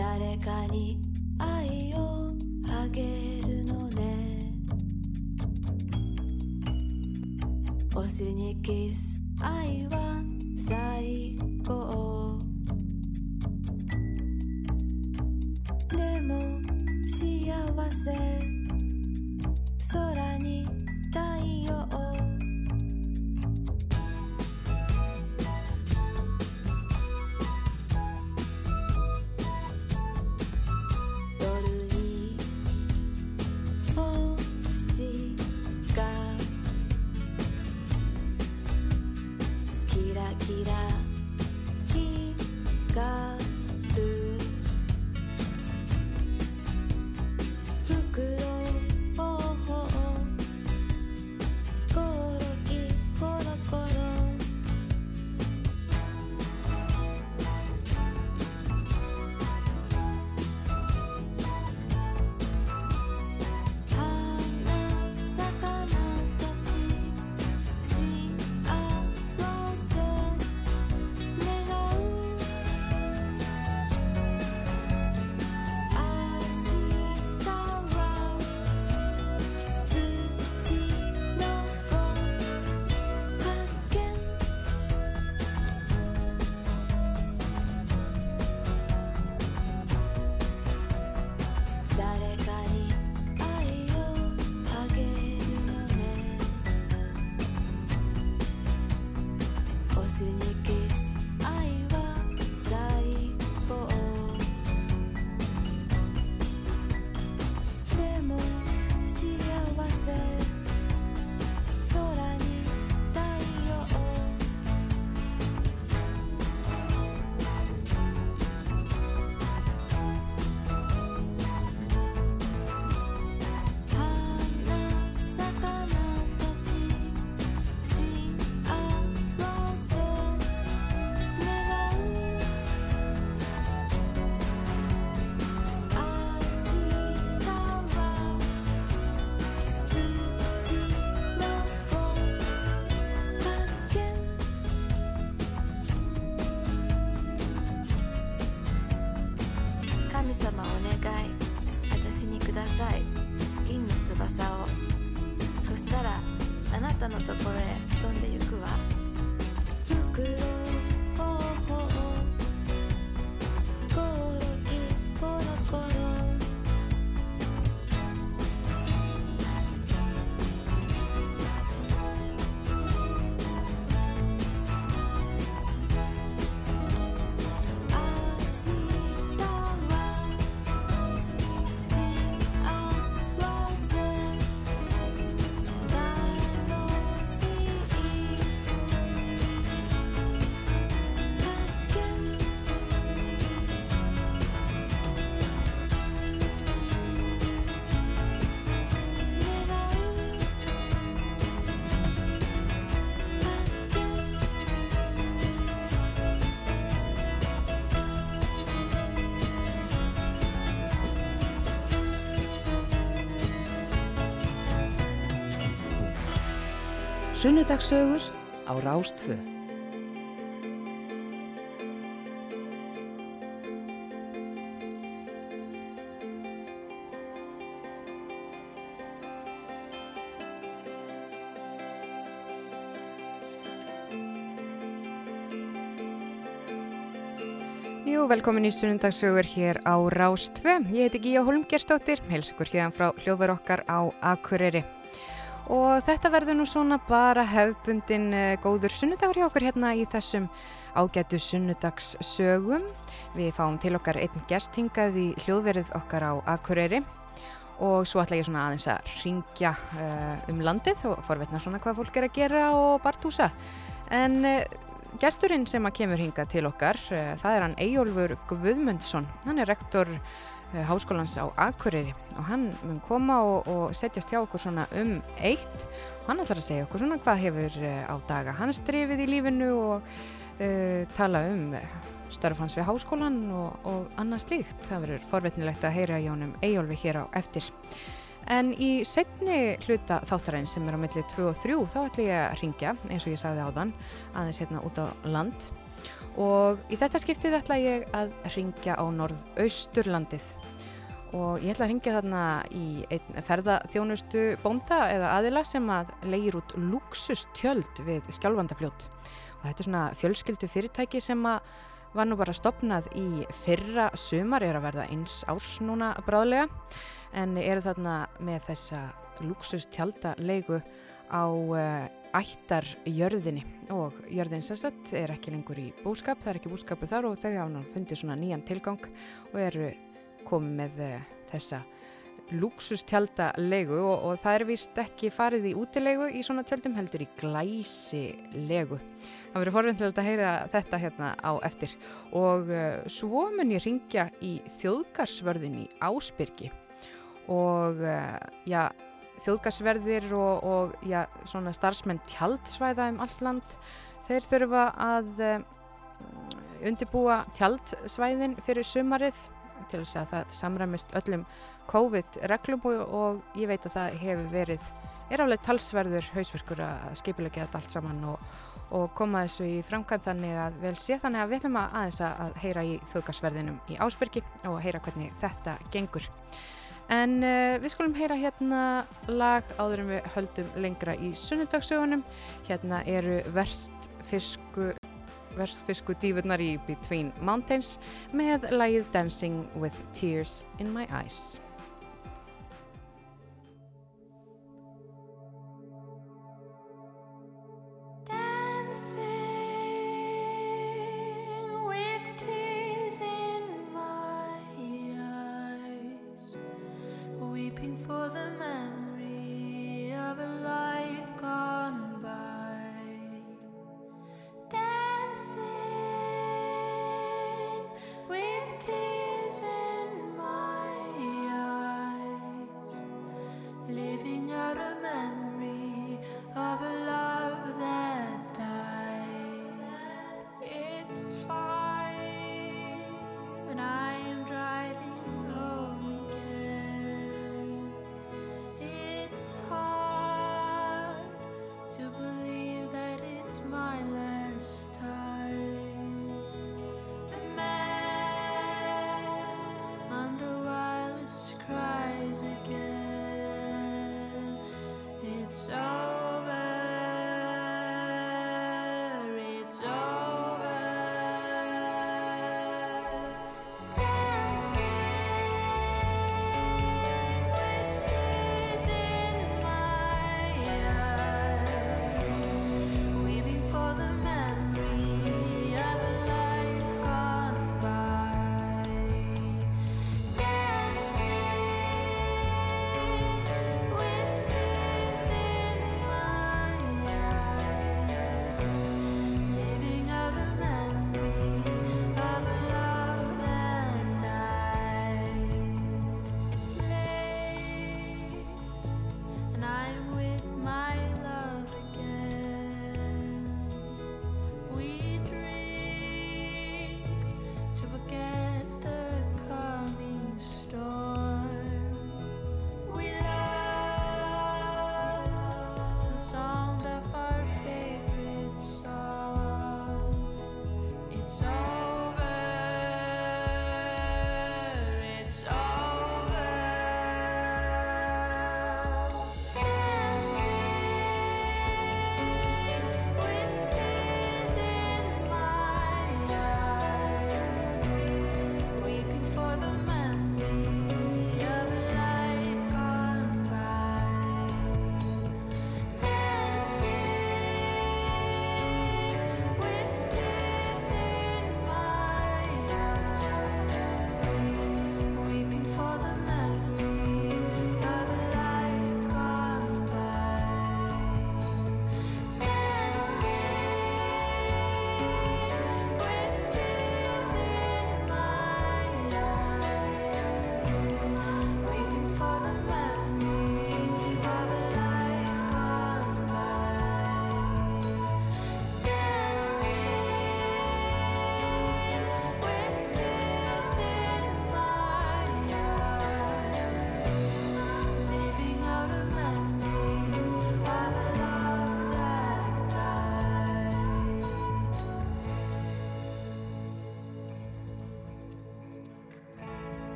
誰かに愛をあげるのね。お尻にキス愛は最高。でも幸せ。空に太陽。Sunnudagssögur á Rástfö. Jú, velkomin í sunnundagssögur hér á Rástfö. Ég heiti Gíja Holmgerstóttir, heils ykkur hérna frá hljóðver okkar á Akureyri. Og þetta verður nú svona bara hefðbundin uh, góður sunnudagur hjá okkur hérna í þessum ágætu sunnudagssögum. Við fáum til okkar einn gestingað í hljóðverið okkar á Akureyri og svo ætla ég svona aðeins að ringja uh, um landið og forvetna svona hvað fólk er að gera og bartúsa. En uh, gesturinn sem að kemur hingað til okkar, uh, það er hann Eyjólfur Guðmundsson. Hann er rektor háskólans á Akureyri og hann mun koma og, og setjast hjá okkur svona um eitt og hann ætlar að segja okkur svona hvað hefur uh, á daga hans drifið í lífinu og uh, tala um störf hans við háskólan og, og annað slíkt. Það verður forvetnilegt að heyra í honum Eyjólfi hér á eftir. En í setni hluta þáttarinn sem er á milli 2 og 3 þá ætla ég að ringja eins og ég sagði áðan aðeins hérna út á land og í þetta skiptið ætla ég að ringja á norðausturlandið. Og ég ætla að ringja þarna í einn ferðaþjónustu bónda eða aðila sem að leir út luxustjöld við skjálfandafljót. Og þetta er svona fjölskyldu fyrirtæki sem að var nú bara stopnað í fyrra sumar, er að verða eins árs núna bráðlega en eru þarna með þessa luxustjálta leigu á uh, ættarjörðinni. Og jörðin sérsett er ekki lengur í búskap, það er ekki búskapu þar og þau hafa fundið svona nýjan tilgang og eru komið með uh, þessa luxustjálta leigu og, og það er vist ekki farið í útilegu í svona tjöldum heldur í glæsi legu. Það verður forvindilegt að heyra þetta hérna á eftir. Og uh, svo mun ég ringja í þjóðgarsvörðin í Ásbyrgi. Og já, þjóðgarsverðir og, og já, svona starfsmenn tjaldsvæða um allt land, þeir þurfa að uh, undirbúa tjaldsvæðin fyrir sumarið til þess að það samræmist öllum COVID-reglum og, ég veit að það hefur verið, er álega talsverður hausverkur að skipilegja þetta allt saman og, og koma þessu í framkvæm þannig að vel sé þannig að við ætlum að aðeins að heyra í þaukarsverðinum í Ásbyrgi og heyra hvernig þetta gengur. En uh, við skulum heyra hérna lag áður en við höldum lengra í sunnudagssögunum. Hérna eru verstfisku verstfisku dífurnar í Between Mountains með lagið Dancing with Tears in My Eyes. cries for the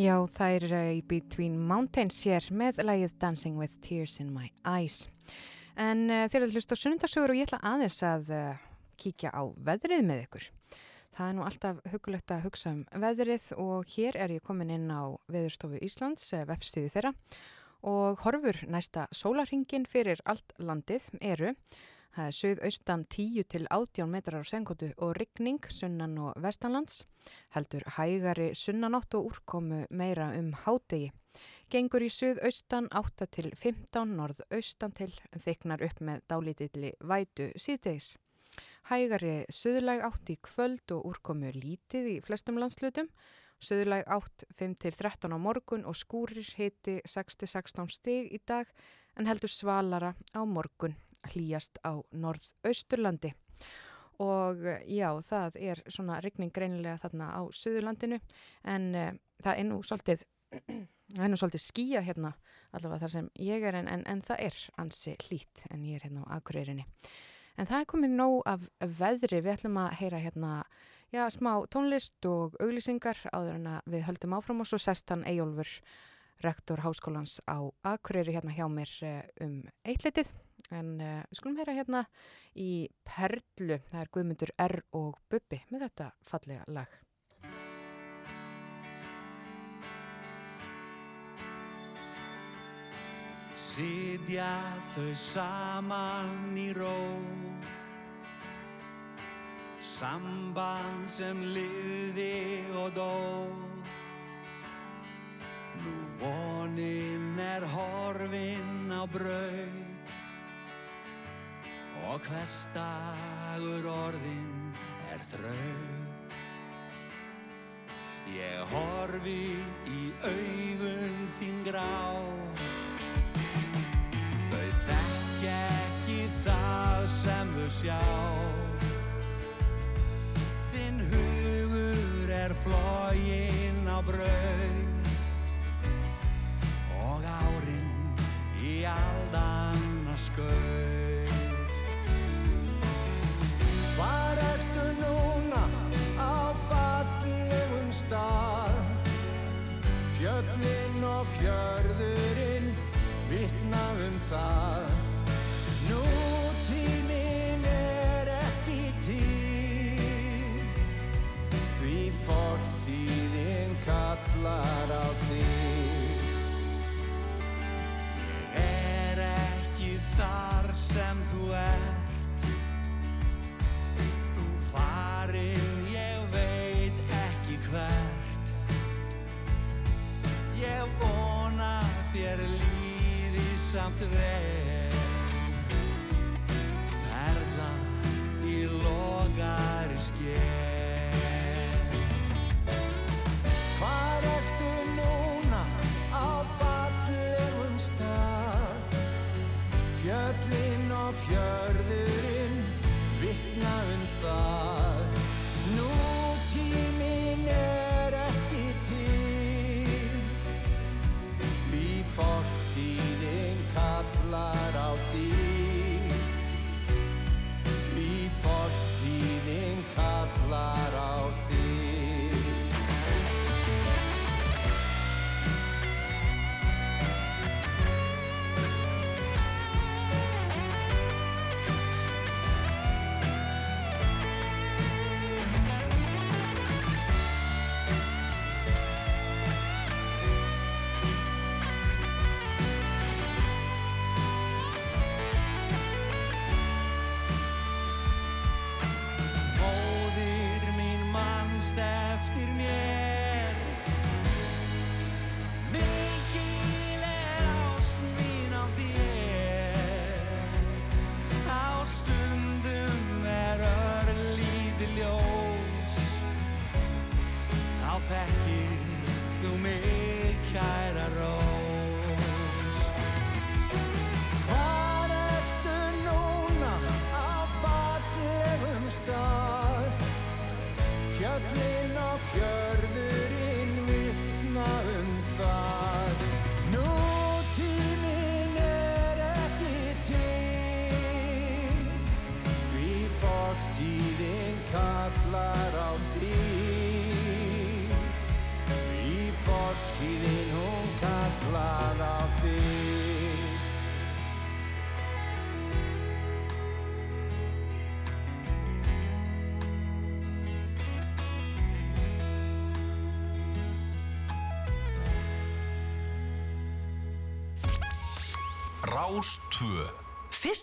Já, er uh, í Between Mountains hér með lægið Dancing with Tears in My Eyes. En uh, þeir eru hlust á sunnundasögur og ég ætla aðeins að uh, kíkja á veðrið með ykkur. Það er nú alltaf hugulegt að hugsa um veðrið og hér er ég komin inn á Veðurstofu Íslands, vefstíðu þeirra og horfur næsta sólarhingin fyrir allt landið eru Það er sögðaustan 10 til 18 metrar á sengotu og ryggning sunnan og vestanlands. Heldur hægari sunnanátt og úrkomu meira um hádegi. Gengur í sögðaustan 8 til 15 norðaustan til þyknar upp með dálítilli vætu síðdeis. Hægari söðlæg átt í kvöld og úrkomu lítið í flestum landslutum. Söðlæg átt 5 til 13 á morgun og skúrir hiti 6 til 16 stig í dag en heldur svalara á morgun hlýjast á norðausturlandi. Og já, það er svona regning greinilega þarna á Suðurlandinu en uh, það er nú svolítið svolítið skýja hérna allavega þar sem ég er en, en, en það er ansi hlýtt en ég er hérna á Akureyrinni. En það er komið nóg af veðri. Við ætlum að heyra hérna já, smá tónlist og auglýsingar áður en að við höldum áfram og svo sestan Eyjólfur rektor háskólans á Akureyri hérna hjá mér eh, um eitletið En uh, við skulum heyra hérna í Perlu, það er Guðmundur R. og Bubbi með þetta fallega lag. Sitja þau saman í ró Samband sem liði og dó og hvers dagur orðin er þraut. Ég horfi í augun þín grá samt vel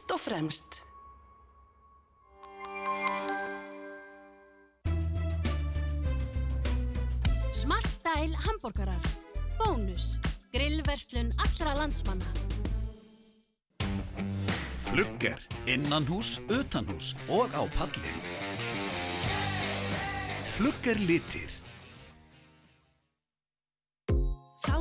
Fyrst og fremst Smassstæl hambúrgarar. Bónus. Grillverslun allra landsmanna. Flugger, innanhús, utanhús og á palli. Flugger litir.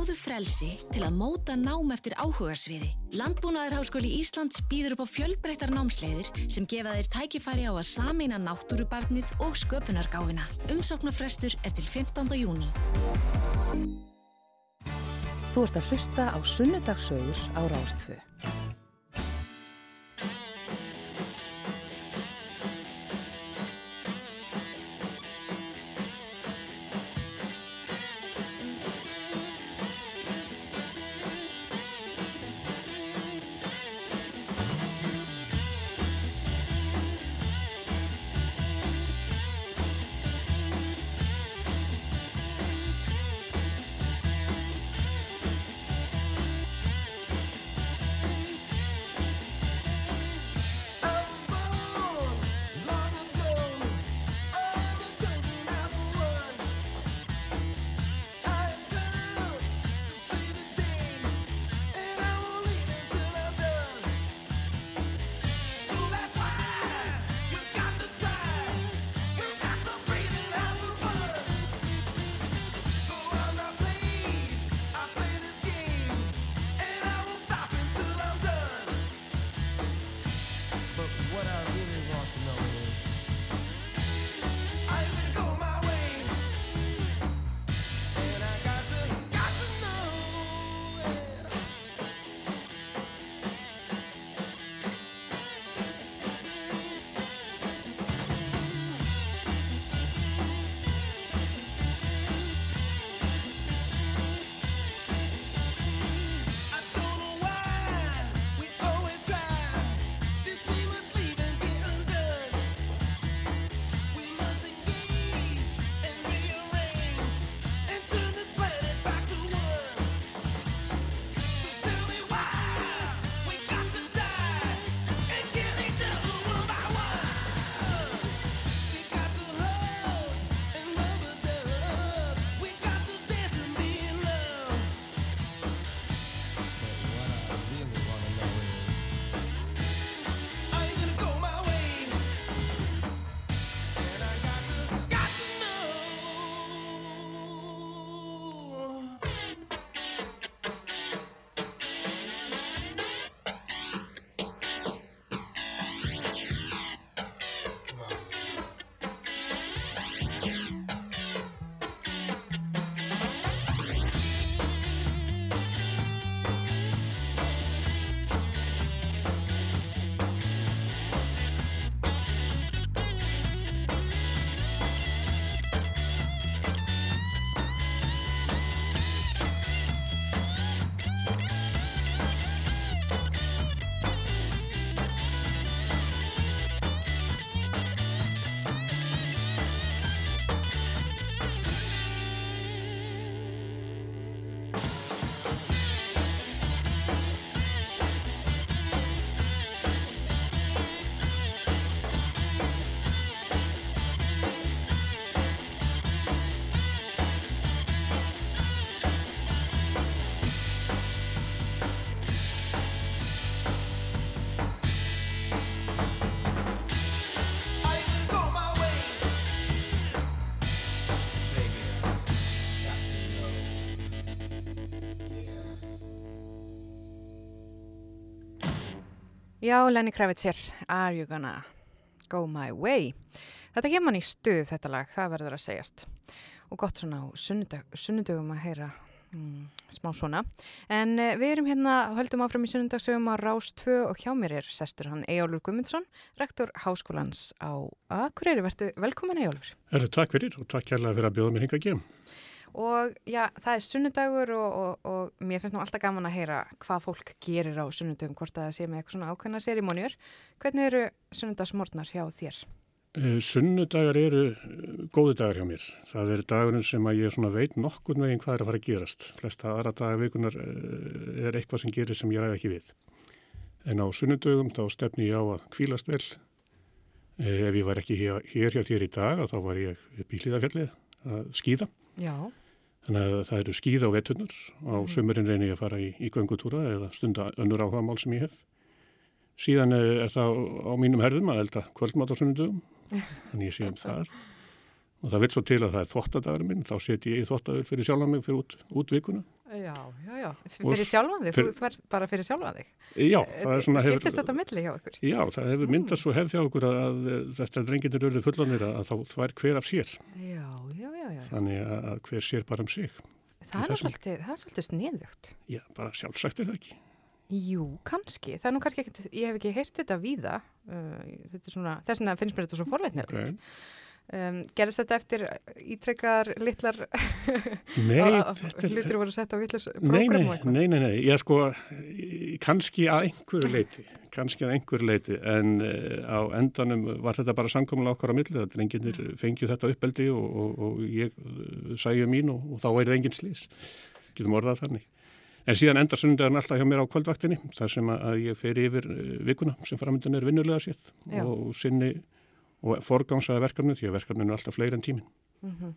Fáðu frelsi til að móta nám eftir áhugarsviði. Landbúnaðarháskóli Íslands býður upp á fjölbreyttar námsleiðir sem gefa þér tækifæri á að samina náttúrubarnið og sköpunargáfina. Umsóknarfrestur er til 15. júni. Þú ert að hlusta á Sunnudagsögur á Rástfö. Já, Lenny Kravitz hér, Are You Gonna Go My Way? Þetta kemur hann í stuð þetta lag, það verður að segjast. Og gott svona á sunnudag, sunnudögum að heyra mm, smá svona. En uh, við erum hérna, höldum áfram í sunnudagsögum á Rás 2 og hjá mér er sestur hann Ejólfur Gummundsson, rektor Háskólans á Akureyri. Vertu velkomin Ejólfur. Herru, takk fyrir og takk kærlega fyrir að bjóða mér hinga að gefa. Og já, það er sunnudagur og, og, og mér finnst nú alltaf gaman að heyra hvað fólk gerir á sunnudagum, hvort að það sé með eitthvað svona ákveðna sérimóniur. Hvernig eru sunnudagsmortnar hjá þér? Uh, sunnudagar eru uh, góði dagar hjá mér. Það er dagurinn sem að ég veit nokkur meginn hvað er að fara að gerast. Flesta aðra dagar vikunar uh, er eitthvað sem gerir sem ég ræði ekki við. En á sunnudögum þá stefni ég á að kvílast vel. Eh, ef ég var ekki hér, hér hjá þér í dag þá var ég upp í hlýðafjallið að skýða. Já. Þannig að það eru skýða á veturnar. Á Mhm. sömurinn reynir ég að fara í, í göngutúra eða stunda önnur áhuga mál sem ég hef. Síðan eh, er það á mínum herðum að elda kvöldmat á sunnudögum. Þannig ég sé um þar. Og það vil svo til að það er þvottadagur minn. Þá seti ég í þvottadagur fyrir sjálfan mig fyrir út, út vikuna. Já, já, já. Fyrir sjálfan þig, fyr- þú þarf bara fyrir sjálfan þig. Já, það er svona... hefur- Skiptist þetta milli hjá ykkur? Já, það hefur myndast svo hefð hjá okkur að, að drenginir eru fullanir að, þá þvær hver af sér. Já, já, já, já. Þannig að, hver sér bara um sig. Það er, svolítið, það er svolítið sniðugt. Já, bara sjálfsagt er það ekki. Jú, kannski. Það er nú kannski ekkert, ég hef ekki heyrt þetta víða. Uh, þetta er svona, þess vegna finnst mér þetta svo forleitnilegt. Okay. Um, gerist þetta eftir ítrekkar litlar þetta er- hlutir voru sett á vittlurs Nei, nei, nei, nei, ég sko, eh, kannski að einhverju leiti, kannski að einhverju leiti, en uh, á endanum var þetta bara samkomulega okkar á millið, að drenginir fengju þetta uppeldi og, og, og ég uh, sæju mín og, og þá er það engin slís, getum orðað þannig. En síðan endar sunnudagarn alltaf hjá mér á kvöldvaktinni, þar sem að ég fer yfir uh, vikuna sem framöndan er vinnulega sétt og sinni og forgangsaði verkefnu því að verkefninu er alltaf fleiri en tímin. Mhm.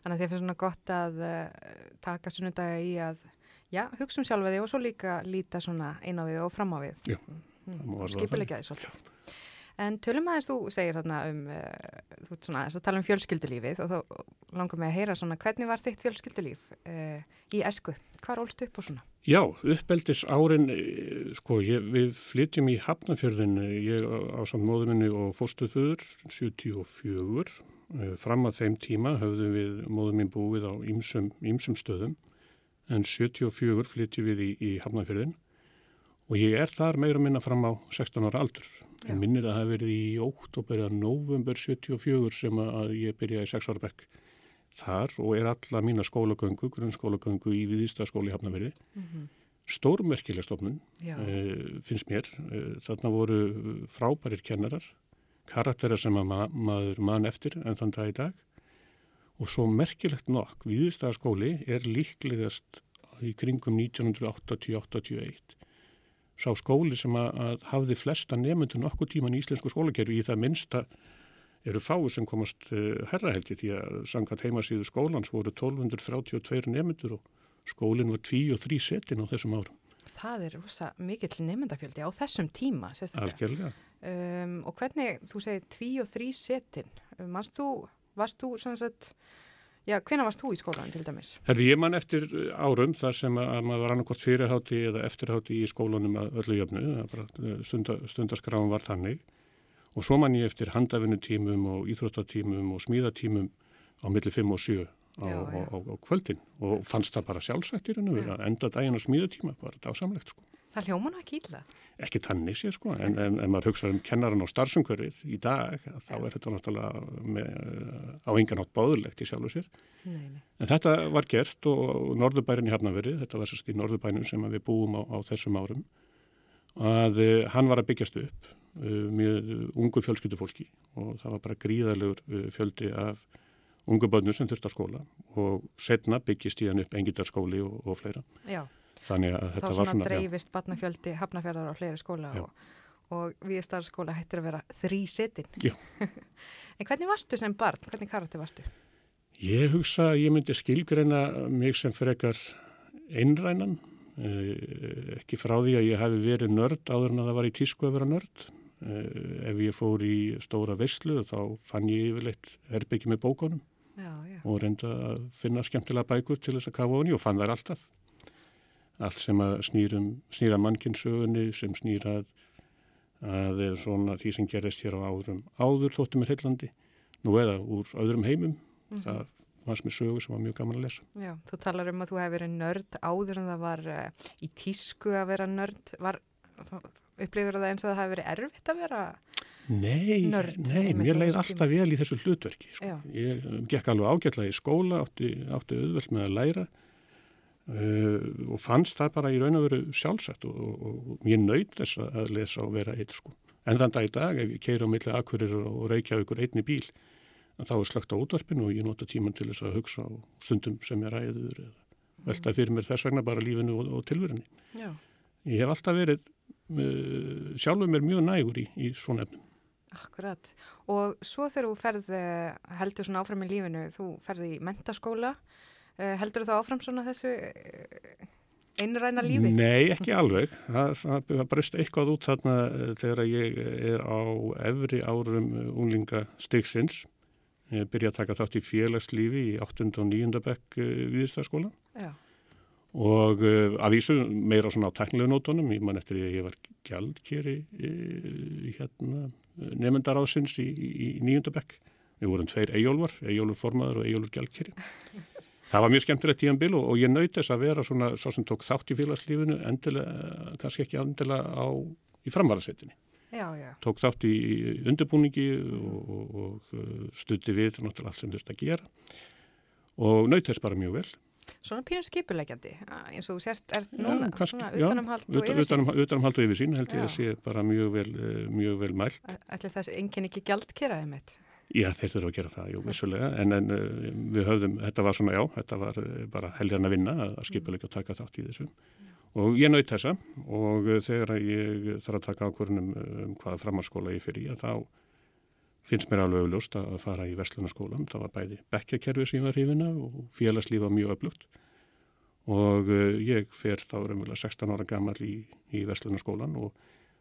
Þannig að þið finnst svona gott að uh, taka sunnudaga í að já, hugsa um sjálfa þig og svo líka líta svona á við og fram á við. Já, Mm, það skipilegja því svolítið. En tölum aðeins þú segir þarna um, uh, þú svona aðeins að tala um fjölskyldulífið og þá langar mig að heyra svona hvernig var þitt fjölskyldulíf uh, í esku? Hvar ólst upp og svona? Já, uppeldis árin, eh, sko, ég, við flytjum í Hafnafjörðin, ég á samt móðuminni og fórstuðföður, 74, eh, fram að þeim tíma höfðum við móðuminn búið á ýmsum stöðum, en 74 flytjum við í, í Hafnafjörðin og ég er þar meira að minna fram á 16 ára aldur. Ég minnir að það hefði verið í óttúber eða november 74 sem að ég byrjaði í 6 ára bekk þar og er alla mína skólagöngu, grunnskólagöngu í Viðístaskóli í Hafnafjörði stórmerkileg stofnun, uh, finnst mér. Uh, þarna voru frábærir kennarar, karakterar sem að ma maður mann eftir en þann dag í dag. Og svo merkilegt nokk, Víðistæðaskóli er líklegast í kringum 1980-81. Sá skóli sem að, að hafði flesta nefnundur nokkuð tíman í íslensku skólakerfi í það minnsta eru fáið sem komast uh, herraheldi því að samkvæmt heimasíðu skólans voru 1232 nefnundur og skólinn var tví og þrý setin á þessum árum. það er rosa mikill nefndafjöldi á þessum tíma, sérstaklega. Algjörlega. Um, og hvernig, þú segir tví og þrý setin, varst þú, varst þú svona sett, já, hvenær varst þú í skólanum til dæmis? Herði, ég man eftir uh, árum þar sem að að maður var annarkort fyrirhátti eða eftirhátti í skólanum að öllu jöfnu, uh, stunda, stundaskráum var þannig og svo man ég eftir handavinnutímum og íþróttatímum og smíðatímum á milli 5 og 7 á, Já, á, já. á, á kvöldin og fannst það bara og vera að enda daginn á smíðatíma, bara dásamlegt sko. Það hljóma nú ekki illa. Ekki tannig sér sko, en, en maður hugsa um kennaran á starfsumkörið í dag, þá er þetta náttúrulega með, uh, á engan átt báðulegt í sjálfu sér. Nei, nei. En þetta var gert og Norðurbærin í Hafnaveri, þetta var sérst í Norðurbænum sem við búum á, á þessum árum, að uh, hann var að byggjast upp uh, með ungu fjölskyldufólki og það var bara gríðalegur fjöldi af ungu bönnur sem þurft að skóla og setna byggjast í hann upp engitarskóli og, og fleira. Já, Þannig að þá þetta var svona svona, já, dreifist batnafjöldi hafnafjörðar á fleiri skóla Já. og, og við starfskóla hættir að vera þrý setin. En hvernig varstu sem barn? Hvernig karakter varstu? Ég hugsa að ég myndi skilgreina mig sem frekar einrænan, eh, ekki frá því að ég hafi verið nörd áður en að það var í tísku að vera nörd. Eh, Ef ég fór í stóra veislu þá fann ég yfirleitt herbyggi með bókunum Já, já. og reynda að finna skemmtilega bækur til þess að kafa honi og fann þær alltaf. Allt sem að snýrum, snýra mannkynnssögunni, sem snýra að, að svona því sem gerist hér á áðurum áður þóttum er heillandi, nú eða úr öðrum heimum Mhm. það fannst mér sögu sem var mjög gaman að lesa. Já, þú talar um að þú hefur verið nörd áður en það var uh, í tísku að vera nörd. Var, upplifur það eins og það hefur verið erfitt að vera? Nei, Nörd, nei, mér á leið þessum alltaf vel í þessu hlutverki. Sko. Ég um, gekk alveg ágætlega í skóla, átti, átti auðvelt með að læra og fannst það bara í raun og veru sjálfsagt og, og, og ég naut þess að- lesa og vera eitt sko. En þann dag í dag, ef ég keira á milli akkurir og reykja ykkur einni bíl, að þá er slögt á útvarpinu og ég nota tíman til þess að hugsa á stundum sem ég ræður eða velta fyrir mér þess vegna bara lífinu og, og tilverunni. Já. Ég hef alltaf verið uh, sjálfum er mjög nægur í, í svona efnum. Akkurat. Og svo þegar þú ferð, eh, heldur svona áfram í lífinu, þú ferði í mentaskóla, eh, heldur þú þá áfram svona þessu eh, einræna lífi? Nei, ekki alveg. Það, það breyst eitthvað út þarna þegar ég er á efri árum unglinga stigsins. Ég byrja að taka þátt í félagslífi í 8. og 9. bekk viðstæðskóla. Og að vísu meira svona á teknilegu nótunum, ég man eftir að ég var gjaldkeri hérna, nefndaráðsins í, í, í nýjundabekk. Við vorum tveir eigjólvar, eigjólur formaður og eigjólur gjaldkeri. Það var mjög skemmtilegt tíanbíl og, og ég nöyt þess að vera svona svo sem tók þátt í félagslífinu endilega, kannski ekki endilega á, í framvaraðsveitinni. Já, já. Tók þátt í undirbúningi og, og, og stutti við náttúrulega allt sem þurfti að gera og nöyt þess bara mjög vel. Svona pínur skipulegjandi, eins og þú sért er núna, já, kannski, svona utanumhald og yfirsýn. Utanum, utanumhald og yfirsýn held ég já. að sé bara mjög vel, eh, mjög vel mælt. Ætli þessi enginn ekki gjald keraði mitt? Já, þeir þurfa að gera það, jú, vissulega, en, en eh, við höfðum, þetta var svona, já, þetta var eh, bara helgarna að vinna að skipulegja og taka þátt í þessu. Og ég naut þessa og þegar ég þarf að taka ákvörnum um hvaða framhalskóla ég fyrir í að þá finnst mér alveg auðlust að fara í Vestlunarskólan. Það var bæði bekkjakerfi sem var hrifina og félagslíf var mjög öflugt og ég fer þá raunverulega 16 ára gammal í, í Vestlunarskólan og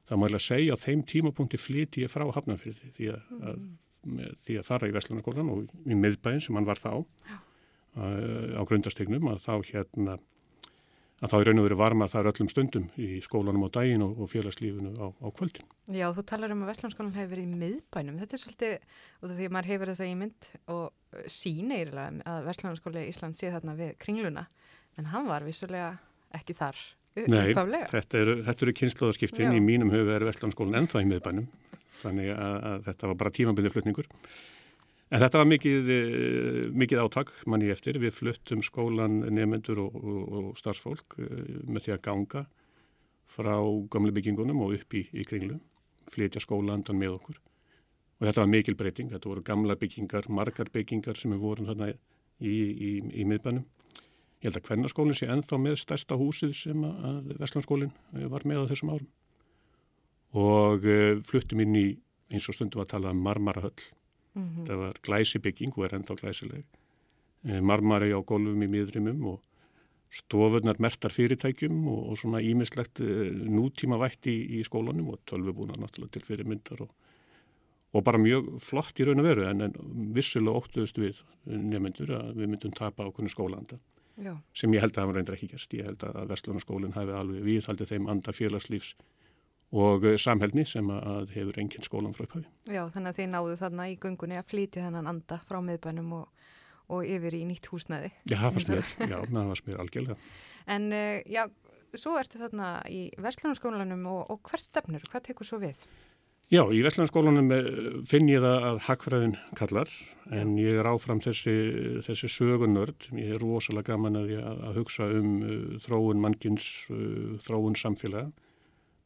það má ég að segja á þeim tímapunkti flyti ég frá Hafnarfyrði því að, mm. að, því að fara í Vestlunarskólan og í miðbæðin sem hann var þá uh, á grundastegnum að þá hérna að þá er raun og verið varma þar öllum stundum í skólanum á daginn og, og félagslífinu á, á kvöldin. Já, þú talar um að Vestlandskólan hefur verið í miðbænum. Þetta er svolítið, og því að maður hefur þessa ímynd og sín eiginlega að Vestlandskóli í Ísland sé þarna við kringluna, en hann var vissulega ekki þar. Nei, þetta eru, eru kynnslóðarskiptin, í mínum huga er Vestlandskólan ennþá í miðbænum, þannig að, að þetta var bara tímabiliðflutningur. En þetta var mikið, eh, mikið átak manni eftir. Við fluttum skólan nefnendur og, og, og starfsfólk eh, með því að ganga frá gamle byggingunum og upp í, í kringlu, flytja skólandan með okkur. Og þetta var mikil breyting. Þetta voru gamla byggingar, margar byggingar sem við vorum þarna í, í, í miðbænum. Ég held að kvennarskólinn sé enþá með stærsta húsið sem að Vestlandskólinn eh, var með á þessum árum. Og fluttum inn í eins og stundum að tala um marmarahöll Mm -hmm. Það var glæsibygging og er ennþá glæsileg. Eh, marmari á golfum í miðrimum og stofurnar mertar fyrirtækjum og, og svona ímislegt eh, nútíma vætt í, í skólanum og tölvubúna náttúrulega til fyrirmyndar og, og bara mjög flott í raun og veru en, en vissulega óttuðust við nefnendur að við myndum tapa á kunni skólanda Já. sem ég held að það var reyndar ekki gerst. Ég held að Vestlunarskólinn hafi alveg viðhaldið þeim anda félagslífs og eh, samhælni sem að hefur engin skólan frá upphafi. Já, þannig að þið náðu þarna í gungunni að flíti þennan anda frá miðbænum og, og yfir í nýtt húsnæði. Já, það var smér, já, það var smér algjörlega. En uh, já, svo ertu þarna í Vestlunarskólanum og, og hver stefnur, hvað tekur svo við? Já, í Vestlunarskólanum eh, finn ég það að Hakkfræðin kallar en ég er áfram þessi, þessi sögunörd. Ég er rosalega gaman að, að hugsa um uh, þróun mannkins, uh, þróun samfélaga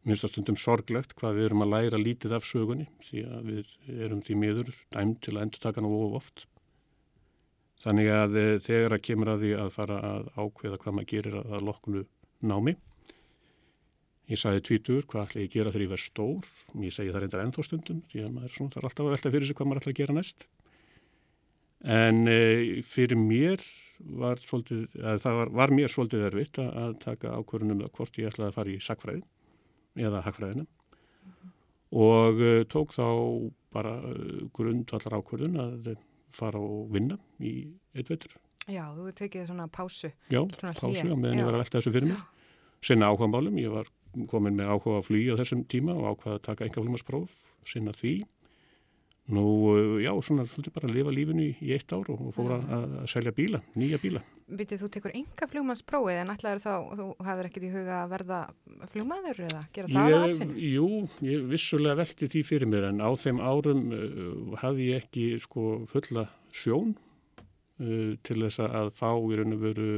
minnst að stundum sorglegt hvað við erum að læra lítið af sögunni því að við erum því miður dæmt til að endur taka ná of oft. Þannig að eh, þegar að kemur að því að fara að ákveða hvað maður gerir að, lokkunu námi. Ég sagði tvítur hvað ætla ég að gera þegar ég verð stór. Ég segi það reyndar ennþá stundum því að maður svona, er alltaf að velta fyrir sig hvað maður ætla að gera næst. En e, fyrir mér var, svolítið, það var, var mér svolítið erfitt að taka ákvörunum hvort ég ætlaði að fara í sakfræði eða hagfræðina -hmm. og uh, tók þá bara uh, grundvallar ákvörðun að fara og vinna í eitt veitur. Já, þú tekið svona pásu. Já, svona pásu, já, meðan ég var að velta þessu fyrir mig. Sinna áhuga málum, ég var komin með áhuga að flýja þessum tíma og áhuga að taka enga flumaspróf, sinna því Nú, já, svona svolítið bara að lifa lífinu í, í eitt ár og, og fóra að, að selja bíla, nýja bíla. Vitið, þú tekur enga fljómansprófið en ætlaður þá, þú hefur ekkert í huga að verða fljómaður eða gera það að atvinna? Jú, ég vissulega velti því fyrir mér en á þeim árum uh, hafði ég ekki sko fulla sjón uh, til þess að fá í raun og veru,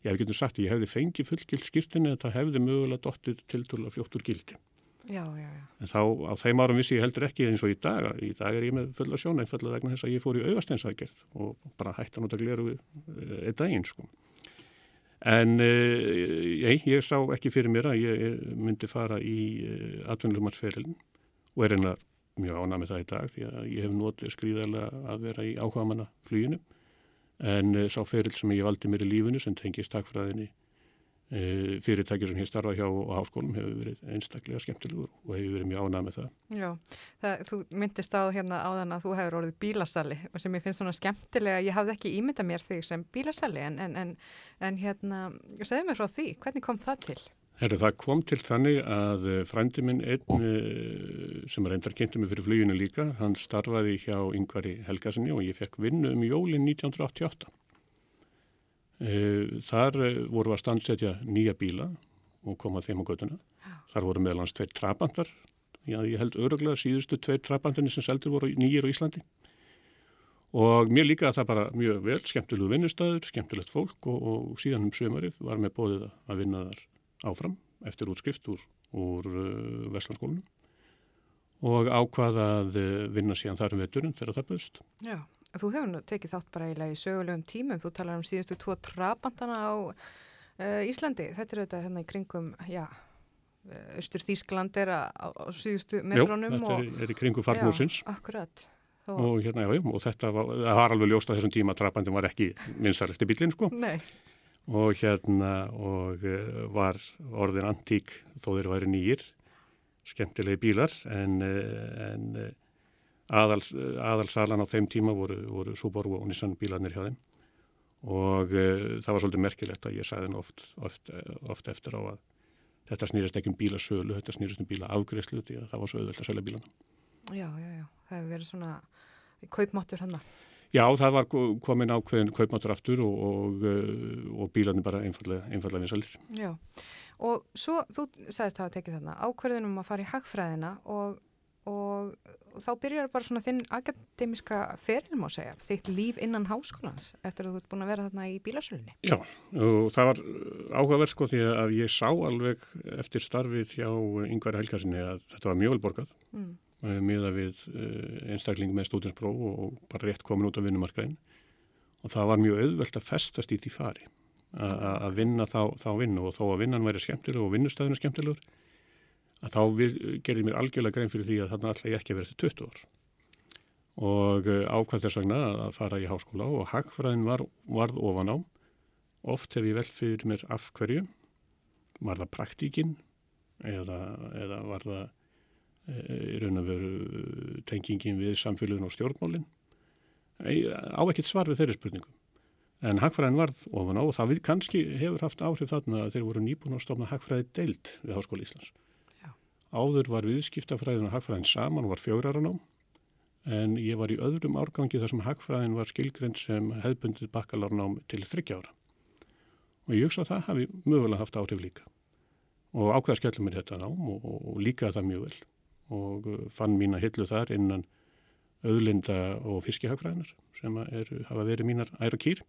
ég hef getur sagt, ég hefði fengið fullgild skýrtinni en það hefði mögulega dottir til túrlega fljóttur gildi. Já, já, já. En þá á þeim árum vissi ég heldur ekki eins og í dag. Í dag er ég með fulla sjón einfallega vegna þess að ég fór í augasteinsaðgerð og bara hættan út að gleru eh, einn daginn sko. En ég, ég sá ekki fyrir mér að ég myndi fara í atvinnulegumarsferilin og er einlega mjög ánað með það í dag því að ég hef notið skrýðarlega að vera í ákvaðamanna fluginu en sá feril sem ég valdi mér í lífinu sem tengist takfræðinni E, fyrirtæki sem hér starfa hjá á háskólum hefur verið einstaklega skemmtilegur og hefur verið mjög ánað með það. Já, það, þú myndist á hérna áðan að þú hefur orðið bílasali og sem ég finnst svona skemmtilega, ég hafði ekki ímynda mér þig sem bílasali en, en, en, en hérna, segðu mér frá því, hvernig kom það til? Herru, það kom til þannig að eh, frændi minn einn eh, sem reyndar kynnti mig fyrir fluginu líka, hann starfaði hjá Yngvari Helgasinni og ég fekk vinnu um jólinn 1988 Eh, þar eh, voru að standsetja nýja bíla og koma þeim á göduna. Þar voru meðlans tveir trabandar. Já, ég held öruglega síðustu tveir trabandinni sem seldur voru nýjir á Íslandi. Og mér líka að það bara mjög vel, skemmtilegu vinnustæður, skemmtilegt fólk og, og síðan um sömarið var með bóðið að vinna þar áfram eftir útskrift úr, úr uh, Vestlandskólunum og ákvaða að vinna síðan þar um vetturinn þegar það böðst. Já. Þú hefur tekið þátt bara eiginlega í sögulegum tímum, þú talar um síðustu tvo trabantana á uh, Íslandi, þetta er þetta hérna í kringum, já, Östur Þískland er á, á síðustu metrónum. Jó, þetta er, er í kringum farnúsins. Já, akkurat. Þó... Og hérna, já, og þetta var, var alveg ljóst að þessum tíma að trabandin var ekki minnstæðasti bílinn, sko. Nei. Og hérna, og uh, var orðin antík þó þeir væri nýjir, skemmtilegi bílar, en, en aðals, aðalsalan á þeim tíma voru, voru Subaru og Nissan bílarnir hjá þeim og uh, það var svolítið merkilegt að ég sagði henni oft, oft, oft eftir á að þetta snýrist ekki um bílasölu, þetta snýrist um bílaafgreðslu því að það var svo auðvöld að selja bílana. Já, já, já, það hefur verið svona kaupmáttur hann að. Já, það var komin ákveðin kaupmáttur aftur og, og, eh, og bílarnir bara einfallega, einfallega vinsalir. Já, og svo þú sagðist að hafa tekið þarna ákveðinum að fara í hagfræðina og og þá byrjar bara svona þinn akademiska feril má segja, þitt líf innan háskólans eftir að þú ert búin að vera þarna í bílasölunni. Já, og það var áhugaverð sko því að ég sá alveg eftir starfið hjá yngvar helgarsinni að þetta var mjög velborgað mm. miða við einstakling með stúdinspróf og bara rétt komin út á vinnumarkaðin og það var mjög auðvelt að festast í því fari að vinna þá, þá vinnu og þó að vinnan væri skemmtileg og vinnustæðinu skemmtilegur að þá gerði mér algjörlega grein fyrir því að þarna ætla ég ekki að vera til 20 ár. Og eh, ákvæmt þess vegna að fara í háskóla og hagfræðin var, varð ofan á. Oft hef ég vel fyrir mér af hverju. Var það praktíkin eða, eða var það e, í raun að veru tengingin við samfélagun og stjórnmálin? Á ekkert svar við þeirri spurningum en hagfræðin varð ofan á og það við kannski hefur haft áhrif þarna að þeir voru nýbúin að stofna hagfræði deild við Háskóla Íslands Áður var viðskiptafræðin og hagfræðin saman og var fjögraran á en ég var í öðrum árgangi þar sem hagfræðin var skilgrend sem hefðbundið bakkalárnám til þryggjára. Og ég hugsa að það hafi mögulega haft áhrif líka. Og ákveða skellum mér þetta nám og, og, og líka það mjög vel. Og uh, fann mín að hillu þar innan auðlinda og fiskihagfræðinar sem er, hafa verið mínar æra kýr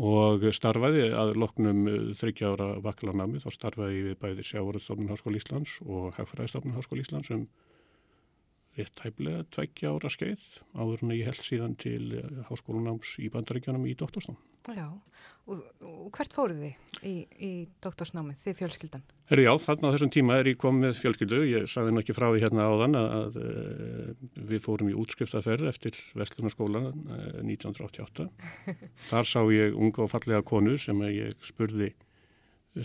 og starfaði að loknum eh, þryggja ára vaklarnami þá starfaði við bæði Sjávarðstofnun Háskóli Íslands og Hagfræðistofnun Háskóli Íslands um rétt hæflega tveggja ára skeið áður en ég held síðan til eh, Háskólunáms í bandaríkjanum í doktorsnám. Já, og, og hvert fóruð þið í, í doktorsnámið, þið fjölskyldan? Herri já, þarna á þessum tíma er ég komið fjölskyldu, ég sagði náttúrulega ekki frá því hérna áðan að, að, að eh, við fórum í útskriftaferð eftir Vestlunarskóla 1988. Þar sá ég unga og fallega konu sem ég spurði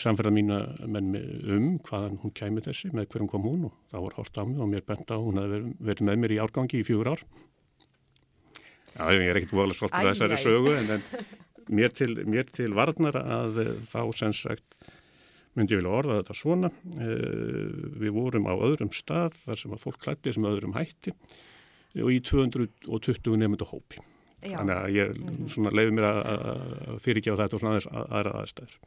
samferða mína menn um hvaðan hún kæmi þessi, með hverjum kom hún og þá var hort á mig og mér bent á hún að verið með mér í árgangi í fjögur ár. Já, ég er ekkert volið svolítið að þessari sögu en, en mér, til, mér til varnar að eh, þá sem sagt myndi ég vilja orða þetta svona. Eh, við vorum á öðrum stað þar sem að fólk klætti sem öðrum hætti og í 220 nefndu hópi. Já. Þannig að ég mm. leiði mér að fyrirgefa þetta og svona aðeins aðra aðstæður.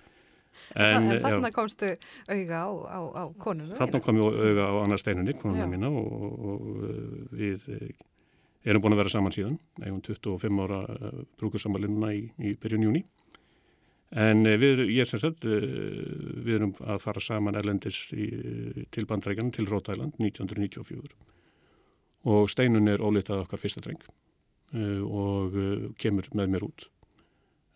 En, en þarna komstu auga á, á, á konuna? Þarna kom ég auga á annar steinunni, konuna Já. mína og, og, við erum búin að vera saman síðan, eigum 25 ára eh, brúkursamalínuna í, í byrjun júni. En eh, við, ég sem sagt, eh, við erum að fara saman erlendis í, til bandrækjan, til Rótæland 1994 og steinun er ólitað okkar fyrsta dreng og kemur með mér út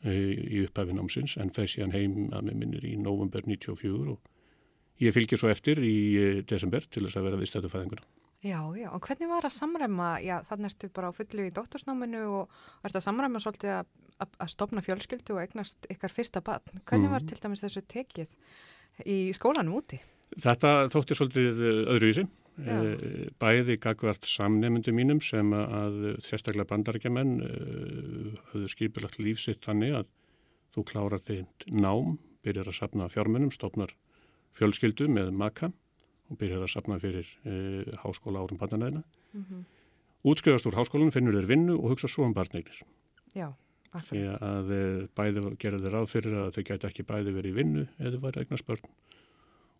í upphæfin ámsins en fer síðan heim að með minnir í november 94 og ég fylgir svo eftir í desember til þess að vera við stættufæðinguna. Já, já, og hvernig var að samræma, já, þannig ertu bara á fullu í dóttorsnáminu og ert að samræma svolítið að, að, að stopna fjölskyldu og eignast ykkar fyrsta barn. Hvernig var mm. til dæmis þessu tekið í skólanum úti? Þetta þótti svolítið öðruvísi. Já. Bæði gagvart samnefndu mínum sem að sérstaklega bandarækjaman höfðu skipilagt lífsitt þannig að þú klárar þitt nám, byrjar að sapna fjármunum, stopnar fjölskyldu með maka og byrjar að sapna fyrir e, háskóla árum barnanæðina. Mm -hmm. Útskrifast úr háskólanum, finnur þeir vinnu og hugsa svo um barnegnir. Já, akkurat. Því að bæði gerði þeir ráð fyrir að þau gæti ekki bæði verið í vinnu eða væri eignarspörn.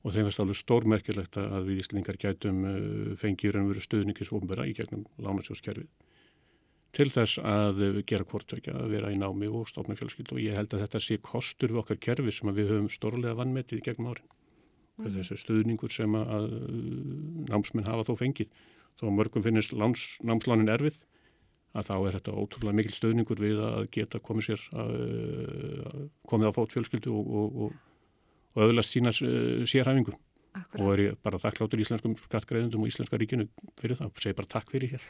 Og þeim finnst alveg stórmerkilegt að við Íslingar gætum e, fengið raun og veru stuðningis ofnbæra í gegnum lánasjóskerfið til þess að gera kvortökja, að vera í námi og stofna fjölskyld og ég held að þetta sé kostur við okkar kerfi sem við höfum stórlega vannmetið gegnum árin. Mm. þessi stuðningur sem að námsmenn hafa þó fengið. Þó mörgum finnist láns, námslánin erfið að þá er þetta ótrúlega mikil stuðningur við að geta komið sér að, að komið á fót fjölskyldu og, og, og, og öðlast sína sérhæfingu Akkurat. og er ég bara þakkláttur íslenskum skattgreðundum og íslenska ríkinu fyrir það, segi bara takk fyrir hér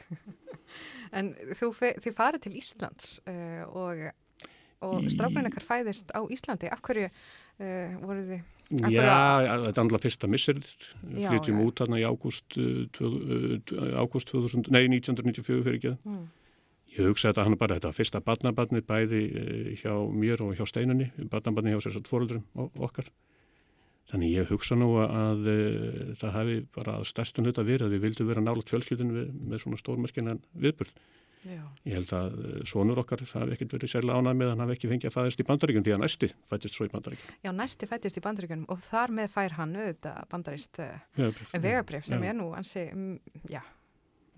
En þú, þið farið til Íslands uh, og, og stráfræninkar fæðist á Íslandi, af hverju uh, voru þið Já, þetta er andla fyrsta misserið, flytjum já. út hérna í ágúst, uh, ágúst 2000, nei 1994 fyrir ekki. Mm. Ég hugsa þetta hann bara þetta fyrsta barnabarnið bæði hjá mér og hjá steinunni, barnabarnið hjá sérstaklega fóröldrum okkar. Þannig ég hugsa nú að uh, það hafi bara stærstun hlut að vera að við vildum vera nálat fjölskyldun með svona stórmerkinan viðbörð. Já. Ég held að eh, sonur okkar hafi ekkert verið sérlega ánað með að hann hafi ekki fengið að fæðist í bandaríkjum því að næsti fættist svo í bandaríkjum. Já, næsti fættist í bandaríkjum og þar með fær hann auðvitað bandarist uh, vegabrif sem já. er nú ansi, já,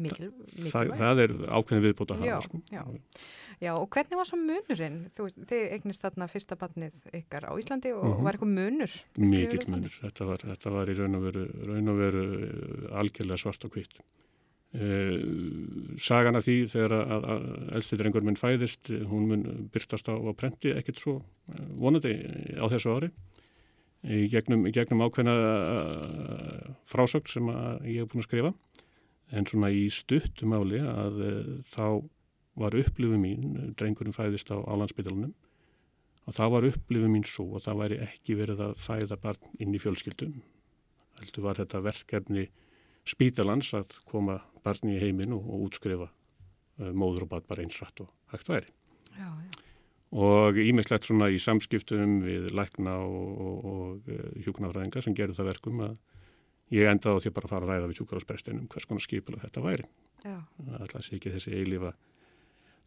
mikil, mikil Þa, Það er ákveðin viðbútt að hafa, sko. Já. já, og hvernig var svo munurinn? Þú, þið eignist þarna fyrsta barnið ykkar á Íslandi og mm -hmm. var eitthvað munur? Mikil munur, þetta var, þetta var í raun og veru, raun og veru eh, algjörlega svart og hvitt. Uh, sagan af því þegar að, að elsti drengur minn fæðist hún mun byrtast á, á prenti ekkert svo uh, vonandi á þessu ári í gegnum, gegnum ákveðna uh, frásögt sem ég hef búin að skrifa en svona í stuttumáli að þá var upplifu mín drengurinn fæðist á álandsbytalunum og þá var upplifu mín svo og það væri ekki verið að fæða barn inn í fjölskyldum heldur var þetta verkefni spítalans að koma barni í heiminn og, og útskrifa uh, móður og barn bara eins rætt og hægt væri. Já, já. Og ímislegt svona í samskiptum við lækna og, og, og uh, hjúknafræðinga sem gerur það verkum að ég endaði á því að bara fara að ræða við sjúkarásprestinum hvers konar skipil þetta væri. Já. Alltaf sé ekki þessi eilífa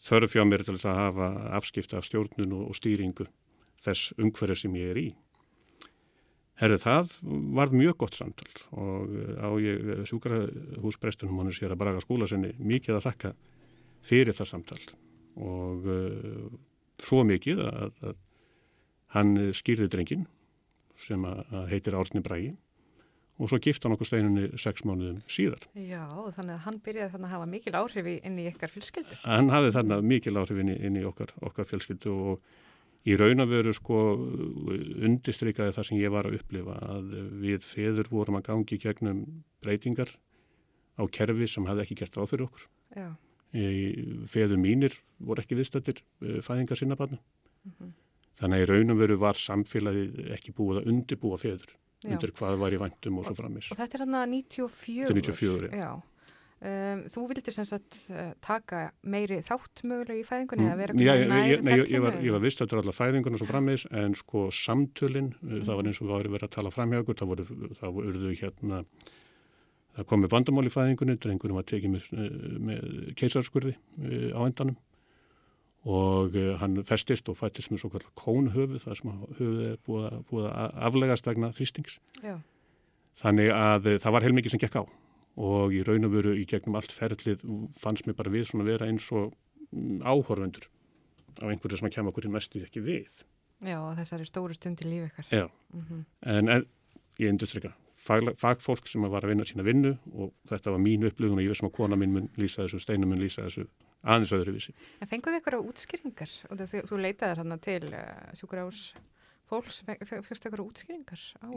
þörf hjá mér til þess að hafa afskipta af stjórnun og stýringu þess umhverju sem ég er í. Herðu það var mjög gott samtal og eh, á ég sjúkrahúsprestunum hann sér að braga skóla sinni mikið að þakka fyrir það samtal og uh, svo mikið að, að hann skýrði drengin sem að, að heitir Árni Bragi og svo gift hann okkur steinunni sex mánuðum síðar. Já, þannig að hann byrjaði þannig að hafa mikil áhrif inn í ykkar fjölskyldu. Hann hafði þannig að mikil áhrif inn í, inn í okkar, okkar fjölskyldu og í raun að veru sko undistrykkaði það sem ég var að upplifa að við feður vorum að gangi gegnum breytingar á kerfi sem hafði ekki gert ráð fyrir okkur. Já. Feður mínir voru ekki viðstættir eh, fæðingar sinna barna. Mm -hmm. Þannig að í raun og veru var samfélagið ekki búið að undibúa feður. Undir hvað var í vandum og svo framis. Og þetta er hann að 94? Þetta er 94, já. Um, þú vildi sem sagt uh, taka meiri þátt mögulega í fæðingunni eða vera Já, ég, ég, nei, ég, var, ég var vist að þetta er alltaf fæðingunni svo frammeins en sko samtölinn, mm. það var eins og það var verið að tala fram hjá okkur, það voru, það voru hérna, það komi vandamál í fæðingunni, drengurum var tekið með, með keisarskurði á endanum og uh, hann festist og fættist með svo kallar kónhöfu, það sem höfuð er búið, búið að aflegast vegna þrýstings. Já. Þannig að það var heilmikið sem gekk á og í raun og veru í gegnum allt ferlið fannst mér bara við svona vera eins og mm, áhorfundur á einhverju sem að kemja okkur í mestu ekki við. Já, þessari stóru stund í lífi ykkar. Já, mm -hmm. en, en ég endurstrykka fagfólk sem var að vinna sína vinnu og þetta var mín upplifun og ég veist sem að kona minn mun lýsa þessu, steinu mun lýsa þessu aðeins öðruvísi. En fenguðu ykkur á útskýringar? Og þú, þú leitaði hérna til uh, sjúkur ás fólks, fyrstu ykkur á útskýringar? Á...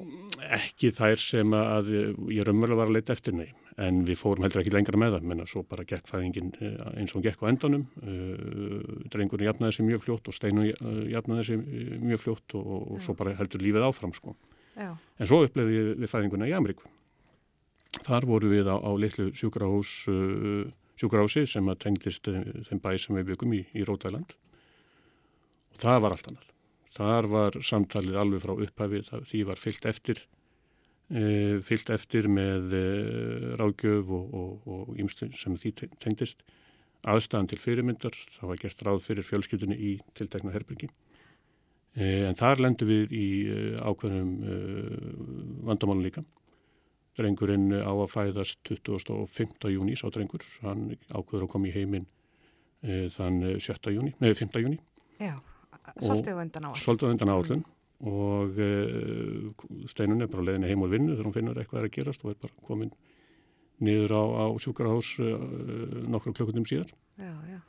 Ekki þær sem að ég raunverulega var að leita eftir nei, en við fórum heldur ekki lengra með það, menna svo bara gekk fæðingin eins og gekk á endanum, uh, drengurinn jafnaði sig mjög fljótt og steinu jafnaði sig mjög fljótt og, og svo bara heldur lífið áfram sko. Já. En svo uppleði við fæðinguna í Ameríku. Þar voru við á, á litlu sjúkrahús, uh, sjúkrahúsi sem að tengdist uh, þeim bæ sem við byggum í, í Rótæland og það var allt annað. Þar var samtalið alveg frá upphafi, það, því var fyllt eftir, uh, fyllt eftir með uh, ráðgjöf og ímstun sem því tengdist. Aðstæðan til fyrirmyndar, það var gert ráð fyrir fjölskyldunni í tiltekna herbyrgi. Uh, en þar lendu við í ákveðnum vandamálun líka Drengurinn á að fæðast 25. júni, sá drengur, hann ákveður að koma í heiminn e, þann 7. júni, neði 5. júni. Já, svolítið undan áallun. Svolítið undan áallun mm. og e, steinun er bara leðinni heim og vinnu þegar hún finnur eitthvað er að gerast og er bara komin niður á, á sjúkarahás e, nokkru klökundum síðan. Já, já.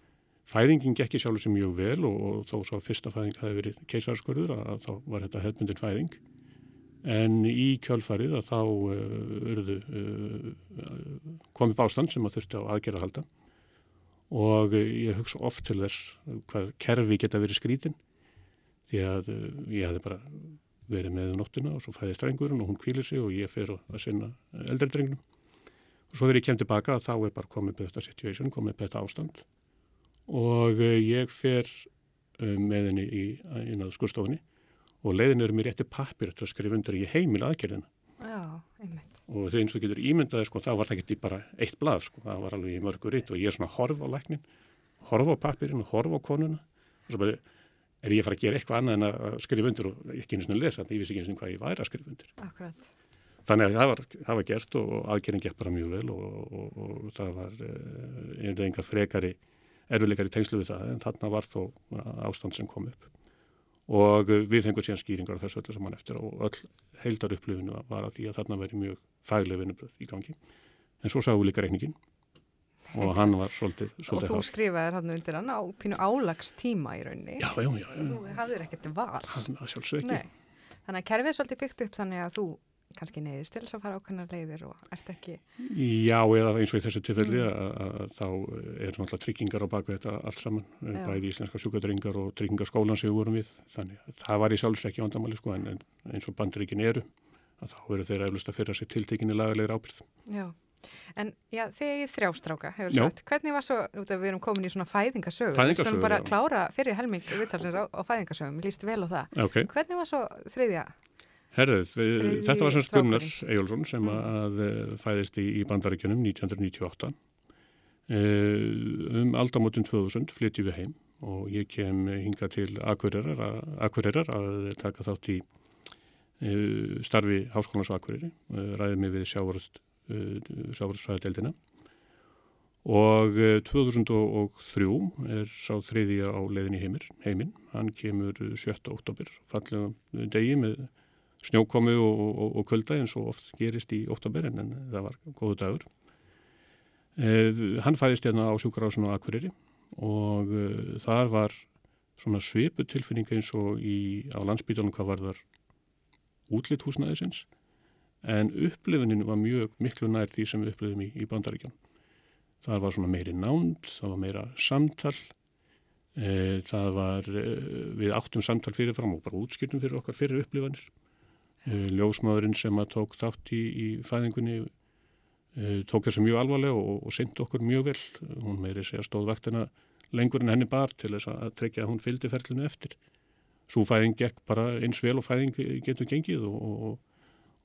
Fæðingin gekk í sjálf sem mjög vel og, og þó svo að fyrsta fæðing hafi verið keisarskurður að þá var þetta hefmyndin fæðing en í kjölfarið að þá uh, uh, komið bástand sem að þurfti á aðgerða að halda. Og uh, ég hugsa oft til þess hvað kerfi geta verið skrítin. Því að ég hefði bara verið með nóttina og svo fæði strengurinn og hún kvílir sig og ég fer að sinna eldardrengnum og svo þegar ég kem tilbaka þá er bara komið þetta situation, komið þetta ástand. Og ég fer með henni í, í, í skurstofunni og leiðin eru mér rétti pappir til að skrifa undir í heimil aðgerðina. Já, einmitt. Og þegar eins og getur ímyndaði, sko, þá var það ekki bara eitt blað, sko, það var alveg í mörgur ritt og ég er svona horf á læknin, horf á pappirinn og horf á konuna og svo bara er ég að fara að gera eitthvað annað en að skrifa undir og ekki eins og lesa, þannig að ég vissi ekki eins og hvað ég væri að skrifa undir. Akkurat. Þannig að það var, það var gert og aðgerðin gekk bara mjög vel og, og, og það var eh, einhverja frekari erfuleikari tengslu við það en þarna var þó ástand sem kom upp og við fengum síðan skýringar á þessu öllu saman eftir og öll heildar upplifinu var að því að þarna veri mjög fægleg vinnubröð í gangi. En svo sáum við líka reikningin og hann var svolítið, svolítið Og þú skrifaði hann undir hann á pínu álagstíma í rauninni. Já, já, já. já. Þú hafðir ekkert val. Hann var sjálfsög ekki. Nei. Þannig að kerfið er svolítið byggt upp þannig að þú kannski neyðist til þess að fara ákveðnar leiðir og ert ekki... Já, eða eins og í þessu tilfelli mm. að þá er náttúrulega tryggingar á bakvið þetta allt saman, Já. bæði íslenska sjúkadringar og tryggingarskólan sem við vorum við, þannig að það var í sjálfsvekki vandamáli sko en eins og bandrikin eru, að þá eru þeirra eflust að fyrra sér tiltekinni lagalegir ábyrð. Já, en já, þegar ég þrjástráka hefur sagt, hvernig var svo, út af við erum komin í svona fæðingasögu við skulum bara já. klára fyrir helming viðtalsins á, á fæðingasögum, líst vel á það. Okay. Hvernig var svo þriðja Herðið, þetta var sem Gunnar Ejjólfsson sem mm. að eh, fæðist í, í bandaríkjunum 1998. Eh, um aldamotun 2000 flytti við heim og ég kem hinga til Akureyrar að taka þátt í eh, starfi Háskólans Akureyri, ræðið mig við sjávarðsfæðadeldina og 2003 er sá þriðja á leiðin í heimir, heiminn, hann kemur 7. oktober, fallega degi með snjókomi og, og, og kulda eins og oft gerist í óttaberinn en það var góðu dagur. Eh, hann fæðist hérna á sjúkarásun og akkuriri og eh, þar var svona svipu tilfinning eins og í, á landsbítalunum hvað var þar útlitt húsnæðisins en upplifunin var mjög miklu nær því sem við upplifum í, í bandaríkjan. Það var svona meiri nánd, það var meira samtal, e, það var, e, við áttum samtal fyrirfram og bara útskiptum fyrir okkar fyrir upplifanir ljósmaðurinn sem að tók þátt í, í fæðingunni eh, tók þessu mjög alvarlega og, og syndi okkur mjög vel. Hún meiri segja stóð vaktina lengur en henni bar til þess að trekja að hún fylgdi ferlinu eftir. Svo fæðing gekk bara eins vel og fæðing getur gengið og, og,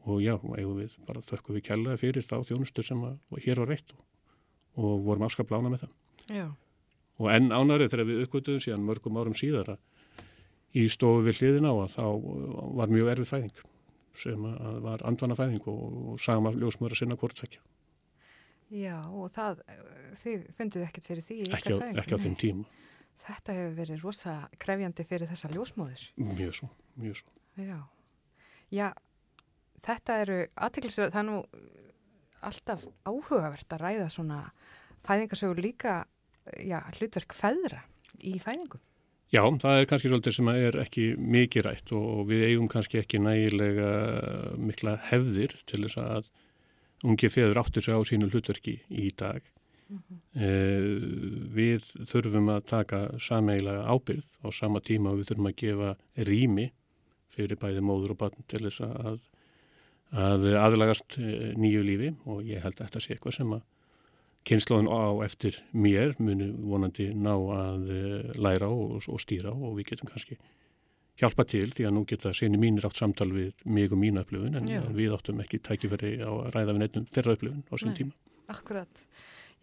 og já, eigum við bara þökkum við kjallaði fyrir þá þjónustu sem að hér var reitt og vorum afskapla ána með það. Já. Og enn ánarið þegar við uppgötuðum síðan mörgum árum síðar að í stofu við hliðin á að þá var mjög erfið fæðing sem var andvanafæðing og, og sama ljósmur að sinna hvortvekja. Já og það, þið fundið ekkert fyrir því? Ekki á, ekki á þeim tíma. Þetta hefur verið rosa krefjandi fyrir þessa ljósmóður? Mjög svo, mjög svo. Já, Já þetta eru aðtiklisverð, það er nú alltaf áhugavert að ræða svona fæðingarsögur líka já, hlutverk feðra í fæðingum. Já, það er kannski svolítið sem er ekki mikið rætt og við eigum kannski ekki nægilega mikla hefðir til þess að ungi feður áttur sig á sínu hlutverki í dag. Mm -hmm. við þurfum að taka sameigilega ábyrð á sama tíma og við þurfum að gefa rými fyrir bæði móður og barn til þess að, að aðlagast eh, nýju lífi og ég held að þetta sé eitthvað sem að kynnslóðin á eftir mér muni vonandi ná að eh, læra og, og stýra og við getum kannski hjálpa til því að nú geta seni mínir átt samtal við mig og mína upplifun en Já. við áttum ekki tækifæri á að ræða við neittnum þeirra upplifun á sín Nei, tíma. Akkurat.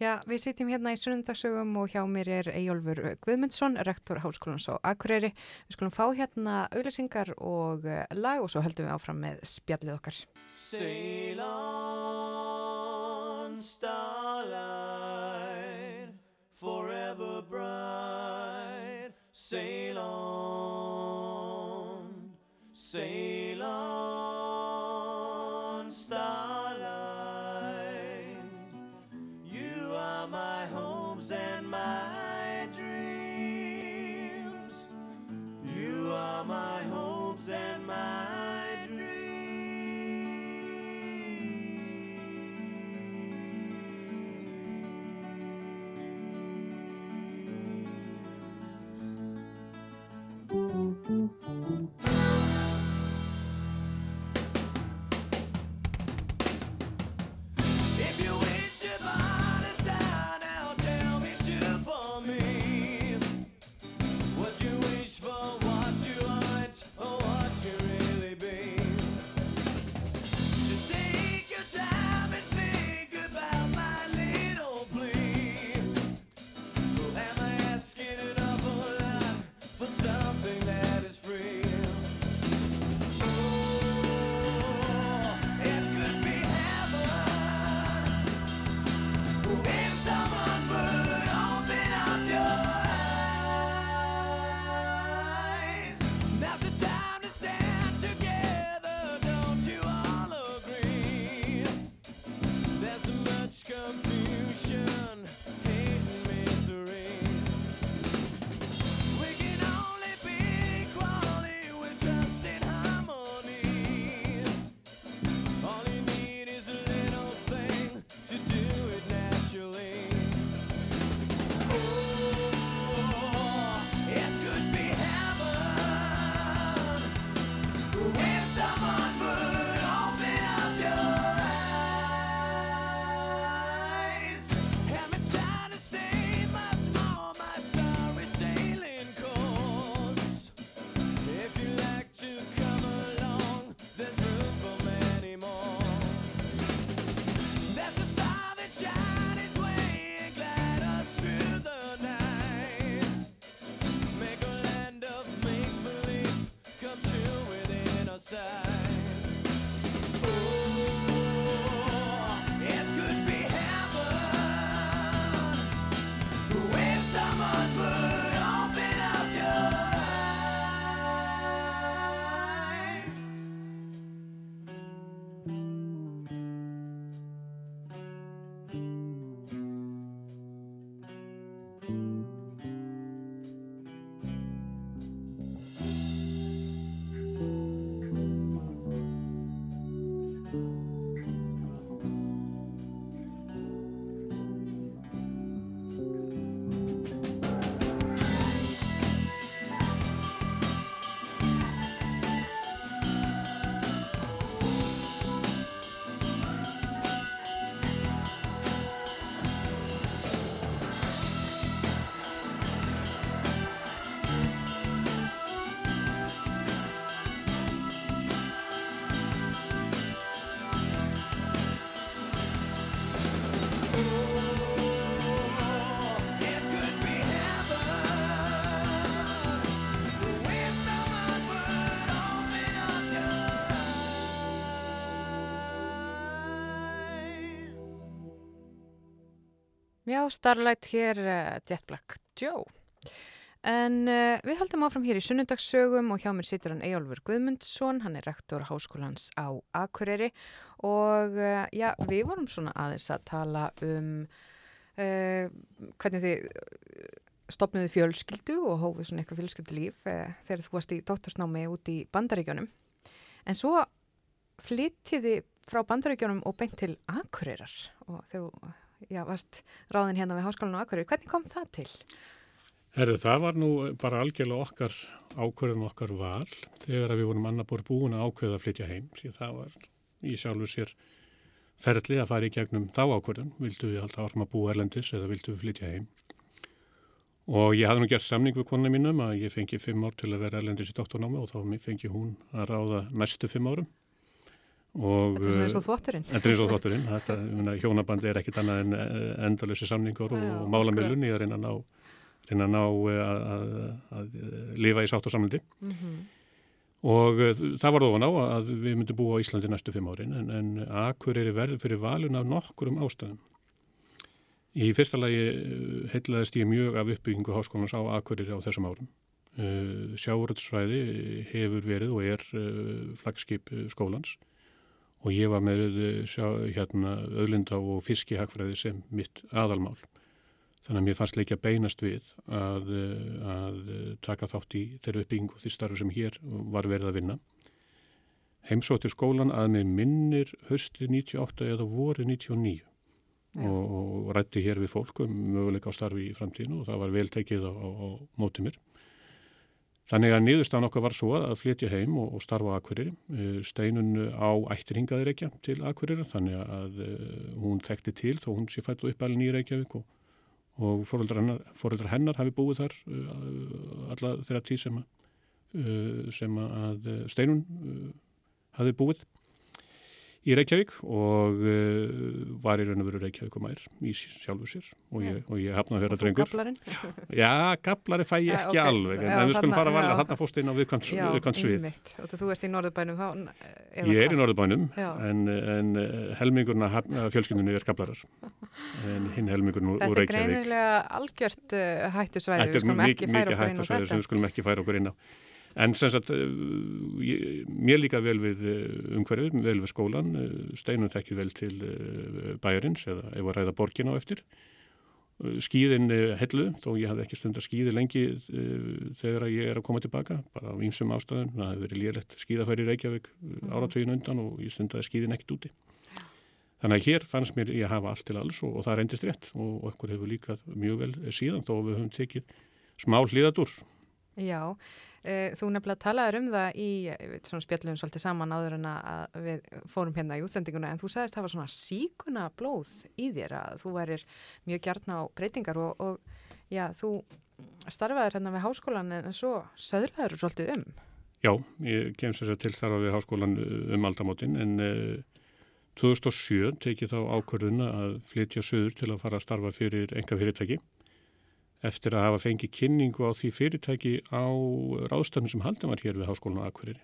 Já, við sitjum hérna í sunnundagsögum og hjá mér er Eyjólfur Guðmundsson, rektor Hálskólans á Akureyri. Við skulum fá hérna auðlisingar og eh, lag og svo heldum við áfram með spjallið okkar. Starlight, forever bright, sail on, sail Starlight hér, uh, Jet Black Joe. En uh, við haldum áfram hér í sunnundagsögum og hjá mér situr hann Eyjólfur Guðmundsson, hann er rektor háskólans á Akureyri og uh, já, við vorum svona aðeins að tala um uh, hvernig þið stopnuðu fjölskyldu og hófuð svona eitthvað fjölskyldulíf þegar þú varst í dóttorsnámi út í bandaríkjónum. En svo flyttiði frá bandaríkjónum og beint til Akureyrar og þegar þú já, varst ráðin hérna við Háskólan á Akureyri. Hvernig kom það til? Herðu, það var nú bara algjörlega okkar ákverðum okkar val þegar við vorum annarbúr búin að ákveða að flytja heim. Því það var í sjálfu sér ferli að fara í gegnum þá ákverðum. Vildu við alltaf árum að búa erlendis eða vildu við flytja heim? Og ég hafði nú gert samning við konuna mínum að ég fengi fimm ár til að vera erlendis í doktornámi og þá fengi hún að ráða næstu fimm árum. Og, þetta er eins og þvotturinn. Þetta er eins og þvotturinn. Þetta, hjónabandi er ekkit annað en endalösi samningur og, og málamilun í að reyna að ná, reyna að, ná að, að, að lifa í sátt og samlindi. Mm -hmm. Og það var þó að ná að við myndum búa á Íslandi næstu fimm árin en, en Akur er verið fyrir valun af nokkurum ástæðum. Í fyrsta lagi heitlaðist ég mjög af uppbyggingu háskólans á Akurir á þessum árum. Sjáuröldsfræði hefur verið og er flagskip skólans og ég var með sjá, hérna, öðlinda og fiskihagfræði sem mitt aðalmál. Þannig að mér fannst leikja beinast við að, að taka þátt í þeirra uppbyggingu því starfu sem hér var verið að vinna. Heimsóttir skólan að með minnir hösti 98 eða voru 99 og, og rætti hér við fólk um möguleika á starfi í framtíðinu og það var vel tekið á, á, á mótið mér. Þannig að niðurstaðan okkar var svo að flytja heim og, og starfa á Akureyri. Steinun á ættirhingaði Reykja til Akureyri þannig að hún þekkti til þó hún sé fætt og uppalinn í Reykjavík og, og fóreldrar hennar, hennar hafi búið þar alla þeirra tíð sem sem að Steinun hafi búið í Reykjavík og uh, var í raun og veru Reykjavík og mær í sjálfu sér og ég, og ég hafna að vera drengur. Gablarinn? Já, gablari fæ ég ja, ekki okay. alveg en, en við skulum fara að valja þarna fórst inn á viðkvæmt svið. Já, einmitt. Og þú ert í Norðurbænum þá? Ég er í Norðurbænum en, en helmingurna fjölskyndunni er gablarar en hinn helmingurna úr Reykjavík. Þetta er greinilega algjört uh, hættusvæði, við skulum ekki færa okkur inn á þetta. Við skulum ekki færa okkur inn á. En sem sagt, ég, mér líka vel við umhverfið, vel við skólan, steinum þekkir vel til bæjarins eða ef að ræða borgin á eftir. Skíðin hellu, þó ég hafði ekki stund að skíði lengi þegar ég er að koma tilbaka, bara á einsum ástæðum. Það hefur verið lélegt skíðafæri í Reykjavík áratugin undan og ég stund að skíðin ekkert úti. Þannig að hér fannst mér ég að hafa allt til alls og, og það reyndist rétt og, okkur hefur líka mjög vel síðan þó við höfum tekið smá hlýðadur. Já, Þú nefnilega talaður um það í spjallum svolítið saman áður en að við fórum hérna í útsendinguna en þú sagðist að það var svona síkuna blóð í þér að þú værir mjög gjarn á breytingar og, og já, þú starfaður hérna við háskólan en svo söðlaður svolítið um. Já, ég kemst þess að tilstarfa við háskólan um aldamotinn en uh, 2007 tekið þá ákvörðuna að flytja söður til að fara að starfa fyrir enga fyrirtæki eftir að hafa fengið kynningu á því fyrirtæki á ráðstöfnum sem haldin var hér við Háskólan á Akureyri.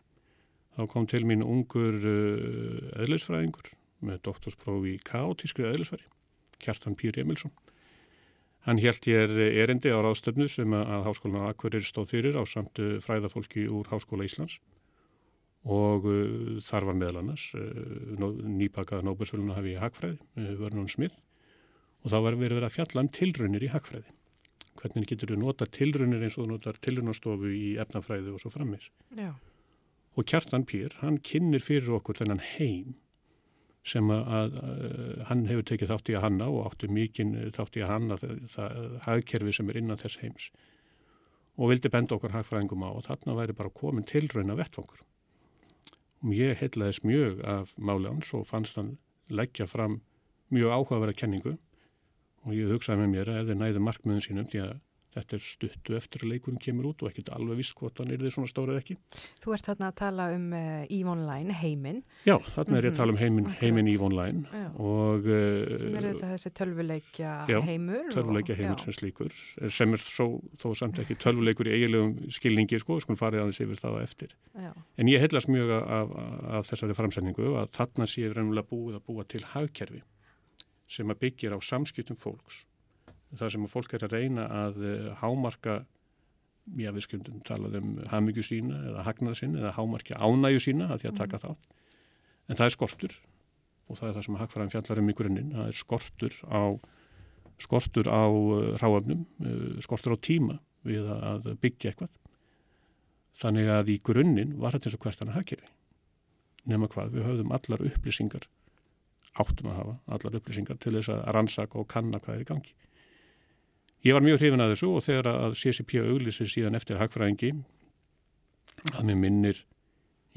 Þá kom til mín ungur uh, eðlisfræðingur með doktorsprófi í kaotískri eðlisfræði, Kjartan Pýr Emilsson. Hann held ég erindi á ráðstöfnu sem að Háskólan á Akureyri stóð fyrir á samt uh, fræðafólki úr Háskóla Íslands og þar var meðal annars nýbakað Nóbersvöluna hafi í Hagfræði, Vörnun Smith og þá var verið að fjalla um tilraunir í Hagfræði hvernig getur þú nota tilrunir eins og þú notar tilrunastofu í efnafræði og svo frammeins. Já. Og Kjartan Pér, hann kynir fyrir okkur þennan heim sem að, að, að hann hefur tekið þátt í að hanna og áttu mikinn þátt í að hanna það, það hagkerfi sem er innan þess heims og vildi benda okkar hagfræðingum á og þarna væri bara komin tilruna vettfangur. Og ég heitlaðis mjög af máli hans og fannst hann leggja fram mjög áhugaverða kenningu og ég hugsaði með mér að ef þeir næðu markmiðun sínum því að þetta er stuttu eftir að leikurinn kemur út og ekkert alveg vist hvort hann er því svona stórið ekki. Þú ert þarna að tala um uh, EVE Online, heiminn. Já, þarna er ég að tala um heiminn mhm. Og, uh, sem er þetta þessi tölvuleikja heimur. Já, tölvuleikja heimur og, sem slíkur, sem er svo, þó samt ekki tölvuleikur í eiginlegum skilningi, sko, sko farið aðeins yfir það eftir. Já. En ég hellast mjög af, af, af þessari framsendingu að þarna sé búið að búa til hagkerfi sem að byggja á samskiptum fólks. Það sem að fólk er að reyna að eh, hámarka, já við skundum talað um hamingju sína eða hagnað sína eða hámarka ánæju sína að því að taka mm. þá. En það er skortur og það er það sem að hagfæraðin fjallar um í grunninn. Það er skortur á skortur á ráöfnum, skortur á tíma við að byggja eitthvað. Þannig að í grunninn var þetta eins og hvert hann að hagkerfi. Nefna hvað, við höfðum allar upplýsingar, áttum að hafa allar upplýsingar til þess að rannsaka og kanna hvað er í gangi. Ég var mjög hrifin að þessu og þegar að CCP auglýsir síðan eftir hagfræðingi að mér minnir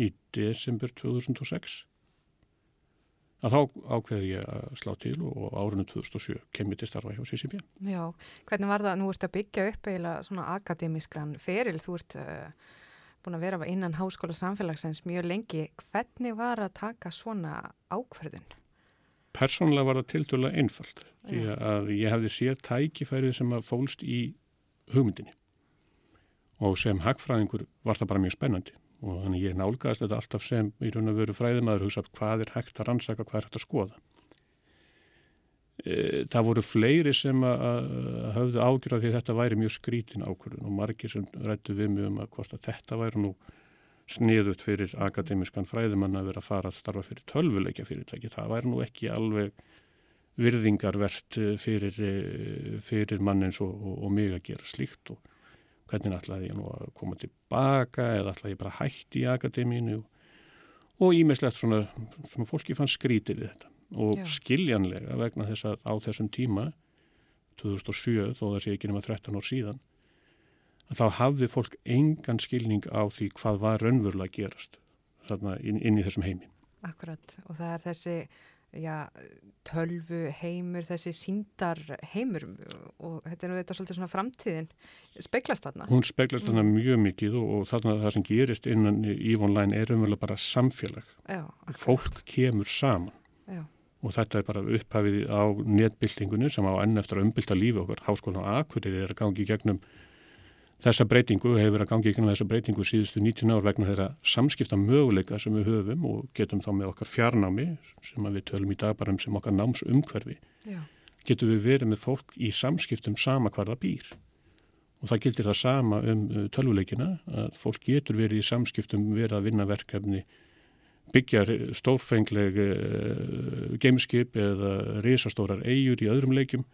í desember 2006 að þá ákveði ég að slá til og árunum 2007 kemur til starfa hjá CCP. Já, hvernig var það, nú ert að byggja upp eiginlega svona akademískan feril, þú ert uh, búin að vera innan háskóla samfélagsins mjög lengi, hvernig var að taka svona ákverðin? Personlega var það tildulega einfalt, því að ég hefði séð tækifærið sem að fólst í hugmyndinni. Og sem hagfræðingur var það bara mjög spennandi. Og þannig ég nálgast þetta alltaf sem í raun og veru fræðimaður hugsa hvað er hægt að rannsaka, hvað er hægt að skoða. E, það voru fleiri sem að, að höfðu ágjörða því að þetta væri mjög skrítin ákvörðun og margir sem rættu við mjög um að hvort að þetta væri nú sniðut fyrir akademiskan fræðimann að vera að fara að starfa fyrir tölvuleikja fyrirtæki. Það væri nú ekki alveg virðingarvert fyrir, fyrir mann eins og, og, og mig að gera slíkt og hvernig ætlaði ég nú að koma tilbaka eða ætlaði ég bara hætti í akademínu og ímislegt svona sem fólki fann skrítið við þetta og Já. skiljanlega vegna þess að á þessum tíma 2007 þó það sé ekki nema 13 ár síðan að þá hafði fólk engan skilning á því hvað var raunverulega gerast þarna inn, inn í þessum heimi. Akkurat og það er þessi já, tölvu heimur, þessi síndar heimur og þetta er nú þetta svolítið svona framtíðin speglast þarna. Hún speglast þarna mm. mjög mikið og, og þarna það sem gerist innan Ívonlæn er umverulega bara samfélag. Já, Fólk kemur saman já. og þetta er bara upphafið á netbildingunni sem á enn eftir að umbylta lífi okkar. Háskólan á Akureyri er að gangi gegnum Þessa breytingu hefur verið að gangi ykkur með þessa breytingu síðustu 19 ár vegna þeirra samskipta möguleika sem við höfum og getum þá með okkar fjarnámi sem við tölum í dag bara um sem okkar námsumhverfi. Já. Getum við verið með fólk í samskiptum sama hvar það býr. Og það gildir það sama um uh, tölvuleikina að fólk getur verið í samskiptum verið að vinna verkefni byggja stórfengleg uh, gameskip eða risastórar eigur í öðrum leikum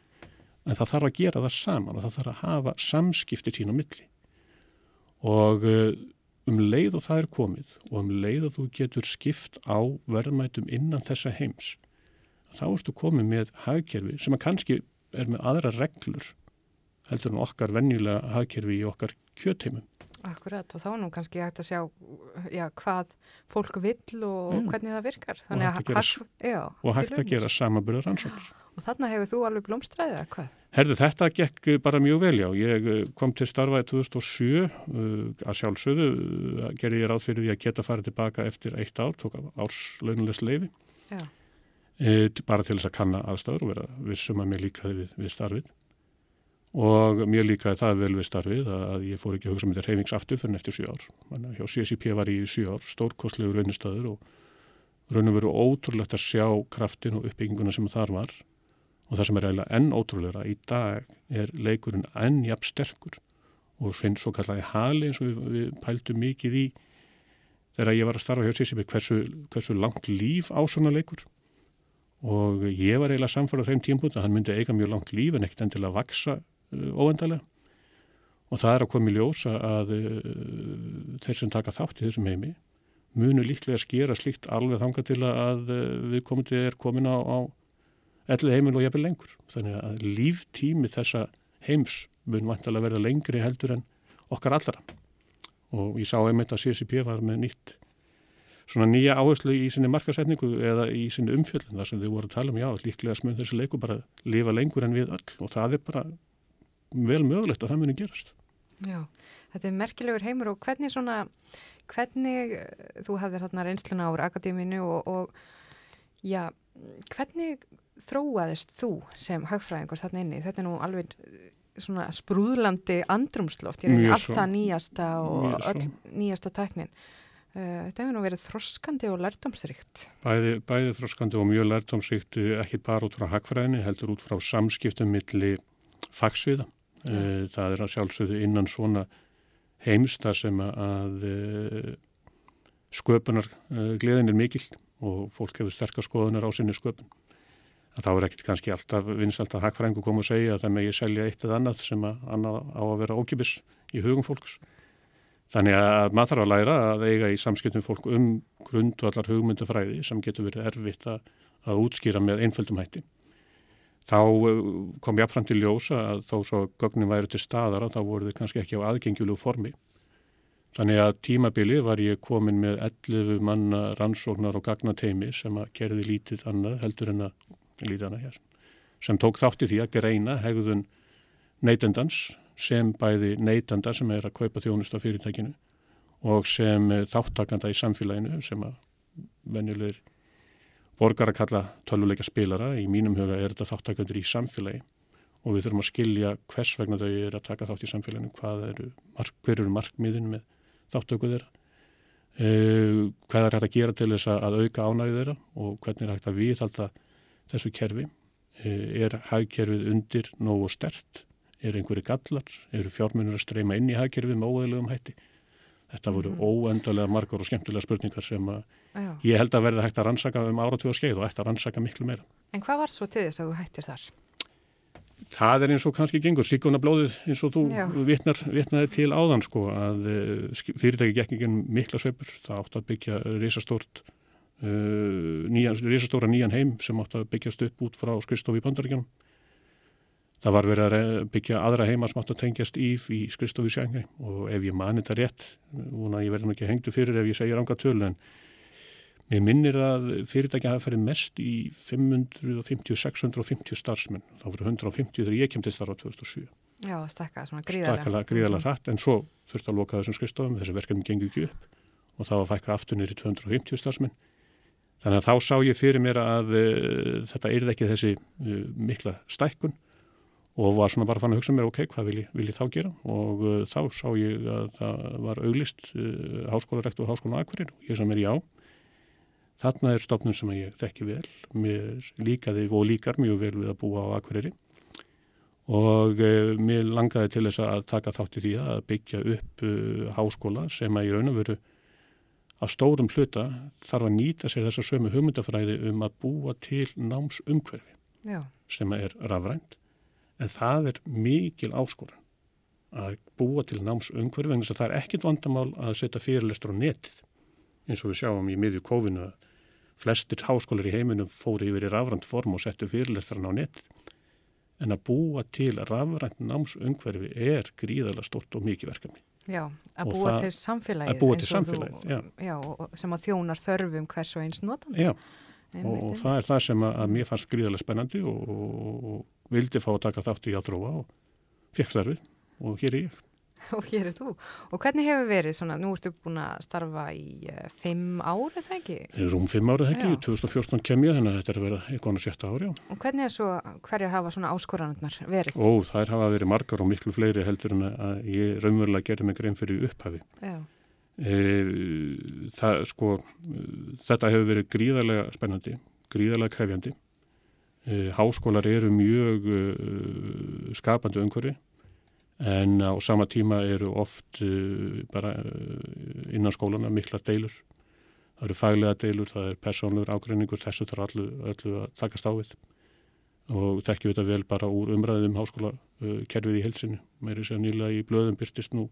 en það þarf að gera það saman og það þarf að hafa samskipti sín á milli. Og eh, um leið og það er komið og um leið og þú getur skipt á verðmætum innan þessa heims þá ertu komið með hagkerfi sem að kannski er með aðra reglur heldur en okkar venjulega hagkerfi í okkar kjöteimum Akkurat og þá nú kannski hægt að sjá já, hvað fólk vill og já. hvernig það virkar og hægt að gera, já, og hægt að gera samaburðar ansvöldur Og þarna hefur þú alveg blómstræðið eða hvað? Herðu þetta gekk bara mjög vel já. Ég eh, kom til starfa í 2007 uh, að sjálfsögðu uh, gerði ég ráð fyrir því að geta farið tilbaka eftir eitt ár, tók árslaunulegs leifi uh, bara til þess að kanna aðstæður og vera vissum að mér líkaði við, við starfið og mér líkaði það vel við starfið að ég fór ekki að hugsa um þetta reyningsaftu fyrir eftir 7 ár. Þannig að hjá CSIP var ég í 7 ár, stórkostlegur raunistæður og raun og veru ótrúlegt að sjá kraftin og uppbygginguna sem þar var og það sem er eiginlega enn ótrúleira í dag er leikurinn enn jafn sterkur og sveins svo kallaði hali eins og við, við pæltum mikið í þegar ég var að starfa hjá Sissibir hversu, hversu langt líf á svona leikur og ég var eiginlega samfærað þeim tímpúnt að hann myndi eiga mjög langt líf en ekkert að vaksa óendalega og það er að koma í ljósa að uh, þeir sem taka þátt í þessum heimi munu líklega að skera slíkt alveg þanga til að uh, við komum til er komin á, á ellu heiminn og jafnvel lengur. Þannig að líftími þessa heims mun vantilega verða lengri heldur en okkar allara. Og ég sá einmitt að CSIP var með nýtt svona nýja áherslu í sinni markasetningu eða í sinni umfjöldin þar sem þau voru að tala um já, líklega smun þessi leiku bara lifa lengur en við öll og það er bara vel mögulegt að það muni gerast. Já, þetta er merkilegur heimur og hvernig svona, hvernig þú hafðir hérna reynsluna ára akadéminu og, og já, hvernig þróaðist þú sem hagfræðingur þarna inni? Þetta er nú alveg eh, svona sprúðlandi andrumsloft, ég reyni allt það nýjasta og all nýjasta teknin. Eh, þetta hefur nú verið þroskandi og lærdomsrikt. Bæði, bæði þroskandi og mjög lærdomsrikt, eh, ekki bara út frá hagfræðinni, heldur út frá samskiptum millir fagsviða. Ja. Það er að sjálfsögðu innan svona heimsta sem að sköpunar gleðin er mikil og fólk hefur sterkast skoðunar á sinni sköpun að þá er ekkert kannski alltaf vinsalt að hagfrængu koma og segja að það megi selja eitt eða annað sem að annað á að vera ókipis í hugum fólks. Þannig að maður þarf að læra að eiga í samskiptum fólk um grundvallar hugmyndafræði sem getur verið erfitt að, að útskýra með einföldum hætti. Þá uh, kom ég affram til ljósa að þó svo gögnin væri til staðar að þá voru þið kannski ekki á aðgengjulegu formi. Þannig að tímabili var ég komin með 11 manna rannsóknar og gagnateimi sem að gerði lítið annað heldur en að lítið annað hér sem tók þátti því að greina hegðun neytendans sem bæði neytenda sem er að kaupa þjónust á fyrirtækinu og sem þáttakanda í samfélaginu sem að venjulegir borgar að kalla tölvuleika spilara í mínum huga er þetta þáttakandur í samfélagi. Og við þurfum að skilja hvers vegna þau eru að taka þátt í samfélaginu hvað eru, hver eru markmiðin með þáttöku þeirra. Uh, hvað er hægt að gera til þess að auka ánægðu þeirra og hvernig er hægt að viðhalda þessu kerfi? Eh, er hagkerfið undir nógu stert, er einhverju gallar, eru fjármunir að streyma inn í hagkerfið með óæðilegum hætti. Þetta voru mm. óendalega margar og skemmtilega spurningar sem ég held að verði hægt að rannsaka um áratúa skeið og ætti að rannsaka miklu meira. En hvað var svo til þess að þú hættir þar? Það er eins og kannski gengur, síkunablóðið eins og þú vitnar, vitnaði til áðan sko að eh, fyrirtæki gekk ekki mikla sveipur, það átt að byggja risastórt Uh, nýjan, risastóra nýjan heim sem átt að byggjast upp út frá skristofi bandaríkjum. Það var verið að byggja aðra heima sem átt að tengjast íf í skristofi sjangi og ef ég mani þetta rétt, núna ég verðum ekki hengtu fyrir ef ég segja ranga töl en mér minnir að fyrirtækja hafa farið mest í 550-650 starfsmenn. Það voru 150 þegar ég kemdi starfa 2007. Já, stakka svona gríðarlega. Stakka gríðarlega hratt en svo þurfti að loka þessum skristofum, þessi verkefni gengur ekki upp og það var fækka aftur nýri 250 starfsmenn Þannig að þá sá ég fyrir mér að uh, þetta eirði ekki þessi uh, mikla stækkun og var svona bara fann að hugsa mér, ok, hvað vil ég, vil ég þá gera? Og uh, þá sá ég að það var auglist háskólarektu og háskólan Akvarir og ég sá mér já. Þarna er stofnun sem ég þekki vel, mér líkaði og líkar mjög vel við að búa á Akvariri og mér langaði til þess að taka þátti því að byggja upp háskóla sem að í raun og veru að stórum hluta þarf að nýta sér þessa sömu hugmyndafræði um að búa til námsumhverfi Já. sem er rafrænt en það er mikil áskoran að búa til námsumhverfi en þess að það er ekkit vandamál að setja fyrirlestur á netið eins og við sjáum í miðju kófinu að flestir háskólar í heiminum fóri yfir í rafrænt form og settu fyrirlesturinn á netið. En að búa til rafrænt námsumhverfi er gríðarlega stort og mikið verkefni. Já, að búa til samfélagi að búa til samfélagi, þú, já. já sem að þjónar þörfum hvers og eins notandi Já, og, og það er það sem að, að mér fannst gríðarlega spennandi og, og, og vildi fá að taka þátt í að þróa og fekk þarfið og hér er ég og hér er þú. Og hvernig hefur verið svona, nú ertu búin að starfa í uh, fimm ári, það ekki? Rúm fimm ári, það ekki, 2014 kem ég þannig að þetta er að vera einhvern og sjötta ári, já. Og hvernig er svo, hverjar hafa svona áskoranarnar verið? Ó, þær hafa verið margar og miklu fleiri heldur en að ég raunverulega gerði mig grein fyrir upphafi. Já. E, það, sko, þetta hefur verið gríðarlega spennandi, gríðarlega krefjandi. E, háskólar eru mjög uh, skapandi umhverfi en á sama tíma eru oft uh, bara uh, innan skólana mikla deilur. Það eru faglega deilur, það er persónlur ágreiningur, þessu þarf allu, allu að takast á við og þekkjum þetta vel bara úr umræðum um háskóla uh, kerfið í helsinu. Mér er sér nýlega í blöðum byrtist nú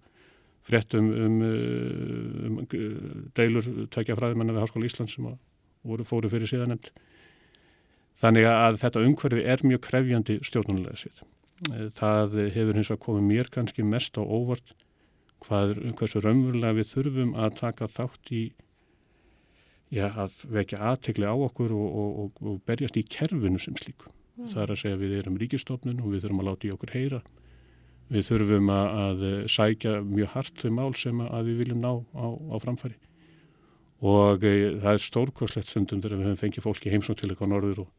fréttum um, um, um deilur tvekja fræðimennar við Háskóla Íslands sem voru fóru fyrir síðanemnd. Þannig að þetta umhverfi er mjög krefjandi stjórnulega sér. Það hefur hins að komið mér kannski mest á óvart hvað, hversu raunverulega við þurfum að taka þátt í já, að vekja aðtegli á okkur og, og, og, og berjast í kerfinu sem slíku. Mm. Það er að segja við erum ríkistofnun og við þurfum að láta í okkur heyra. Við þurfum að, að sækja mjög hart þau mál sem að við viljum ná á, á framfæri. Og e, það er stórkvæslegt sundum þegar við höfum fengið fólki heimsótt til eitthvað norður og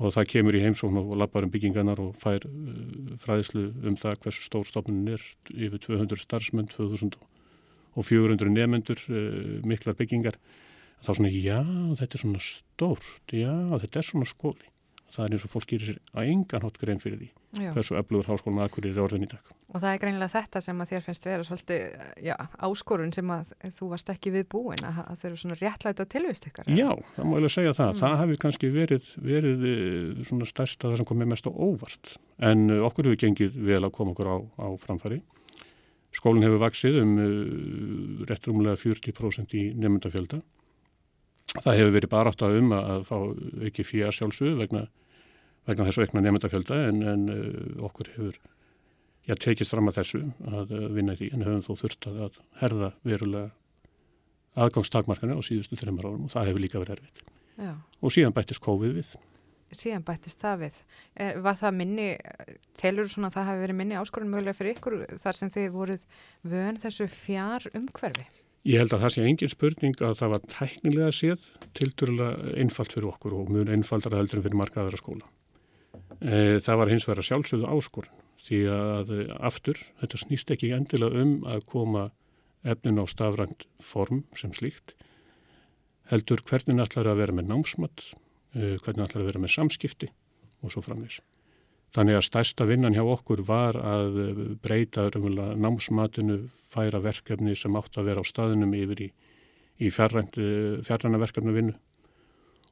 og það kemur í heimsókn og lappar um byggingarnar og fær uh, fræðislu um það hversu stór stofnun er yfir 200 starfsmenn, 2000 og 400 nefnendur, uh, miklar byggingar. Þá svona já, þetta er svona stórt já, þetta er svona skóli Það er eins og fólk gerir sér að engan hótt grein fyrir því Já. hversu öflugur háskólum aðkurir er orðin í dag. Og það er greinilega þetta sem að þér finnst vera svolítið, já, áskorun sem að þú varst ekki við búin að, að þau eru svona réttlæta tilvist ykkar. Já, það má ég segja það. Mm. Það hefði kannski verið, verið eh, svona stærsta það sem komið mest á óvart. En eh, okkur hefur gengið vel að koma okkur á, á framfæri. Skólinn hefur vaksið um uh, rétt rúmulega 40% í nefndafjölda. Það hefur verið barátt að um að fá ekki fyrir sjálfsög vegna, vegna þessu aukna nefndafjölda en, en uh, okkur hefur já, tekist fram að þessu að uh, vinna því en höfum þó þurft að herða verulega aðgangstakmarkana á síðustu þreymar árum og það hefur líka verið erfitt. Já. Og síðan bættist COVID við. Síðan bættist það við. Er, var það minni, telur svona að það hafi verið minni áskorun mögulega fyrir ykkur þar sem þið voruð vön þessu fjár umhverfi? Ég held að það sé engin spurning að það var tæknilega séð tilturlega einfalt fyrir okkur og mjög einfaldara heldur en fyrir markaðara skóla. E, það var hins vegar sjálfsögðu áskorun því að aftur, þetta snýst ekki endilega um að koma efnin á stafrænt form sem slíkt, heldur hvernig ætlar að vera með námsmatt, e, hvernig ætlar að vera með samskipti og svo framins. Þannig að stærsta vinnan hjá okkur var að breyta námsmatinu, færa verkefni sem átt að vera á staðinum yfir í, í fjarræna verkefni vinnu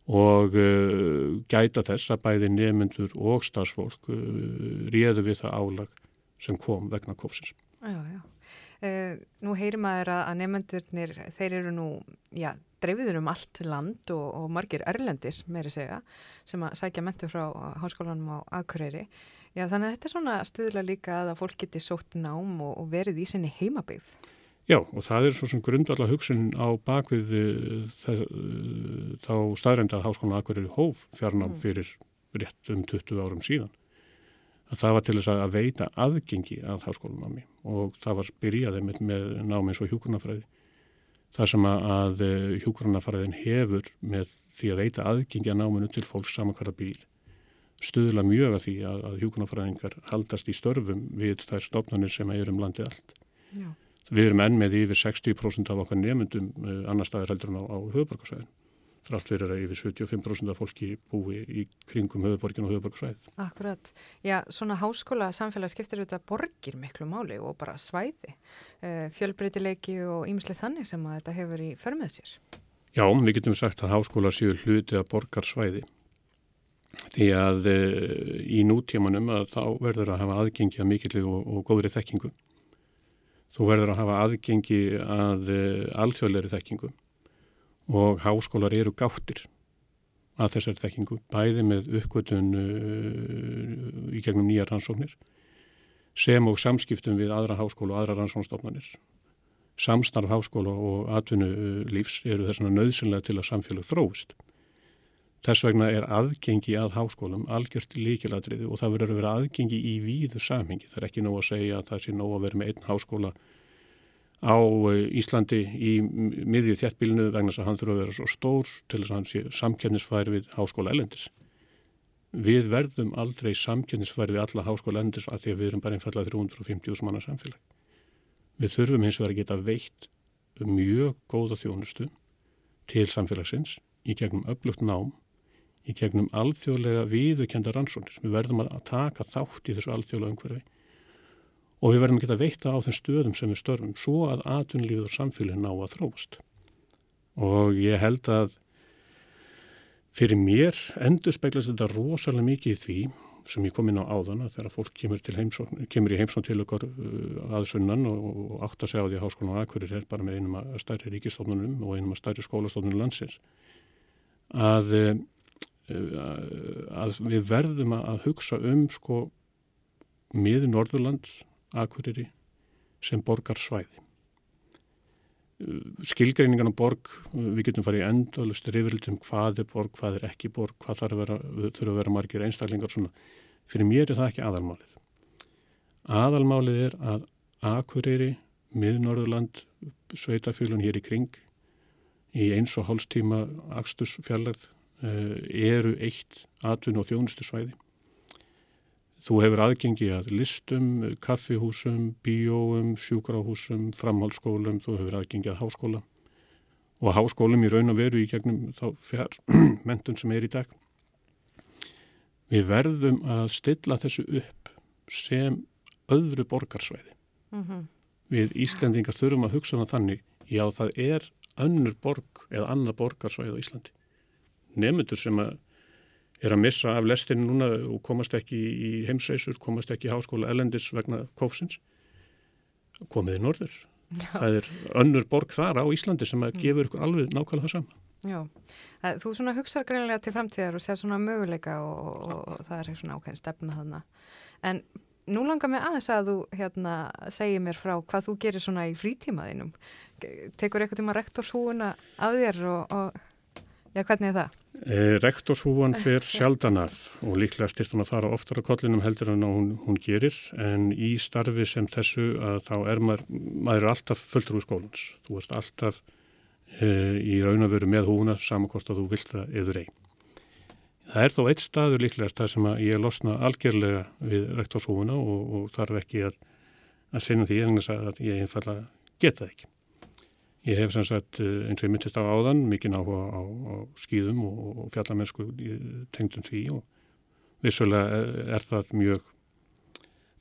og uh, gæta þess að bæði nefnendur og starfsfólk uh, réðu við það álag sem kom vegna kófsins. Já, já. Uh, nú heyrir maður að nefnendurnir, þeir eru nú, já, dreifiður um allt land og, og margir erlendis, meiri segja, sem að sækja mentu frá háskólanum á Akureyri. Já, þannig að þetta er svona stuðla líka að fólk geti sótt nám og, og verið í sinni heimabigð. Já, og það er svo sem grundallega hugsun á bakvið það, þá staðrænda að háskólan Akureyri hóf fjarnám mm. fyrir rétt um 20 árum síðan. Að það var til þess að veita aðgengi að háskólanámi og það var byrjaði með, með námi eins og hjúkurnafræði þar sem að hjúgrunarfæriðin hefur með því að veita aðgengi að náminu til fólks saman hverja bíl stuðla mjög að því að, að hjúgrunarfæriðingar haldast í störfum við þær stofnanir sem er um landið allt. Já. Við erum enn með yfir 60% af okkar nefndum annar staðir heldur en á, á höfuborgarsvæðin. Þrátt verið að yfir 75% af fólki búi í kringum höfuborgin og höfuborgarsvæðið. Akkurat. Já, svona háskóla samfélag skiptir auðvitað borgir miklu máli og bara svæði. Fjölbreytileiki og ýmislega þannig sem að þetta hefur í förmið sér. Já, við getum sagt að háskóla séu hluti að borgarsvæði. Því að e, í nútímanum að þá verður að hafa aðgengi að mikilvæg og, og góðri þekkingu. Þú verður að hafa aðgengi að e, alþjóðleiri þekkingu og háskólar eru gáttir að þessari þekkingu, bæði með uppgötun uh, í gegnum nýjar rannsóknir sem og samskiptum við aðra háskóla og aðra rannsóknstofnanir. Samstarf háskóla og atvinnulífs eru þessana nöðsynlega til að samfélag þróist. Þess vegna er aðgengi að háskólum algjört líkiladriði og það verður að vera aðgengi í víðu samhengi. Það er ekki nóg að segja að það sé nóg að vera með einn háskóla á eh, Íslandi í miðju þjættbílinu vegna þess að hann þurfa að vera svo stór til þess að hann sé samkjörnisfæri við háskóla elendis. Við verðum aldrei samkjörnisfæri við alla háskóla elendis að því að við erum bara einfallega 350 manna samfélag. Við þurfum hins vegar að geta veitt mjög góða þjónustu til samfélagsins í gegnum öflugt nám, í gegnum alþjóðlega viðukenda rannsónir. Við verðum að taka þátt í þessu alþjóðlega umhverfi og við verðum að geta veita á þeim stöðum sem við störfum svo að atvinnlífið og samfélagin ná að þróast. Og ég held að fyrir mér endur speglast þetta rosalega mikið í því sem ég kom inn á áðana þegar fólk kemur, heimsón, kemur í heimsón til okkar uh, aðsunnan og, átt að segja á því að Háskólan og Akkurir er bara með einum að stærri ríkistofnunum og einum að stærri skólastofnunum landsins að, uh, að við verðum að hugsa um sko miður Norðurland Akureyri sem borgar svæði. Skilgreiningan á borg, við getum farið í endalust rifrildi um hvað er borg, hvað er ekki borg, hvað þarf að vera, þurfa að vera margir einstaklingar svona. Fyrir mér er það ekki aðalmálið. Aðalmálið er að Akureyri, miðnorðurland, sveitafjölun hér í kring, í eins og hálstíma axtusfjallag eru eitt atvinn og þjónustu svæði Þú hefur aðgengi að listum, kaffihúsum, bíóum, sjúkrahúsum, framhaldsskólum, þú hefur aðgengi að háskóla og háskólum í raun og veru í gegnum þá fjár mentun sem er í dag. Við verðum að stilla þessu upp sem öðru borgarsvæði. Mm Við Íslendingar þurfum að hugsa um það þannig, já það er önnur borg eða annað borgarsvæði á Íslandi. Nefnendur sem að er að missa af lestinu núna og komast ekki í heimsreysur, komast ekki í háskóla elendis vegna kófsins, komið í norður. Já. Það er önnur borg þar á Íslandi sem að gefur ykkur alveg nákvæmlega það sama. Já, Eh, þú svona hugsar greinlega til framtíðar og sér svona möguleika og, og, og það er svona ákveðin stefna þarna. En nú langar mig aðeins að þú hérna segir mér frá hvað þú gerir svona í frítímaðinum. Tekur eitthvað tíma rektorshúuna af þér og, og já, hvernig er það? Eh, rektorshúan fer sjaldan af og líklega styrst hún að fara oftar á kollinum heldur en hún, hún gerir en í starfi sem þessu að þá er maður, maður er alltaf fulltrú skólans. Þú ert alltaf eh, í raun og veru með húna saman hvort að þú vilt það eður einn. Það er þó eitt staður líklegast það sem að ég losna algjörlega við rektorshúuna og, og þarf ekki að, að sinna því að ég einfalla geta ekki. Ég hef sem sagt eh, eins og ég myndist á áðan mikinn áhuga á, á skýðum og, og fjallamennsku í tengdum því og vissulega er, er það mjög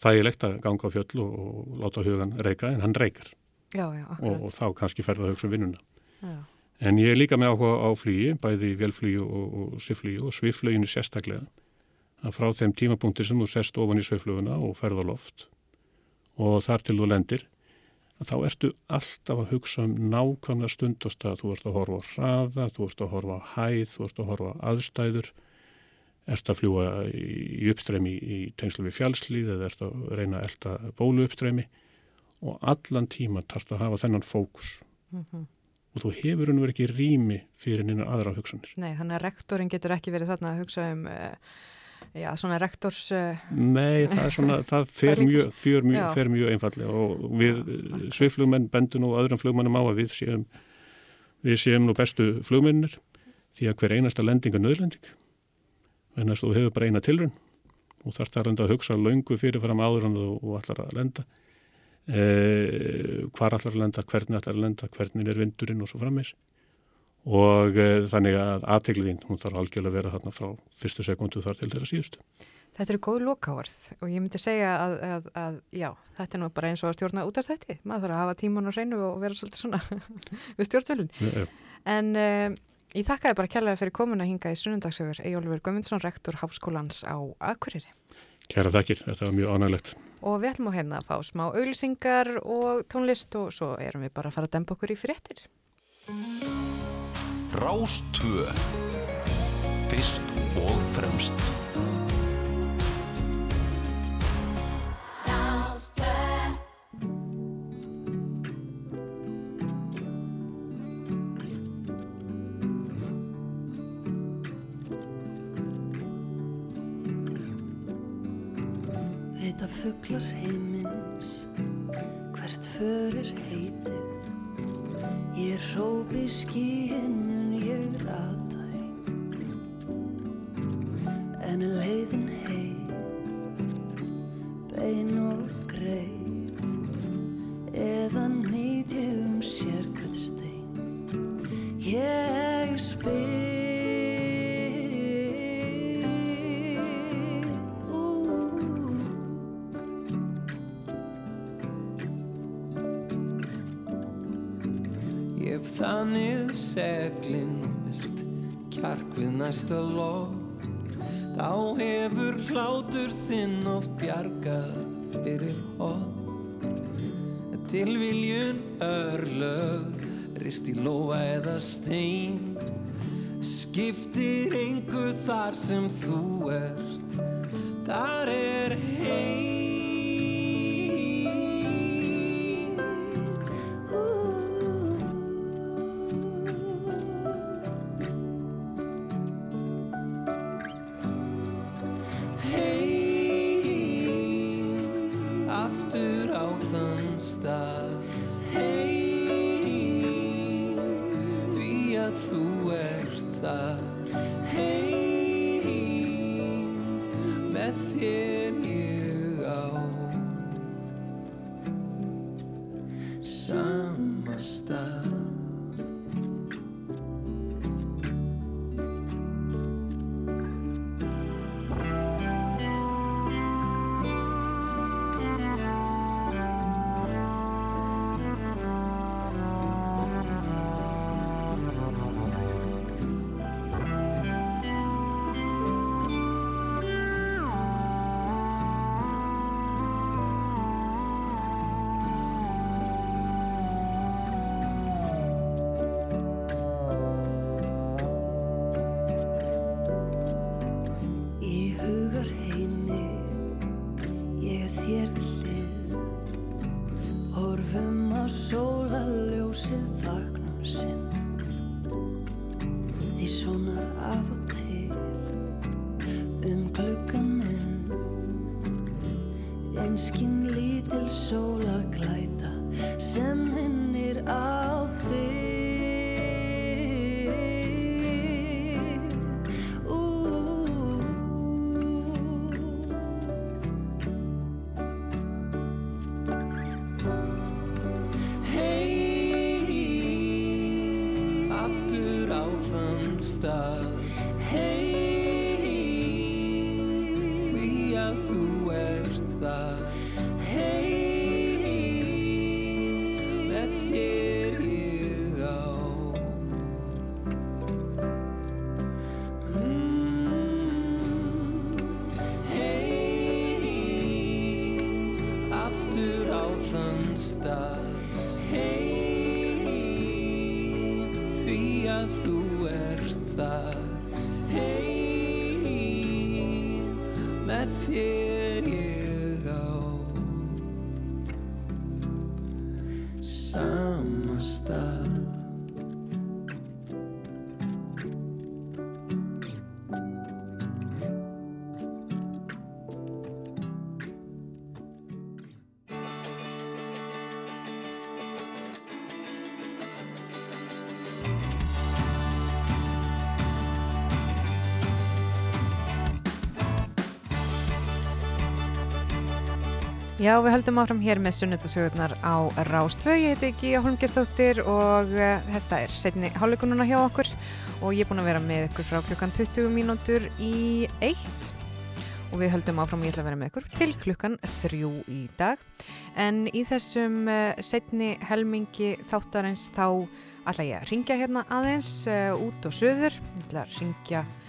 þægilegt að ganga á fjöll og, og láta hugan reyka en hann reykar Já, já, og, og þá kannski ferða hugsa um vinnuna. Já, En ég er líka með áhuga á flugi, bæði vélflugi og, og sviflugi og svifluginu sérstaklega. Að frá þeim tímapunkti sem þú sest ofan í svifluguna og ferð á loft og þar til þú lendir, þá ertu alltaf að hugsa um nákvæmlega stundast að þú ert að horfa á hraða, þú ert að horfa á hæð, þú ert að horfa á aðstæður, ert að fljúa í uppstreymi í tengslu við fjálslíð eða ert að reyna að elda bólu uppstreymi og allan tíma tarft að hafa þennan fókus mhm. og þú hefur hann verið ekki rými fyrir nýna aðra hugsanir. Nei, þannig að rektorinn getur ekki verið þarna að hugsa um, uh, já, svona rektors, uh, Nei, það er svona, það fer er mjög, fer mjög, fer mjög einfallega og við eh, sviflugmenn bendun og öðrum flugmannum á að við séum, við séum nú bestu flugmennir því að hver einasta lending er nöðlending en þess að þú hefur bara eina tilrun og þarf það að hugsa löngu fyrirfram áður en þú allar að lenda. Eh, hvar allar að lenda, hvernig allar að lenda, hvernig er vindurinn og svo frammeins og eh, þannig að aðtegliðin, hún þarf algjörlega að vera þarna frá fyrstu sekundu þar til þeirra síðustu. þetta eru góð lokaorð og ég myndi segja að, að, að já, þetta er nú bara eins og að stjórna út af þetta. Maður þarf að hafa tíman og hreinu og vera svolítið svona við stjórnvölinn. En uh, ég þakkaði bara kærlega fyrir komuna hinga í sunnundagsögur Eyjólfur Guðmundsson, rektor Háskólans á Akureyri. Kæra þakkir, þetta var mjög ánægilegt. Og við ætlum á hérna að fá smá auglýsingar og tónlist og svo erum við bara að fara að dempa okkur í fréttir. Rástvö Fyrst og fremst. Vita fuglar heimins hvert förir heitið. Ég rópi skíin mun ég rata heim En er leiðin heim bein og greið Eða nýt ég um sérkvæð stein. Ég spyr Ú Ég þannig seglinn mist kjark við næsta lof Þá hefur hlátur þinn oft bjargað fyrir hot Tilviljun örlög rist í lóa eða stein. Skiptir engu þar sem þú ert. Þar er Heim því Já, við höldum áfram hér með sunnudasögurnar á Rástvö. Ég heiti Gíja Holmgjastóttir og uh, þetta er setni hálfleikununa hjá okkur og ég er búin að vera með ykkur frá klukkan 20 mínútur í eitt og við höldum áfram ég ætla að vera með ykkur til klukkan þrjú í dag. En í þessum uh, setni helmingi þáttarins þá ætla ég að ringja hérna aðeins uh, út og söður. Ég ætla að ringja eh,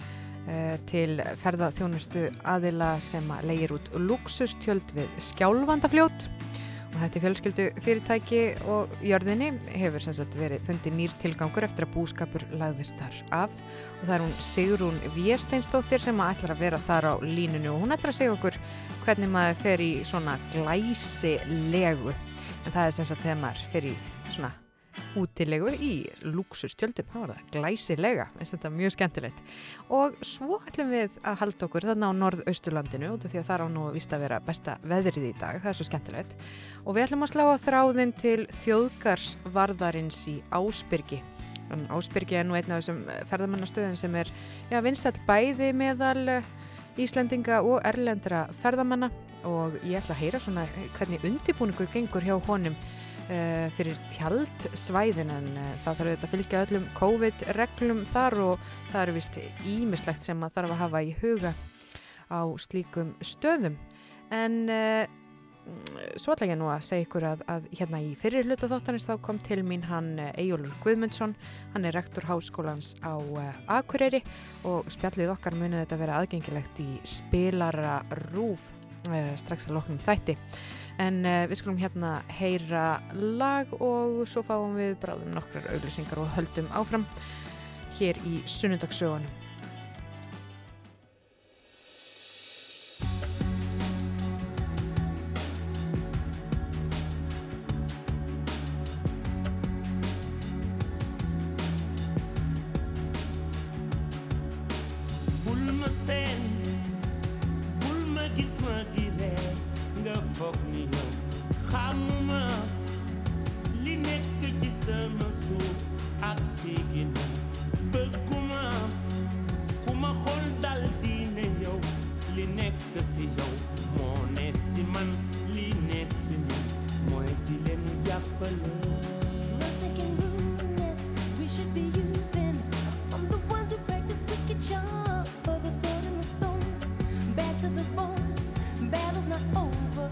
til ferðaþjónustu aðila sem að leigir út luxustjöld við skjálfandafljót. Og þetta fjölskyldu fyrirtæki og jörðinni hefur sem sagt verið fundið nýr tilgangur eftir að búskapur lagðist þar af. Og það er hún Sigrún Viesteinsdóttir sem að ætlar að vera þar á línunu og hún ætlar að segja okkur hvernig maður fer í svona glæsilegu. En það er sem sagt þegar maður fer í svona útilegu í luxustjöldum, það var það, glæsilega, veist þetta mjög skemmtilegt. Og svo ætlum við að halda okkur þarna á norðausturlandinu út af því að það er á nú að vista að vera besta veðrið í dag, það er svo skemmtilegt. Og við ætlum að slá að þráðin til þjóðgarsvarðarins í Ásbyrgi. Þannig Ásbyrgi er nú einn af þessum ferðamannastöðum sem er vinsall bæði meðal eh, Íslendinga og erlendra ferðamanna og ég ætla að heyra svona hvernig undibúningur gengur hjá honum uh, fyrir tjaldsvæðin en uh, það þarf að fylgja öllum COVID-reglum þar og það eru vist ímislegt sem að þarf að hafa í huga á slíkum stöðum. En uh, svo ætla ég nú að segja ykkur að, að hérna í fyrir hluta þáttanins þá kom til mín hann Ejólur Guðmundsson. Hann er rektor háskólans á Akureyri og spjallið okkar munið þetta vera aðgengilegt í spilara rúf strax að loknum þætti En uh, við skulum hérna heyra lag og svo fáum við bráðum nokkrar auglýsingar og höldum áfram hér í sunnundagssögunum. bul ma seen bul sama suuf ak bëgguma ku ma xool dal di ne yow li si man li man di We should using. I'm the ones for the sword and the stone. Bad to the bone. Battle's not over,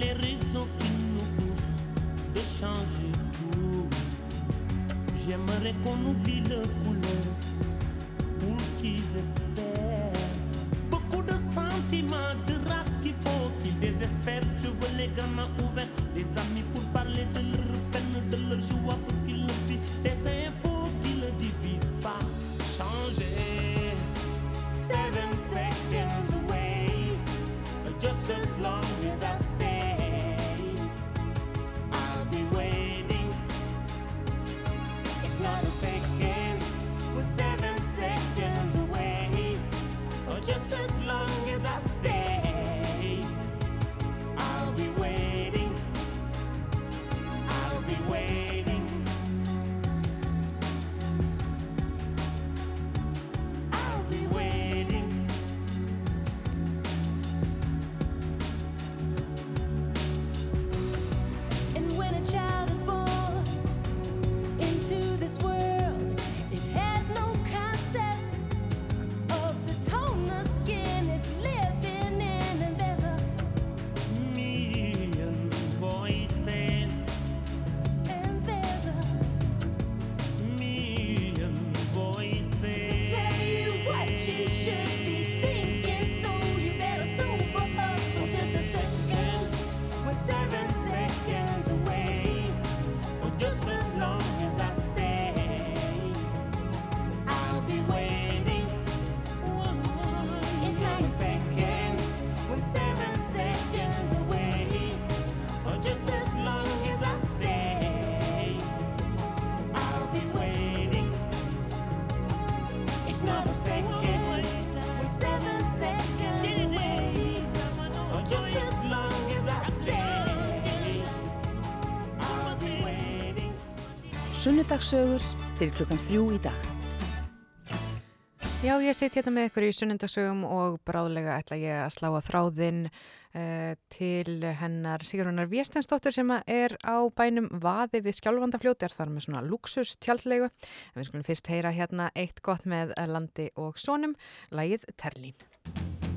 le sunnundasögur til klukkan þrjú í dag. Já, ég sitt hérna með ykkur í sunnundasögum og bráðlega ætla ég að slá að þráðinn uh, til hennar Sigurðunar Viestensdóttur sem er á bænum vaði við skjálfandafljóti, er þar með svona luxustjaldlegu. En við skulum fyrst heyra hérna eitt gott með landi og sónum, lægið Terlín.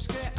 Christmas.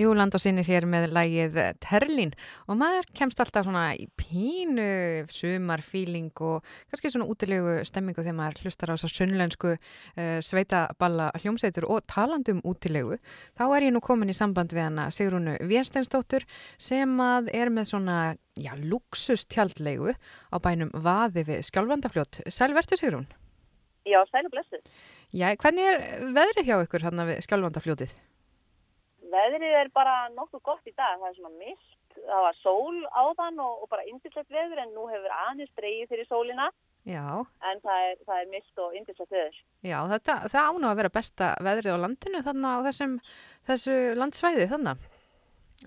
Jú, land og sinni hér með lægið Terlín og maður kemst alltaf svona í pínu sumarfíling og kannski svona útilegu stemmingu þegar maður hlustar á þess að sunnlensku uh, sveitaballa hljómsveitur og talandum útilegu. Þá er ég nú komin í samband við hana Sigrúnu Vérsteinsdóttur sem að er með svona, já, luxustjaldlegu á bænum Vaði við Skjálfandafljót. Sælvertu Sigrún? Já, sæl og blessuð. Já, hvernig er veðrið hjá ykkur hann við Skjálfandafljótið? Veðrið er bara nokkuð gott í dag, það er svona mist, það var sól áðan og, og bara indislegt veður en nú hefur aðeins dreyið fyrir sólina Já, en það er, það er mist og indislegt veður. já þetta, það áná að vera besta veðrið á landinu þannig á þessum, þessu landsvæði þannig,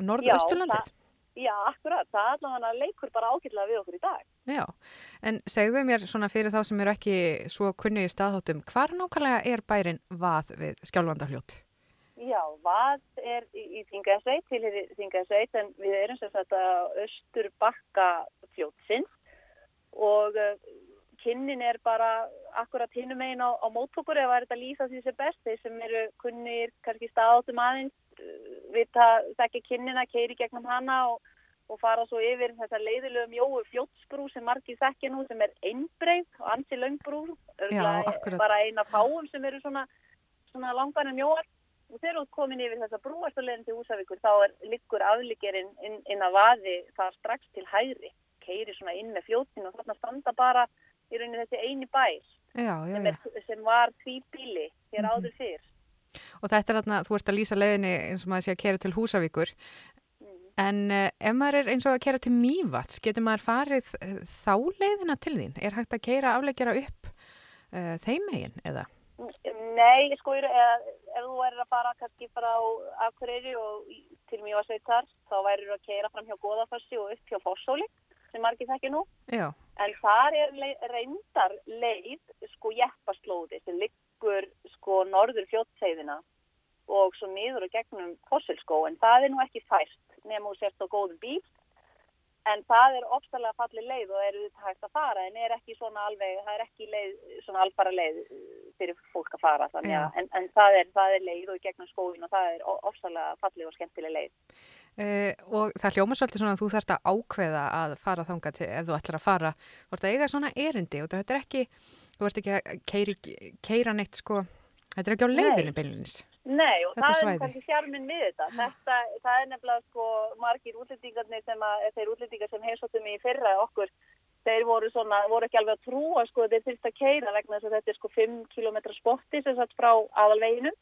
norðausturlandið. Já, akkurat, það allavega leikur bara ágætlega við okkur í dag. Já, en segðu mér svona fyrir þá sem eru ekki svo kunni í staðháttum, hvar nákvæmlega er bærin vað við skjálfandafljót? Já, vað er í, í Þingasveit, til Þingasveit, en við erum sem sagt að austur bakka fljótsins og uh, kynnin er bara akkurat hinnum einn á, á móttókur ef það er þetta lýsa því sem best. Þeir sem eru kunnir kannski staðáttum aðeins, uh, vita þekki kynnina, keiri gegnum hana og, og fara svo yfir þessa leiðilegu mjóu fljótsbrú sem margir þekki nú sem er einbreið og ansi akkurat. bara eina fáum sem eru svona, svona langan en mjóar og þegar þú ert komin yfir þessa brúastalegin til Húsavíkur þá er liggur afligerinn inn, inn að vaði það strax til hægri keiri svona inn með fljótin og þarna standa bara í rauninni þessi eini bær Já, já, sem, er, sem var því bíli hér Mhm. áður fyrr Og þetta er þarna, þú ert að lýsa leiðinni eins og maður sé að kera til Húsavíkur, en uh, ef maður er eins og að kera til Mývats, getur maður farið uh, þá leiðina til þín? Er hægt að keira afleggjara upp uh, þeim megin eða? Nei, sko, ef, ef þú værir að fara kannski frá Akureyri og til Mjóasveitar þá værir þú að keira fram hjá Góðafossi og upp hjá Fossóli sem margir þekki nú. Já, En þar er le reyndar leið sko jeppaslóði sem liggur sko norður fljótseiðina og svo niður og gegnum fossilskó en það er nú ekki fært nema þú sért á góðum bíl en það er ofsalega falli leið og er þetta hægt að fara en er ekki svona alveg, það er ekki leið, svona alfara leið fyrir fólk að fara þannig að, en, en það, er, það er leið og gegnum skóin og það er ofsalega falli og skemmtileg leið. uh, og það hljóma svolítið svona að þú þarft að ákveða að fara þangað til ef þú ætlar að fara, þú ert að eiga svona erindi og þetta er ekki, þú ert ekki að keiri, keira neitt sko, þetta er ekki á leiðinu beinlinis. Nei, og Þetta það er kannski fjárminn við þetta. þetta. Það er nefnilega sko margir útlendingarnir sem að, þeir útlendingar sem heimsóttum í fyrra okkur, þeir voru svona, voru ekki alveg að trúa sko þeir þurft að keira vegna þess að þetta er sko 5 km spotti sem satt frá aðalveginu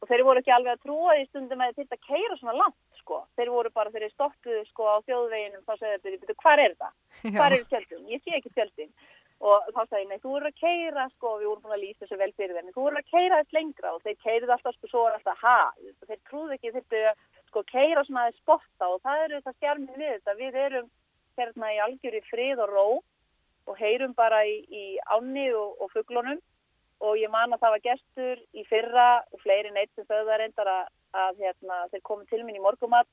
og þeir voru ekki alveg að trúa í stundum að þeir þurft að keira svona langt sko. Þeir voru bara, þeir stoppuðu sko á þjóðveginum þá segðu þeir, "Bíddu, hvar er það? Hvar eru tjöldin? Ég sé ekki tjöldin. Og þá sagði ég, nei, þú eru að keira, sko, við vorum búin að lýsa þessu vel fyrir þeim, þú eru að keira þess lengra og þeir keirið alltaf, sko, svo er alltaf, ha, þeir trúðu ekki, þeir sko, keira svona aðeins spotta og það eru þetta stjárminn við þetta, við erum hérna í algjöri frið og ró og heyrum bara í, í ánni og, og fuglunum. Og ég man að það var gestur í fyrra og fleiri neitt sem sögðu það reyndar að, að hérna, þeir komið til mín í morgumat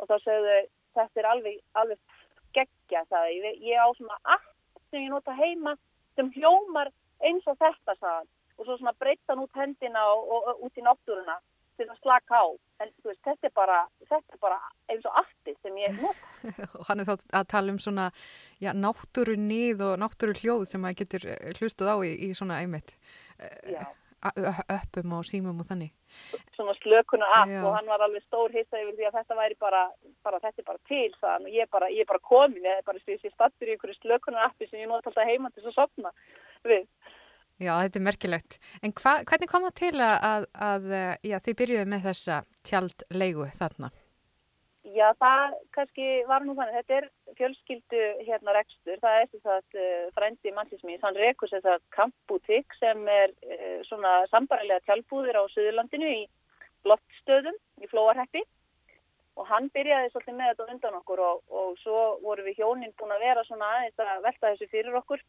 og þá sögðu þetta er alveg, alveg geggja, sagði ég, ég á svona allt sem ég nota heima sem hljómar eins og þetta, sagði hann. Og svo svona breytta hann út hendina og, og, og út í náttúruna til að slaka á. En veist, þetta er bara, þetta er bara eins og allt sem ég nota. Og hann er þá að tala um svona já, náttúru nýð og náttúru hljóð sem maður getur eh, hlustað á í, í svona einmitt. Já. Öppum og símum og þannig. svona slökuna app Já. og hann var alveg stór hissa yfir því að þetta væri bara, bara þetta er bara til þann og ég er bara, ég er bara komin ég er bara að ég stattur í einhverju slökuna appi sem ég nota alltaf heima til þess að sopna við. Já, þetta er merkilegt. En hva, hvernig kom það til að, að, að já, þið byrjuðu með þessa tjaldleigu þarna? Já, það kannski var nú þannig, þetta er fjölskyldu hérna rekstur, það er þess að uh, frændi mannsins hann rekur þess að kampbútik sem er uh, svona sambarilega tjálbúðir á Suðurlandinu í loftstöðum í Flóarheppi. Og hann byrjaði svolítið með þetta undan okkur og, og svo voru við hjónin búin að vera svona aðeins að velta þessu fyrir okkur.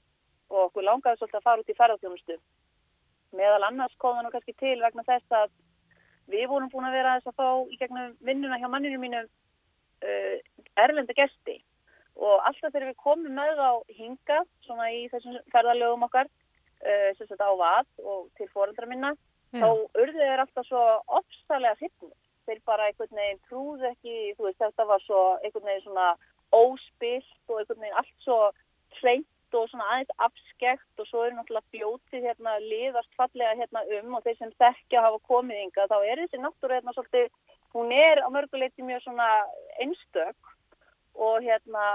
Og okkur langaði svolítið að fara út í ferðarþjónustu. Meðal annars kom það nú kannski til vegna þess að við vorum búin að vera þess að fá í gegnum vinnuna hjá manninu mínum erlenda gesti og alltaf þegar við komum með þá hinga svona í þessum ferðarlögum okkar uh, sem þetta á vað og til foreldra minna Já. þá urðu þeir alltaf svo ofsalega hryfnir þeir bara einhvern veginn trúðu ekki, þú veist, þetta var svo einhvern veginn svona óspilt og einhvern veginn allt svo hreint og svona aðeins afskekt og svo er náttúrulega fljótið hérna liðast fallega hérna um og þeir sem þekkja hafa komið ynga, þá er þessi náttúrulega hérna svolítið, hún er á mörguleiti mjög svona einstök og hérna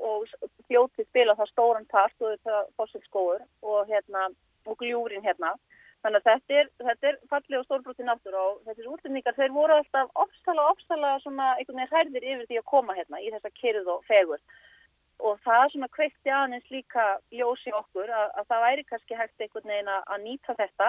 og fljótið spila það stóran part og þetta fossilskóur og hérna og gljúrin hérna. Þannig að þetta er, þetta er fallið og stórbróti náttúru og þessir útlendingar þeir voru alltaf ofsalega, ofsalega svona einhvern veginn hærðir yfir því að koma hérna í þessa kyrð og fegur og það svona kveikti aðeins líka ljósi okkur að, að það væri kannski hægt einhvern veginn að nýta þetta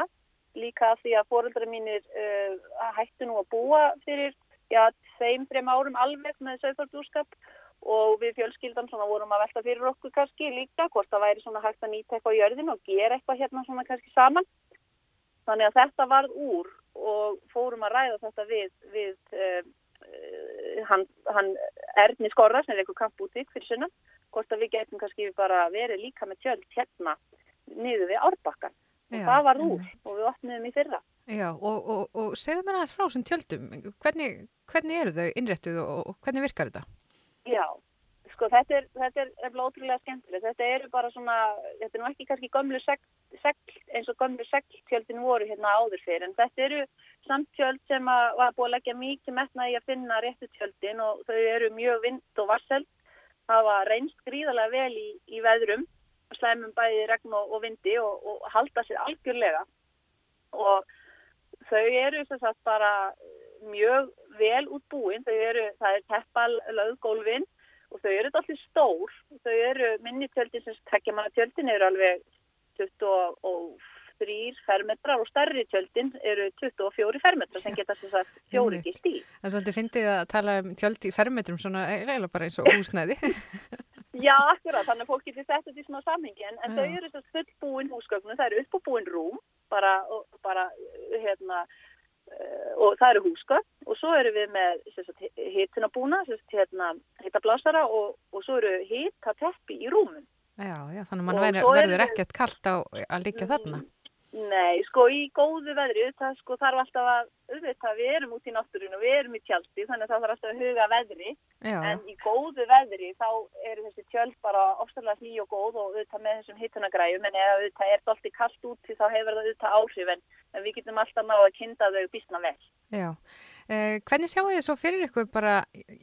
líka af því að fóreldra mínir uh, hættu nú að búa fyrir já, þeim, þreim árum alveg með sögfaldúrskap og við fjölskyldan svona vorum að velta fyrir okkur kannski líka hvort það væri svona hægt að nýta eitthvað á jörðin og gera eitthvað hérna svona kannski saman. Þannig að þetta varð úr og fórum að ræða þetta við, við uh, hann, hann Erni Skorra sem er eitthvað kampútík fyrir sunna hvort að við getum kannski bara verið líka með tjöld hérna niður við árbakkan og Já, það varð úr og við opniðum í fyrra Já, og, og, og segðu mér aðeins frá þessum tjöldum. Hvernig, hvernig eru þau innréttuð og, hvernig virkar þetta? Já, sko þetta er, þetta er eftir ótrúlega skemmtilegt. Þetta eru bara svona, þetta er nú ekki kannski gömlu segl, segl eins og gömlu segltjöldin voru hérna áður fyrir en þetta eru samt tjöld sem að var búið að leggja mikið metna í að finna réttu tjöldin og þau eru mjög vind og vasseld. Það var reynst gríðarlega vel í, í veðrum, slæmum bæði regn og, og vindi og, og halda sér algjörlega. Og þau eru þess að bara mjög vel útbúin, þau eru, það er teppal löggólfin og þau eru allir stór, þau eru minni tjöldin sem tekja manna tjöldin eru alveg 23 fermetrar og stærri tjöldin eru 24 fermetrar sem geta þess að fjóri ekki stíl. Það er svolítið fyndið að tala um tjöld í fermetrum svona eiginlega bara eins og húsnæði. Já, akkurat, þannig að fólk getur sett þetta í svona samhengi en, en þau eru þess að fullbúin húsgögnum, það eru uppbúin rúm bara, og, bara hérna uh, og það eru húsgögn og svo eru við með hitunabúna, hérna hitablásara og, og svo eru hitateppi í rúmum. Já, já, þannig að mann verður, ekkert kallt á að liggja þarna. Nei, sko í góðu veðri, það sko þarf alltaf að, auðvitað, við erum út í náttúrinu, við erum í tjaldi, þannig að það þarf alltaf að huga veðri, Já. en í góðu veðri þá eru þessi tjöld bara ofsalega hlý og góð og auðvitað með þessum hittunagræjum, en ef auðvitað er alltaf kallt úti þá hefur það auðvitað áhrif, en, en við getum alltaf náða að kynna þau bísna vel. Já. Eh, hvernig sjáu þið svo fyrir ykkur bara,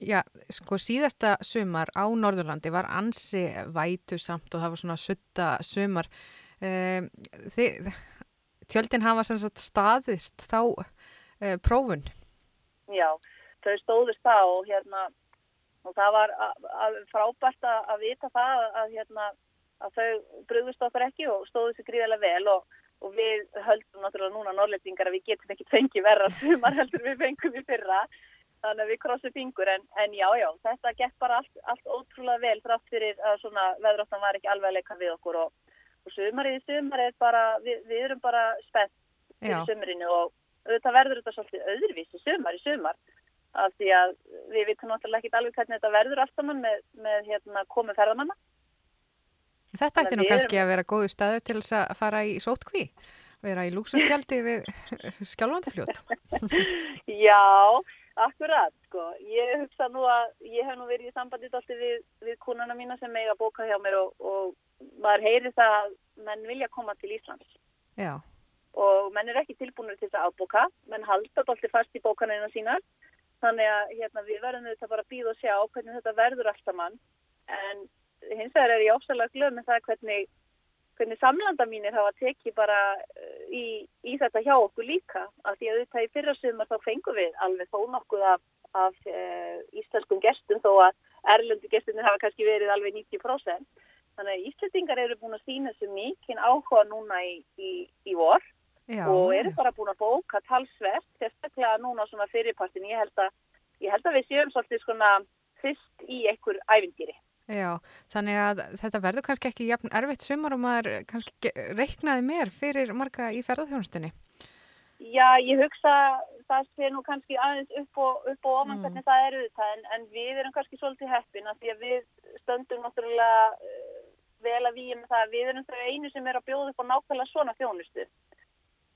já, sko síðasta sumar á Norðurlandi var ansi vætu samt og það var svona sutta sumar. Eh, þið, tjöldin hafa sem sagt staðist þá eh, prófun. Já, þau stóðust það og hérna og það var frábært að, að vita það að, hérna að þau brugðust okkur ekki og stóðu sér gríðarlega vel og, og við höldum náttúrulega núna norrlendingar að við getum ekki fengið verra sumar heldur við fengum í fyrra þannig að við krossum fingur en, en já, já, þetta gekk bara allt, allt ótrúlega vel þrátt fyrir að svona veðráttan var ekki alveg að leika við okkur og, og sumarið í sumar er bara, við, við erum bara spennt Já. sumrinu og auðvitað verður þetta svolítið öðruvísi sumar í sumar af því að við vitum náttúrulega ekki alveg hvernig þetta verður allt saman með, með hérna, komu ferðamanna. Þetta ætti nú kannski erum- að vera góðu staðu til þess að fara í sótkví, vera í lúksustjaldi við skjálfandafljót. Já, akkurat, sko. Ég hugsa nú að ég hef nú verið í sambandi dálítið við, við kúnana mína sem eiga bóka hjá mér og, og maður heyri það að menn vilja koma til Íslands. Já, og menn er ekki tilbúinur til þess að afbóka, menn halda dálítið fast í bókanina sínar þannig að hérna, við verðum þetta bara að býða og sjá hvernig þetta verður allt saman. En hins vegar er ég ofsalega glöð með það hvernig, hvernig samlanda mínir hafa tekið bara í, í þetta hjá okkur líka af því að þetta í fyrra sumar þá fengum við alveg þó nokkuð af, af uh, íslenskum gestum þó að erlendu gestunir hafa kannski verið alveg 90% þannig að Íslandingar eru búin að sína þessu mikinn áhuga núna í, í, í vor já. og eru bara búin að bóka talsvert, sérstaklega núna svona fyrirpartin, ég held að, ég held að við séum svolítið svona fyrst í einhver ævindýri. Já, þannig að þetta verður kannski ekki jafn erfitt sumar og maður kannski reiknaði mér fyrir marga í ferðarþjónustunni. Já, ég hugsa það sé nú kannski aðeins upp og, upp og ofan Mm. hvernig það er auðvitað en, en við erum kannski svolítið heppin af því að við stöndum náttúrulega uh, vel að við með það að við erum þau einu sem er að bjóða upp á nákvæmlega svona þjónustu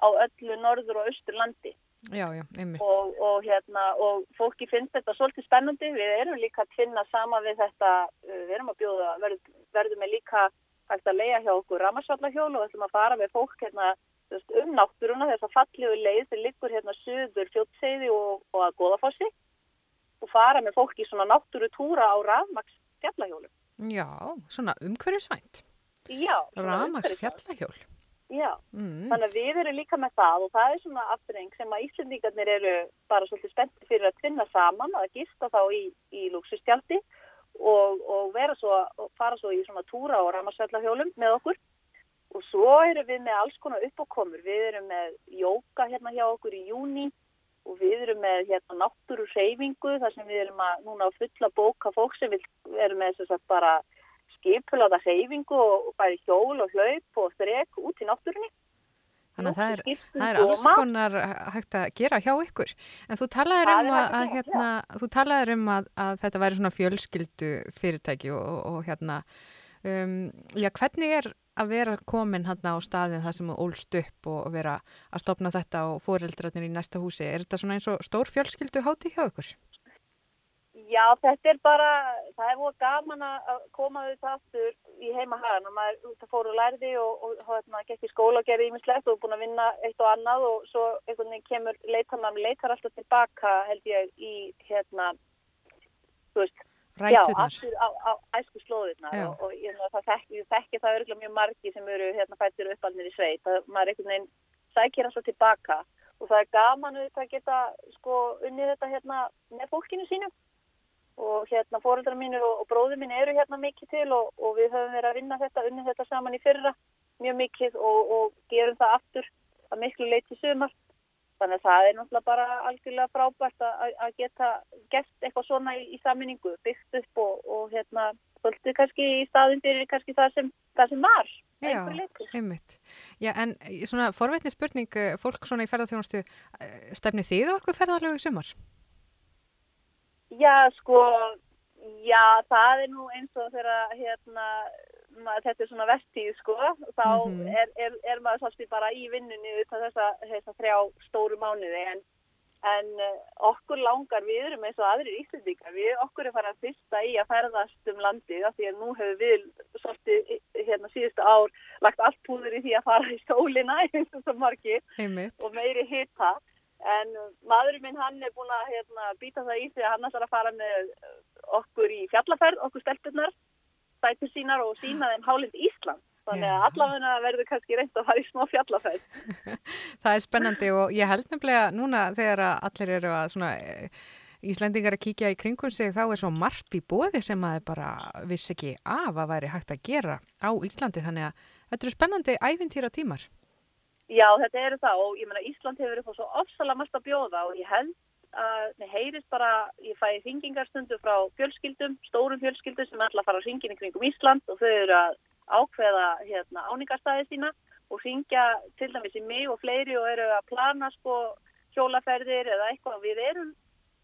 á öllu norður og austur landi Já, já, einmitt. og, og, hérna, og fólki finnst þetta svolítið spennandi. Við erum líka að finna sama við þetta, uh, við erum að bjóða, verð, verðum við líka hægt að leia hjá okkur ramarsvallahjól og ætlum að fara með fólk hérna, um náttúruna þess að fallegu leið sem liggur hérna suður fjótseiði og, og að goðafossi og fara með fólk í svona náttúrutúra á rafmaks fjallahjólum. Já, svona umhverfisvænt. Já. umhverfisvænt. fjallahjól. Já. Mm. Þannig að við erum líka með það og það er svona afturreng sem að Íslandíkarnir eru bara svolítið spennti fyrir að tvinna saman að gista þá í, í luxustjaldi og, og vera svo, fara svo í svona túra og ramarsvellahjólum með okkur og svo erum við með alls konar uppákomur. Við erum með jóka hérna hjá okkur í júni og við erum með hérna náttúru reyfingu þar sem við erum að núna fulla bóka fólk sem við erum með þess að bara skipulaða reyfingu og bæði hjól og hlaup og þrek út í náttúrunni. Þannig að það er, það er alls konar hægt að gera hjá ykkur. En þú talaðir Það um hérna, þú talaðir um að, að þetta væri svona fjölskyldu fyrirtæki og, og, hérna, um, já, hvernig er að vera komin hérna á staðin það sem þú ólst upp og vera að stopna þetta og fóreldrarnir í næsta húsi? Er þetta svona eins og stór fjölskyldu hátíð hjá ykkur? Já, þetta er bara, það er voru gaman að koma auðvitað aftur í heima hagan og maður út að fóru og lærði og, og hérna gekk í skóla og gerði ímislegt og búin að vinna eitt og annað. Og svo einhvern veginn kemur leitar maður leitar alltaf tilbaka held ég í hérna, þú veist, já, Ræturnar. aftur á, á æsku slóðirnar Já. og, og ég, það þekki, þekki það örgulega mjög margi sem eru hérna fættir uppalnir í sveit, það maður einhvern veginn sækir alltaf tilbaka. Og það er gaman að geta sko unnið þetta hérna með fólkinu sínu og hérna fóreldrar mínir og, og bróður mín eru hérna mikið til og, og við höfum verið að vinna þetta, unnið þetta saman í fyrra mjög mikið og, og gerum það aftur að miklu leiti sumar þannig að það er náttúrulega bara algjörlega frábært að, geta gert eitthvað svona í, í saminningu, byggt upp og, og hérna svolítið kannski í staðin fyrir kannski það sem, það sem var Já, einmitt. Já, en svona forvetni spurning, eh, fólk svona í ferðarþjónustu, eh, stefnið þið eitthvað ferðarlegu í sumar? Já, sko, já, það er nú eins og þegar hérna, maður, þetta er svona vestíð, sko, þá Mhm. er, er, er maður svolítið bara í vinnunni utan þessa, þessa þrjá stóru mánuði, en, en eh, okkur langar, við erum eins og aðrir íslendingar, við okkur er farið að fyrsta í að ferðast um landið, af því að nú hefur við svolítið, hérna, síðustu ár lagt allt púður í því að fara í sólina eins og svo margir Einmitt. og meiri hita en uh, maðurinn minn hann er búin að hérna, býta það í sig að hann ætlar að fara með uh, okkur í fjallaferð, okkur stelpunar stætur sínar og sína þeim hálind Ísland. Þannig að allavega verður kannski reynd að fara í smá fjallaferð. Það er spennandi og ég held nefnilega núna þegar allir eru að svona eh, Íslendingar að kíkja í kringum sig þá er svo margt í bóði sem að þeir bara vissi ekki af að væri hægt að gera á Íslandi. Þannig að þetta eru spennandi ævintýra tímar. Já, þetta eru það og ég meina Ísland hefur upp á svo ofsalega margt að bjóða og ég held að mér heyrist bara, ég fæ hringingarstundu frá fjölskyldum, stórum fjölskyldum sem ætla að fara að hringin í kringum Ísland og þau eru að ákveða hérna, áningarstaði sína og hringja til dæmis í mig og fleiri og eru að plana sko hjólaferðir eða eitthvað. Við erum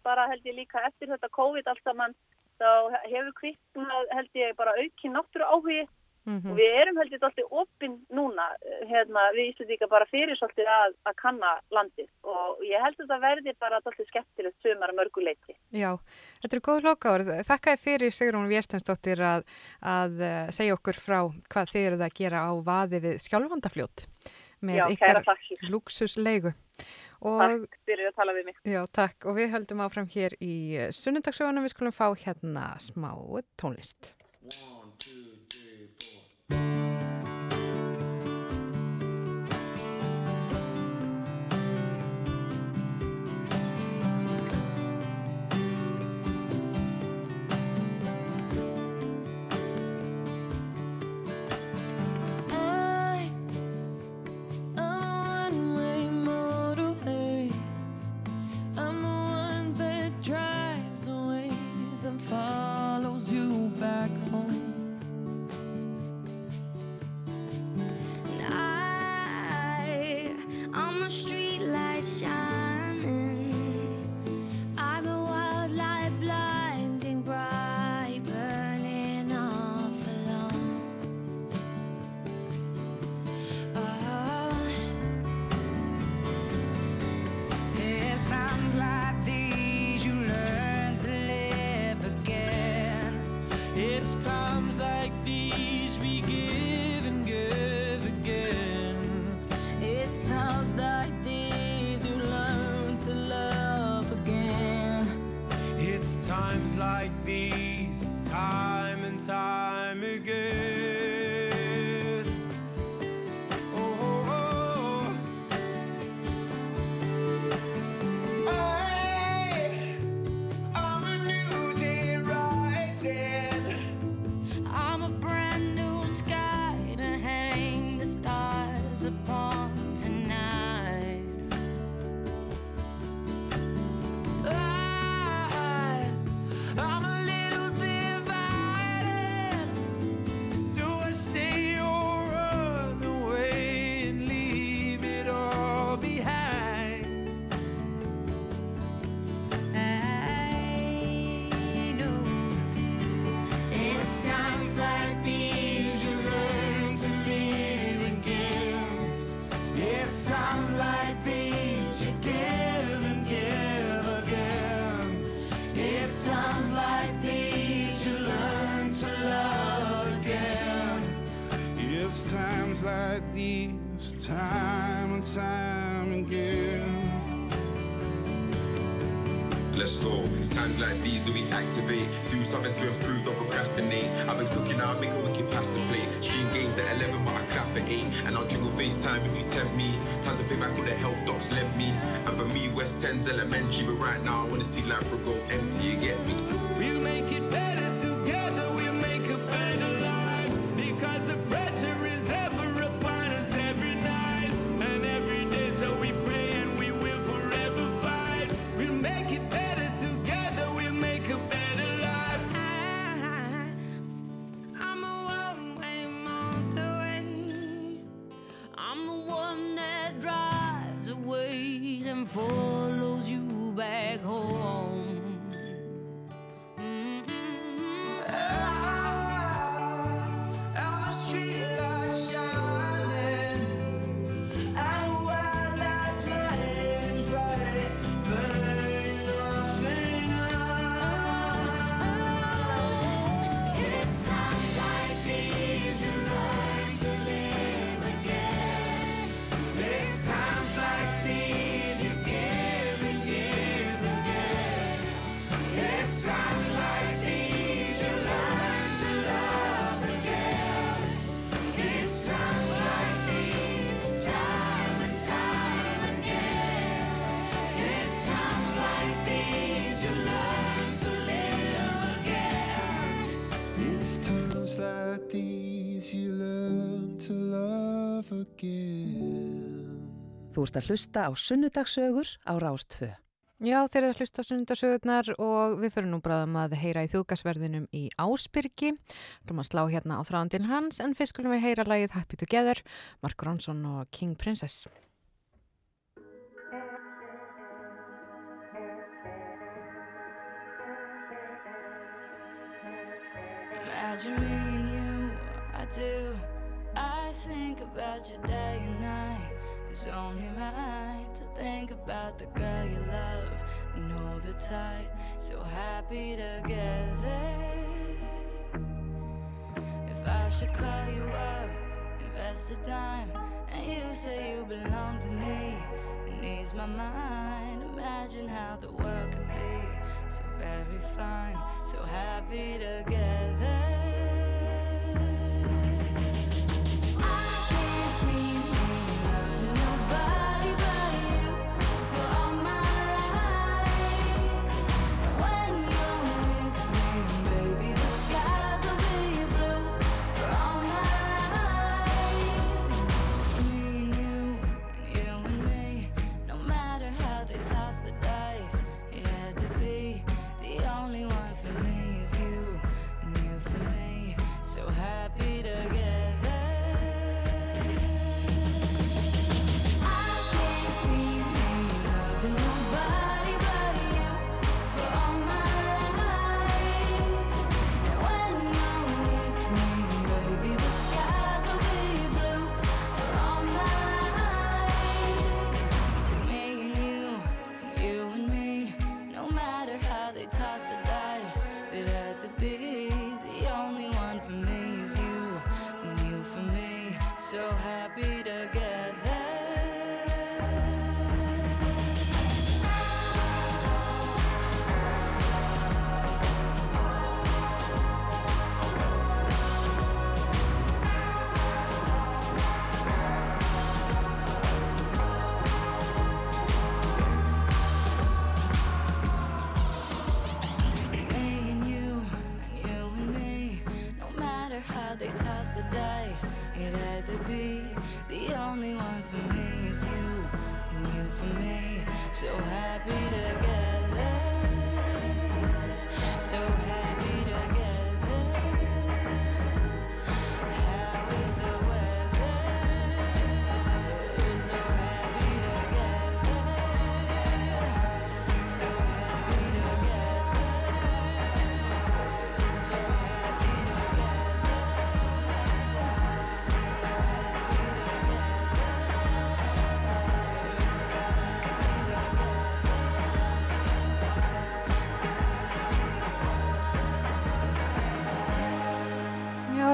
bara held ég líka eftir þetta COVID allt saman þá hefur kvittnað held ég bara aukin náttúru áhugi Mhm. og við erum held ég alltaf opinn núna hérna, við Íslandíka bara fyrir svolítið að, að kanna landið og ég held að þetta verði bara alltaf skemmtilegt sömur að mörgu leiti. Já, þetta eru góð lokaður. Þakka þið fyrir Sigrún Vérstensdóttir að, að eh, segja okkur frá hvað þið eruð að gera á vaði við skjálfandafljót með Já, ykkar luxusleigu. Og, Takk fyrir að tala við mig. Já, takk. Og við höldum áfram hér í sunnundagsögunum. Við skulum fá hérna smá tónlist. I Dixie Þú ert að hlusta á sunnudagsögur á Rástfö. Já, þeir eru að hlusta á sunnudagsögurnar og við fyrir nú bráðum að heyra í þjókasverðinum í Ásbyrgi. Þú erum að slá hérna á þráðandinn hans en fyrst skulum við heyra lagið Happy Together, Mark Ronson og King Princess. Imagine me and you, I do I think about you day and night It's only right to think about the girl you love and hold her tight. So happy together. If I should call you up, invest the time, and you say you belong to me, it needs my mind. Imagine how the world could be so very fine, so happy together.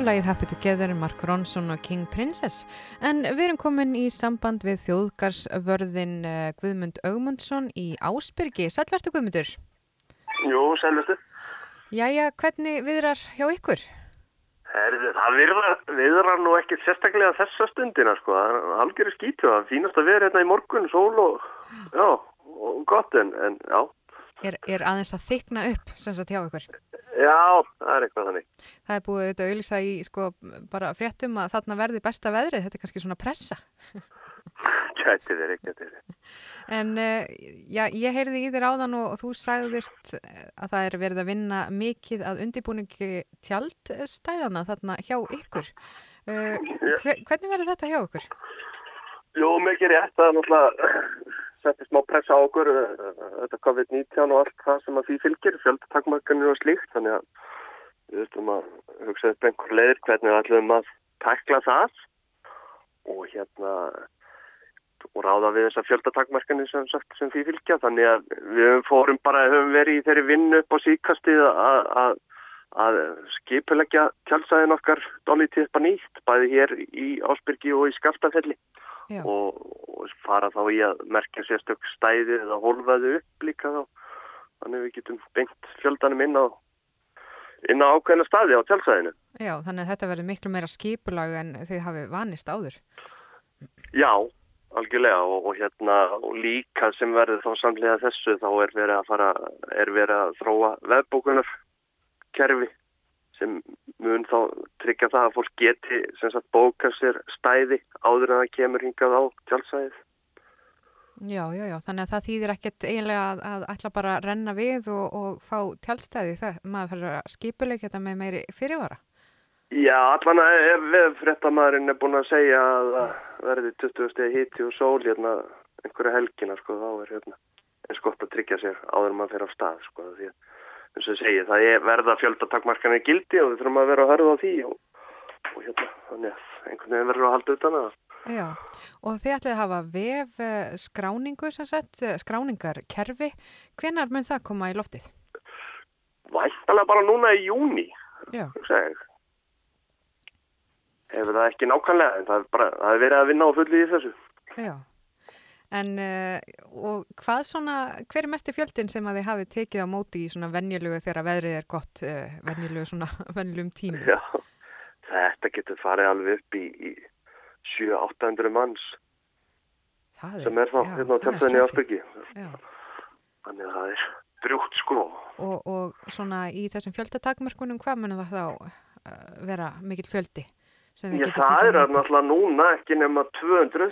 Lagið Happy Together, Mark Ronson og King Princess. En við erum komin í samband við þjóðgarsvörðin uh, Guðmund Augmundsson í Ásbyrgi. Sælvertu Guðmundur? Jú, selvistu. Jæja, hvernig viðrar hjá ykkur? Herði, það viðrar, viðrar nú ekki sérstaklega þessa stundina, sko. Það er algjörðu skítu. Það fínast að vera hérna í morgun, sól og, já, og gott en, en já. Er, er aðeins að þykna upp sem sagt hjá ykkur? Já, það er eitthvað þannig. Það er búið þetta auðlýsa í sko bara fréttum að þarna verði besta veðrið. Þetta er kannski svona pressa. Gæti verið, gæti verið. En uh, já, ég heyrði í þér áðan og, og þú sagðist eh, að það er verið að vinna mikið að undirbúningi tjaldstæðana þarna hjá ykkur. Uh, hver, hvernig verður þetta hjá ykkur? Jú, mikið rétt. Það er náttúrulega setti smá pressa á okkur, uh, þetta COVID-19 og allt það sem að því fylgir, fjöldatakmarkanir og slíkt, þannig að við veistum að hugsa upp einhver leiðir hvernig við ætlum að tekla það og hérna og ráða við þessar fjöldatakmarkanir sem, sem því fylgja, þannig að við fórum bara, höfum verið í þeirri vinnu upp á síkastið að, að, að skipulegja tjálsæðin okkar dálítið upp að nýtt, bæði hér í Ásbyrgi og í Skaftafelli og, og fara þá í að merkja sérstök stæði eða holfaðu upp líka þá þannig við getum bengt fjöldanum inn á inn á ákveðna staði á tjálsæðinu. Já, þannig að þetta verður miklu meira skipulag en þið hafi vanist áður. Já, algjörlega og, og hérna og líka sem verður þá samlega þessu þá er verið að fara er verið að þróa vefbókunar kerfi sem mun þá tryggja það að fólk geti sem sagt bóka sér stæði áður en það kemur hingað á tjálsæðið. Já, já, já, þannig að það þýðir ekkert eiginlega að, að ætla bara að renna við og, og fá tjálstæði það, maður fyrir að skipuleik þetta með meiri fyrirvara. Já, allan að fréttamaðurinn er búin að segja að það verði 20 stegi híti og sól hérna einhverja helgina sko þá er hérna eins gott að tryggja sér áður en maður fyrir á stað sko því að eins og segi það er verða fjöldatakmarkanir gildi og við þurfum að vera að hörða á því og, og hérna þannig að einhvern veginn verður að halda utan að það. Já, og þið ætlið að hafa vef eh, skráningu sem sett, eh, skráningarkerfi. Hvenar mun það koma í loftið? Væntalega bara núna í júni. Hefur það ekki nákvæmlega en það er bara, það er verið að vinna á fulli í þessu. Já, en uh, og hvað svona, hver er mesti fjöldin sem að þið hafið tekið á móti í svona venjulegu þegar veðrið er gott, uh, venjulegu svona venjulegum tímum? Já, þetta getur farið alveg upp í, í 700-800 manns það sem er þá hérna á er slæmt. Ásbyrgi. Já. Þannig að það er drjúgt sko. Og, og svona í þessum fjöldatakmörkunum, hvað mun það þá uh, vera mikill fjöldi? getið það er náttúrulega núna ekki nema 200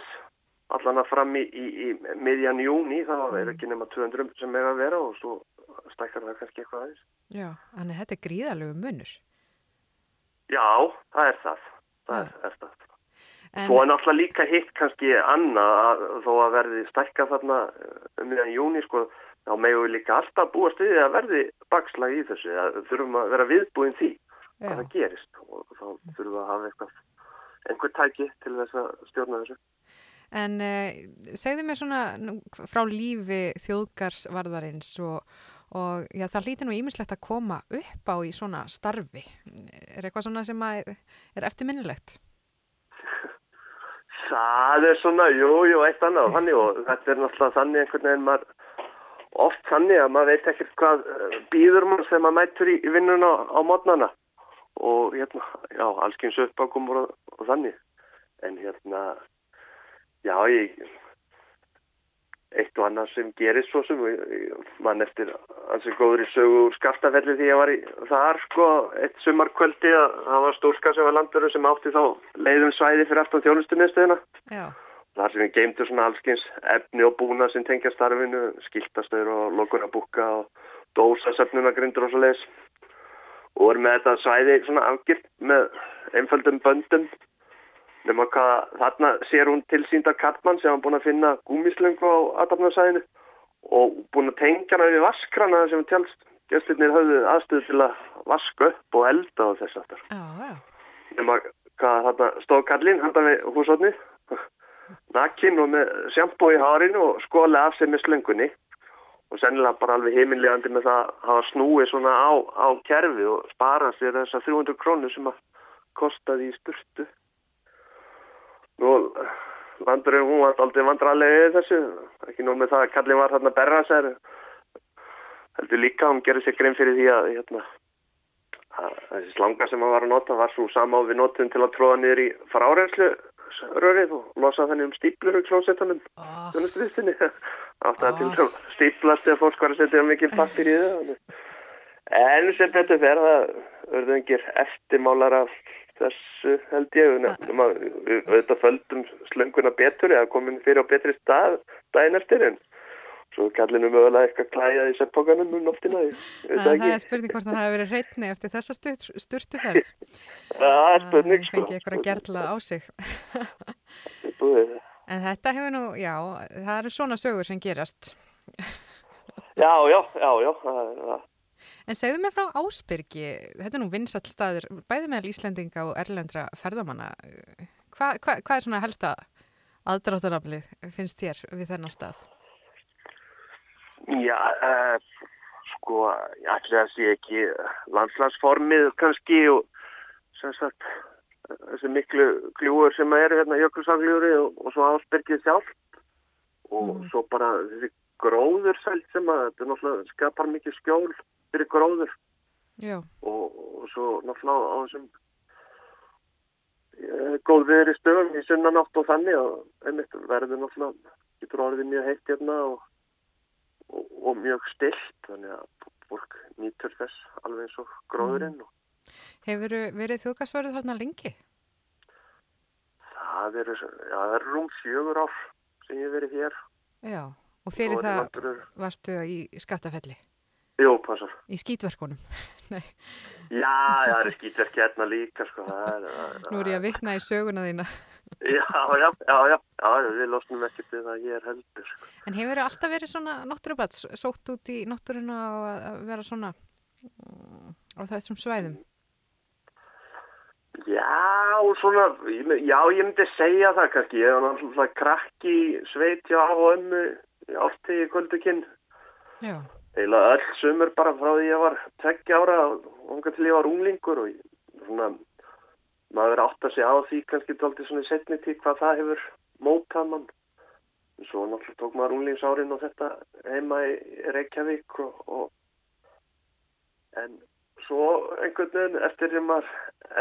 allan að fram í, í, í miðjan júni þá Mm. er ekki nema 200 sem er að vera og svo stækkar það kannski eitthvað aðeins. Já, þannig þetta er gríðalegu munur. Já, það er það. Það er, er það. En- Svo er náttúrulega líka hitt kannski annað að, þó að verði stækka þarna um miðjan júni sko, þá megum við líka alltaf búast við að verði bakslag í þessu. Það þurfum að vera viðbúin því Já. að það gerist og þá þurfum við að hafa eitthvað einhver tæki til þess að stjórna þessu. En uh, segðu mér svona frá lífi þjóðgarsvarðarins og, og já, það hlýtir nú ímislegt að koma upp á í svona starfi. Er eitthvað svona sem er eftirminnilegt? Það er svona, jú, jú, eitt annað þannig og þetta er náttúrulega þannig einhvern veginn maður oft þannig að maður veit ekkert hvað eh, býður mann sem maður mætur í vinnuna á mótnana og hérna, já, allskyns uppákomur og, og þannig en hérna, já, ég eitt og annað sem gerist svo sem ég- ég mann eftir ansið góður í sögu úr skaftafelli því ég var í þar sko eitt sumarkvöldi að það var stúlka sem var landurinn sem átti þá leiðum svæði fyrir aftan þjónustumiðstöðina. Já. þar sem við geymdu svona allskins efni og búna sem tengja starfinu skiltastöður og lokunabúka og dósasöfnunagrindur og svo leiðis og voru með þetta svæði svona afgirt með einföldum böndum nema hvað þarna sér hún tilsýnda Kartmann sem hann búin að finna gúmislöngu á aðdafnarsæðinu og búin að tengja hana við vaskrana sem tjálst gæstlirnir höfðu aðstöðu til að vaska upp og elda og þess aftar nema hvað þarna stóð kallinn handan við húsotni nakinn og með sjampó í hárinu og skóli af sig með slöngunni. Og sennilega bara alveg heiminlegandi með það að hafa snúið svona á, á kerfi og spara sér þessar 300 krónur sem að kostaði í sturtu Nú, landurinn hún var aldrei vandrarlega í þessu. Ekki nú með það að kallinn var þarna berra sér. Heldur líka hún gerði sér grein fyrir því að hérna, að þessi slanga sem hann var að nota var svo sama og við notum til að tróða niður í frárenslu rörið og losa þannig um stíplur í klósettunum þjónustuvistinni átt að til sem stíplast eða fólk var að setja mikið pappir í það en sem það verður engir eftirmálar af þessu held ég nefnum að við auðvitað földum slönguna betur eða komin fyrir á betri stað daginn eftir en svo kallinu mögulega eitthvað klæjað í seppokanum um nóttina Það, það það er ekki spurning hvort hann hafi verið hreitni eftir þessa sturt, sturtuferð. það er spurning sko Fengið ykkur að gerla á sig. En þetta hefur nú, já, það eru svona sögur sem gerast. já, já, já, já það er það En segðu mér frá Ásbyrgi, þetta er nú vinsall staður, bæði meðal Íslendinga og erlendra ferðamanna. Hva, hva, hvað er svona helsta aðdráttaraflið, finnst þér, við þennan stað? Já, uh, sko, ég ætla að sé ekki landslagsformið kannski og sem sagt þessi miklu gljúur sem eru hérna jökulsangljúri og, og svo ásbergið sjálft og svo bara þessi gróðursælt sem að þetta náttúrulega skapar mikið skjól fyrir gróður. Og, og svo náttúrulega á þessum eh, góð viðri stöðum í sunnanátt og þannig og einmitt verður náttúrulega getur orðið mjög heitt hérna og, og, og mjög stilt þannig að fólk nýtur þess alveg eins og gróðurinn og Hefur verið þjóðgasverður þarna lengi? það eru, já, það eru rúm fjögur ár sem ég verið hér. Já, og fyrir er það náttúrulega- varstu í skattafelli, Jú, passar í skítverkunum. Nei, Já, það er skýtverki hérna líka sko, það er, nú er ég að vitna í söguna þína. Já, já, já, já, já, við losnum ekkert við það ég er heldur sko. En hefur alltaf verið svona náttúrubats, sótt út í og að að vera svona mm, á þessum svæðum? Já, svona, já, ég myndi segja það kannski, ég var náttúrulega krakki í sveit hjá ömmu í áttegi kvöldukinn, Já. Eiginlega öll sumur bara frá því ég var tveggja ára og unga til ég var unglingur og ég, svona, maður átt að segja á því kannski dálítið svona í setni tíð hvað það hefur mótað mann. En Svo náttúrulega tók maður unglingsárin og þetta heima í Reykjavík og, og en svo einhvern veginn eftir því maður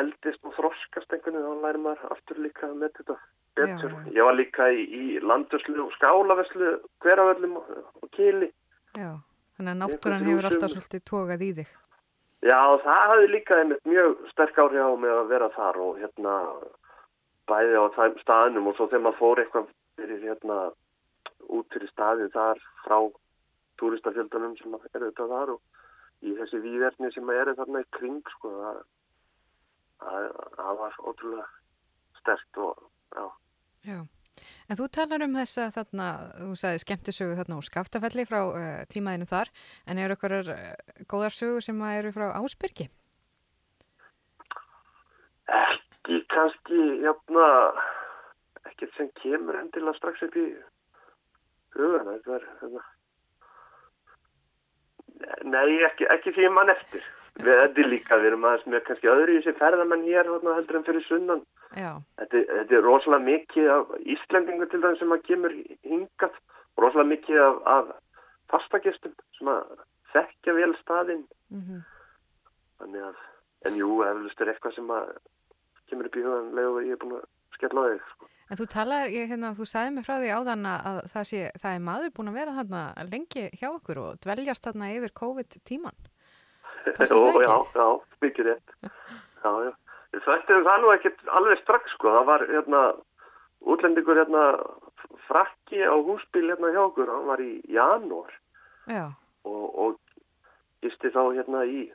eldist og þroskast einhvern veginn þá læri maður aftur líka með þetta betur. Já. Ég var líka í, í landuslu og skálaveslu hveravöllum og, og kýli. Já, þannig að náttúran hefur alltaf svolítið tókað í þig. Já, það hafði líka einmitt mjög sterk áhrif á mig að vera þar og hérna bæði á staðnum og svo þegar maður fór eitthvað fyrir hérna út fyrir staðið þar frá túristafjöldunum sem eru þetta þar og í þessi výverni sem eru þarna í kring sko það, það, það var ótrúlega sterkt og já. Já, en þú talar um þessa þarna, þú sagði skemmtisögu þarna úr skaftafelli frá uh, tímaðinu þar, en eru eitthvað uh, góðar sögur sem að eru frá Ásbyrgi? Ekki kannski jafna ekkert sem kemur endilega strax upp í hugan þetta er hérna Nei, ekki, ekki því mann eftir við þetta er líka, við erum aðeins með kannski öðru í þessi ferðamenn hér heldur en fyrir sunnan þetta, þetta er rosalega mikið af Íslendingur til það sem að kemur hingað rosalega mikið af, af fastagestum sem að þekkja vel staðinn mm þannig að, en jú, eflust er eitthvað sem að kemur upp í hugan leið og ég er búin að skella á þig sko. En þú talar, ég, hérna, þú sagði mig frá því áðan að það, sé, það er maður búin að vera þarna lengi hjá okkur og dveljast þarna yfir COVID-tíman. Það ekki? já, já, mikið rétt. Já, já. Þetta er það nú ekkert alveg strax, sko. Það var, hérna, útlendingur, hérna, frakki á húsbíl, hérna, hjá okkur. Hann var í janúar Já, og, og gisti þá, hérna, í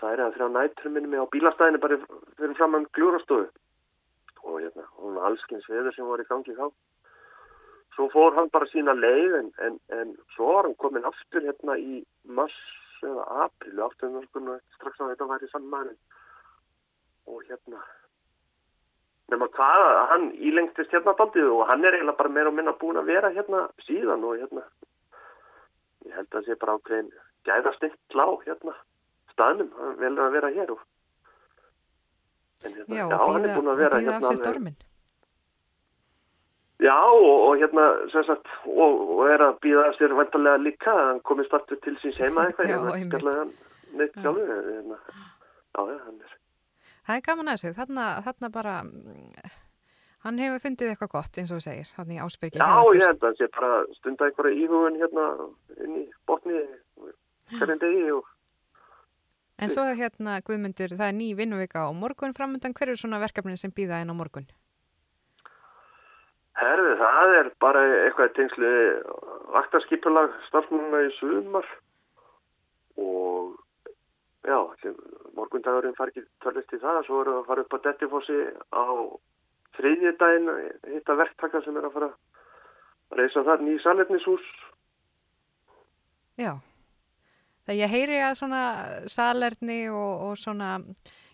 tvær eða þrjá nættur minni mig á bílastæðinu bara fyrir framann gljúrastofu. Og, hérna, hún var allskins veður sem var í gangi þá. Svo fór hann bara sína leið en, en, en svo var hann komin aftur, hérna, í mars eða aprílu aftur með okkur strax að þetta væri saman og hérna nema hvað að hann ílengtist hérna daldið og hann er eiginlega bara meira og minna búin að vera hérna síðan og hérna ég held að það sé bara ákveðin gæðastill á hérna staðnum, hann velur að vera hér og en hérna, já, já, og hann er býða, búin að vera býða af hérna sér alveg- stormin. Já, og, og hérna, sem sagt, og, og er að býða sér vantarlega líka, að hann komist aftur til síns heima eitthvað, Já, hérna, hann neitt sjálfur, hérna, já, já, hann er, Það er gaman að þessu, þarna, þarna bara, mm, hann hefur fundið eitthvað gott eins og þú segir, þannig í Ásbyrgi. já, ég held að hann sé bara stunda einhverja íhugun hérna inn í botni hverjum degi og En svo hérna, Guðmundur, það er ný vinnuvika á morgun framöndan, hver eru svona verkefni sem býða inn á morgun? Herði, það er bara eitthvað tengsli vaktarskipulag starfnuna í sumar. Og já, morgundagurinn far ekki törlist í það, svo erum við að fara upp á Dettifossi á þriðjudaginn, hitta verktaka sem er að fara að reysa þar ný salernishús. Já, það ég heyri að svona salerni og, og svona,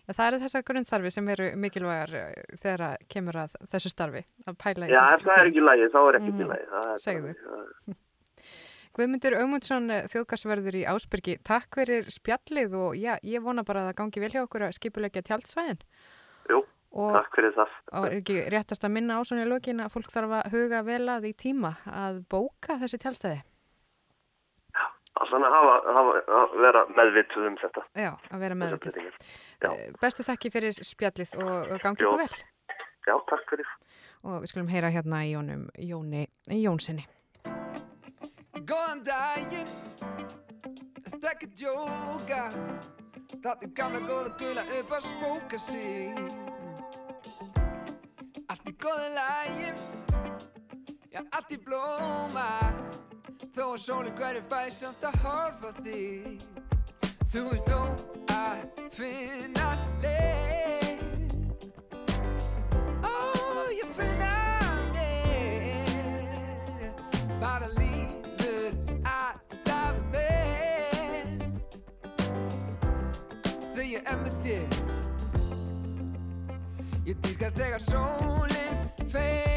já, það eru þessar grunnþarfi sem eru mikilvægar eh, þegar að kemur að þessu starfi, að pæla í Já, því- ef það er ekki í lagi, þá er ekki lagi. Það er Segðu. Guðmundur Augmundsson, þjóðgarsverður í Ásbyrgi, takk fyrir spjallið og já, ég vona bara að það gangi vel hjá okkur að skipulegja tjaldsvæðin. Jú, Og- takk fyrir það. Og er ekki réttast að minna á svona í lokin að fólk þarf að huga vel að í tíma að bóka þessi tjálstæði? Allan að hafa, hafa, að vera meðvituð um þetta. Já, að vera meðvitið. Já. Eh, Bestu þakki fyrir spjallið og, gangi ykkur vel. Já, takk fyrir. Og við skulum heyra hérna í Jónum Jóni Jónsinni. Góðan daginn Þetta ekki djóka Þáttu gamla góða gula upp að spóka sig Allt í góða lægi Já, allt í blóma Þó að sólinn hverju fæ samt að horfa þig. Þú ert þó að finna leið. Ó, ég finna leið. Bara líður alltaf vel. Þegar ég er með þér Ég dýrka þegar sólinn fer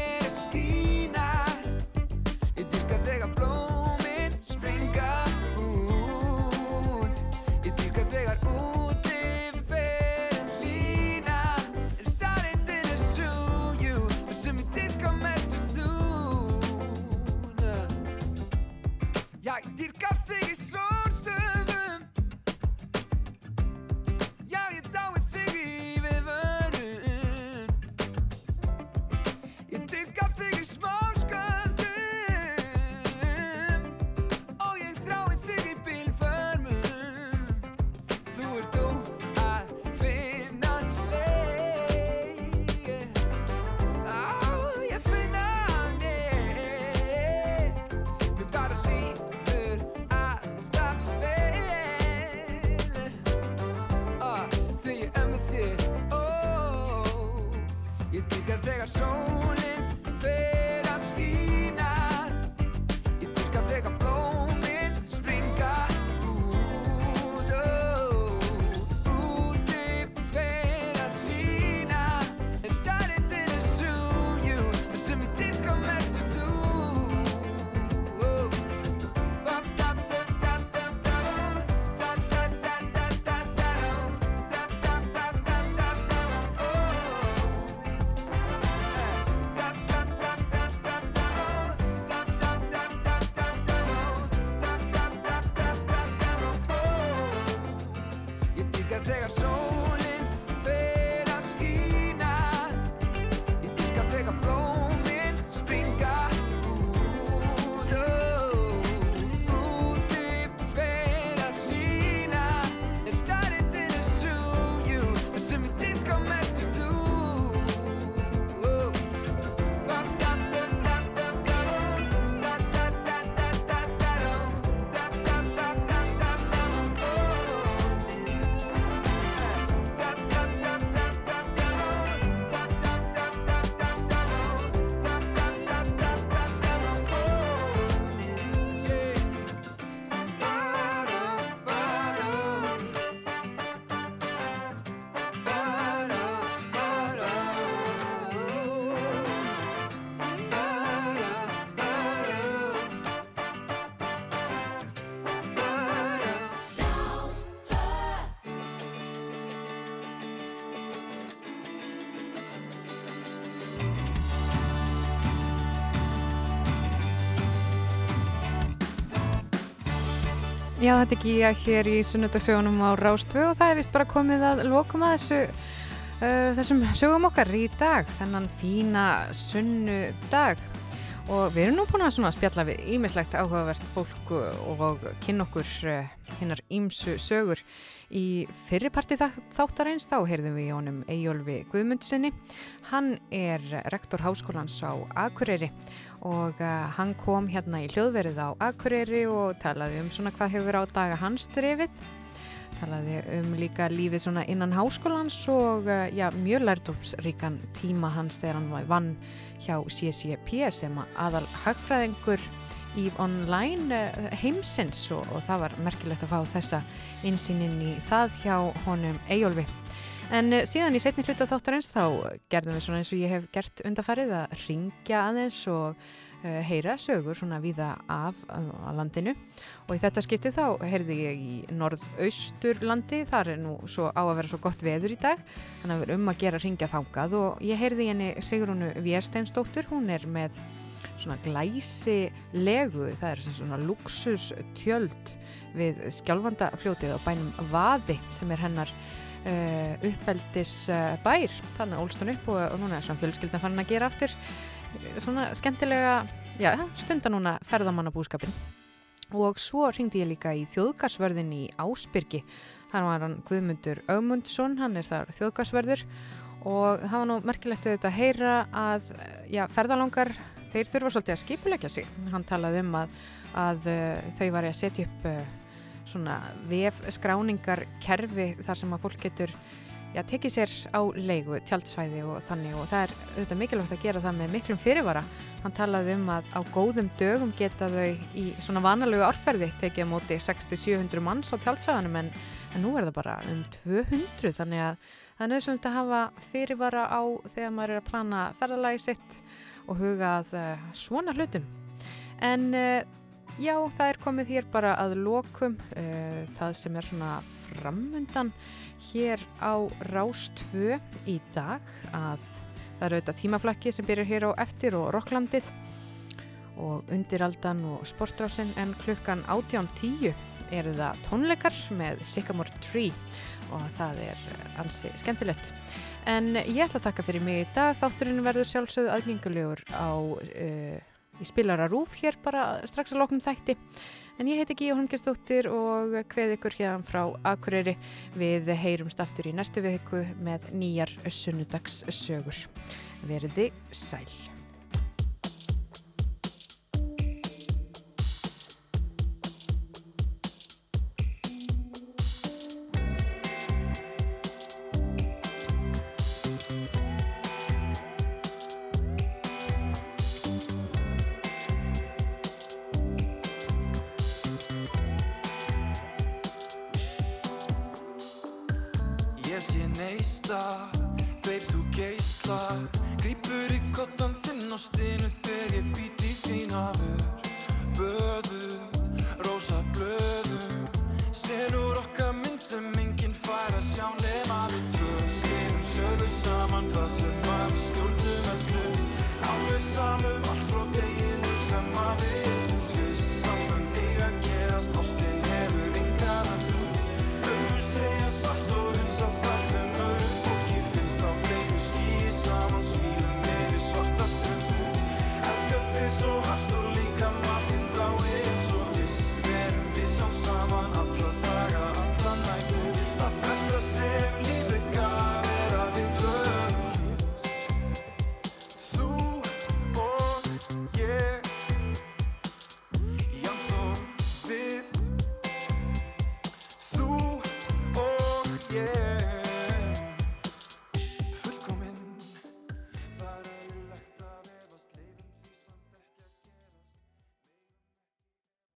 Er Gíja hér í sunnudagsögunum á Rástvö og það er vist bara komið að lokum að þessu, uh, þessum sögum okkar í dag, þennan fína sunnudag. Og við erum nú búin að spjalla við ímislegt áhugavert fólk og kynna okkur uh, hinnar ímsu sögur. Í fyrriparti þáttarins þá heyrðum við í honum Eyjólfi Guðmundsinni. Hann er rektor háskólans á Akureyri og uh, hann kom hérna í hljóðverið á Akureyri og talaði um svona hvað hefur á daga hans drefið. Talaði um líka lífið svona innan háskólans og uh, já, mjög lærdómsríkan tíma hans þegar hann var vann hjá CCP sem aðal hagfræðingur í online uh, heimsins og, og það var merkilegt að fá þessa insýnin í það hjá honum Eyjólfi. En uh, síðan í setni hluta þáttarins þá gerðum við svona eins og ég hef gert undarfarið að ringja aðeins og uh, heyra sögur svona víða af á landinu og í þetta skipti þá heyrði ég í norðausturlandi, þar er nú svo á að vera svo gott veður í dag þannig að við erum um að gera ringja þángað og ég heyrði henni Sigrúnu Vérsteinsdóttur, hún er með svona glæsi legu, það er svona luxus tjöld við skjálfandafljótið á bænum Vaði sem er hennar uh, uppeldis uh, bær, þannig ólst hún upp og, og núna er svona fjölskyldan fann að gera aftur svona skemmtilega já, stunda núna ferðamannabúskapin og svo ringdi ég líka í þjóðgarsverðin í Ásbyrgi. Þar var hann Guðmundur Augmundsson hann er þar þjóðgarsverður og það var nú merkilegt að þetta heyra að já, ferðalangar þeir þurfa svolítið að skipulegja sig. Hann talaði um að, að uh, þau var að setja upp uh, svona vefskráningarkerfi þar sem að fólk getur já, tekið sér á leigu, tjaldsvæði og þannig og það er auðvitað mikilvægt að gera það með miklum fyrirvara. Hann talaði um að á góðum dögum geta þau í svona vanalögu orferði tekið á móti 60-700 manns á tjaldsvæðanum en, en nú er það bara um 200 þannig að það er nöðsynlegt að hafa fyrirvara á þegar maður er að plana ferðalagi sitt og hugað uh, svona hlutum. En uh, já, það er komið hér bara að lokum uh, það sem er svona framundan hér á Rástvö í dag að það eru auðvitað tímaflakki sem byrjar hér á eftir og Rokklandið og undiraldan og sportrásin en klukkan 18.10 eru það tónleikar með Sycamore Tree og það er ansi skemmtilegt. En ég ætla að þakka fyrir mig í dag. Þátturinn verður sjálfsögðu aðgengulegur á, uh, í spilara rúf hér bara strax að loknum þætti. En ég heiti Gíja Holmgjastóttir og hveð ykkur hérna frá Akureyri. Við heyrumst aftur í næstu viku með nýjar sunnudags sögur. Verði sæl. Fyrir kottan þinn á stinu þegar ég býti þín af ör Böður, rosa blöður Senur okkar mynd sem enginn fær að sjá nema við tvö. Skinum sögur saman, það sem var stjórnum öllu. Alveg samum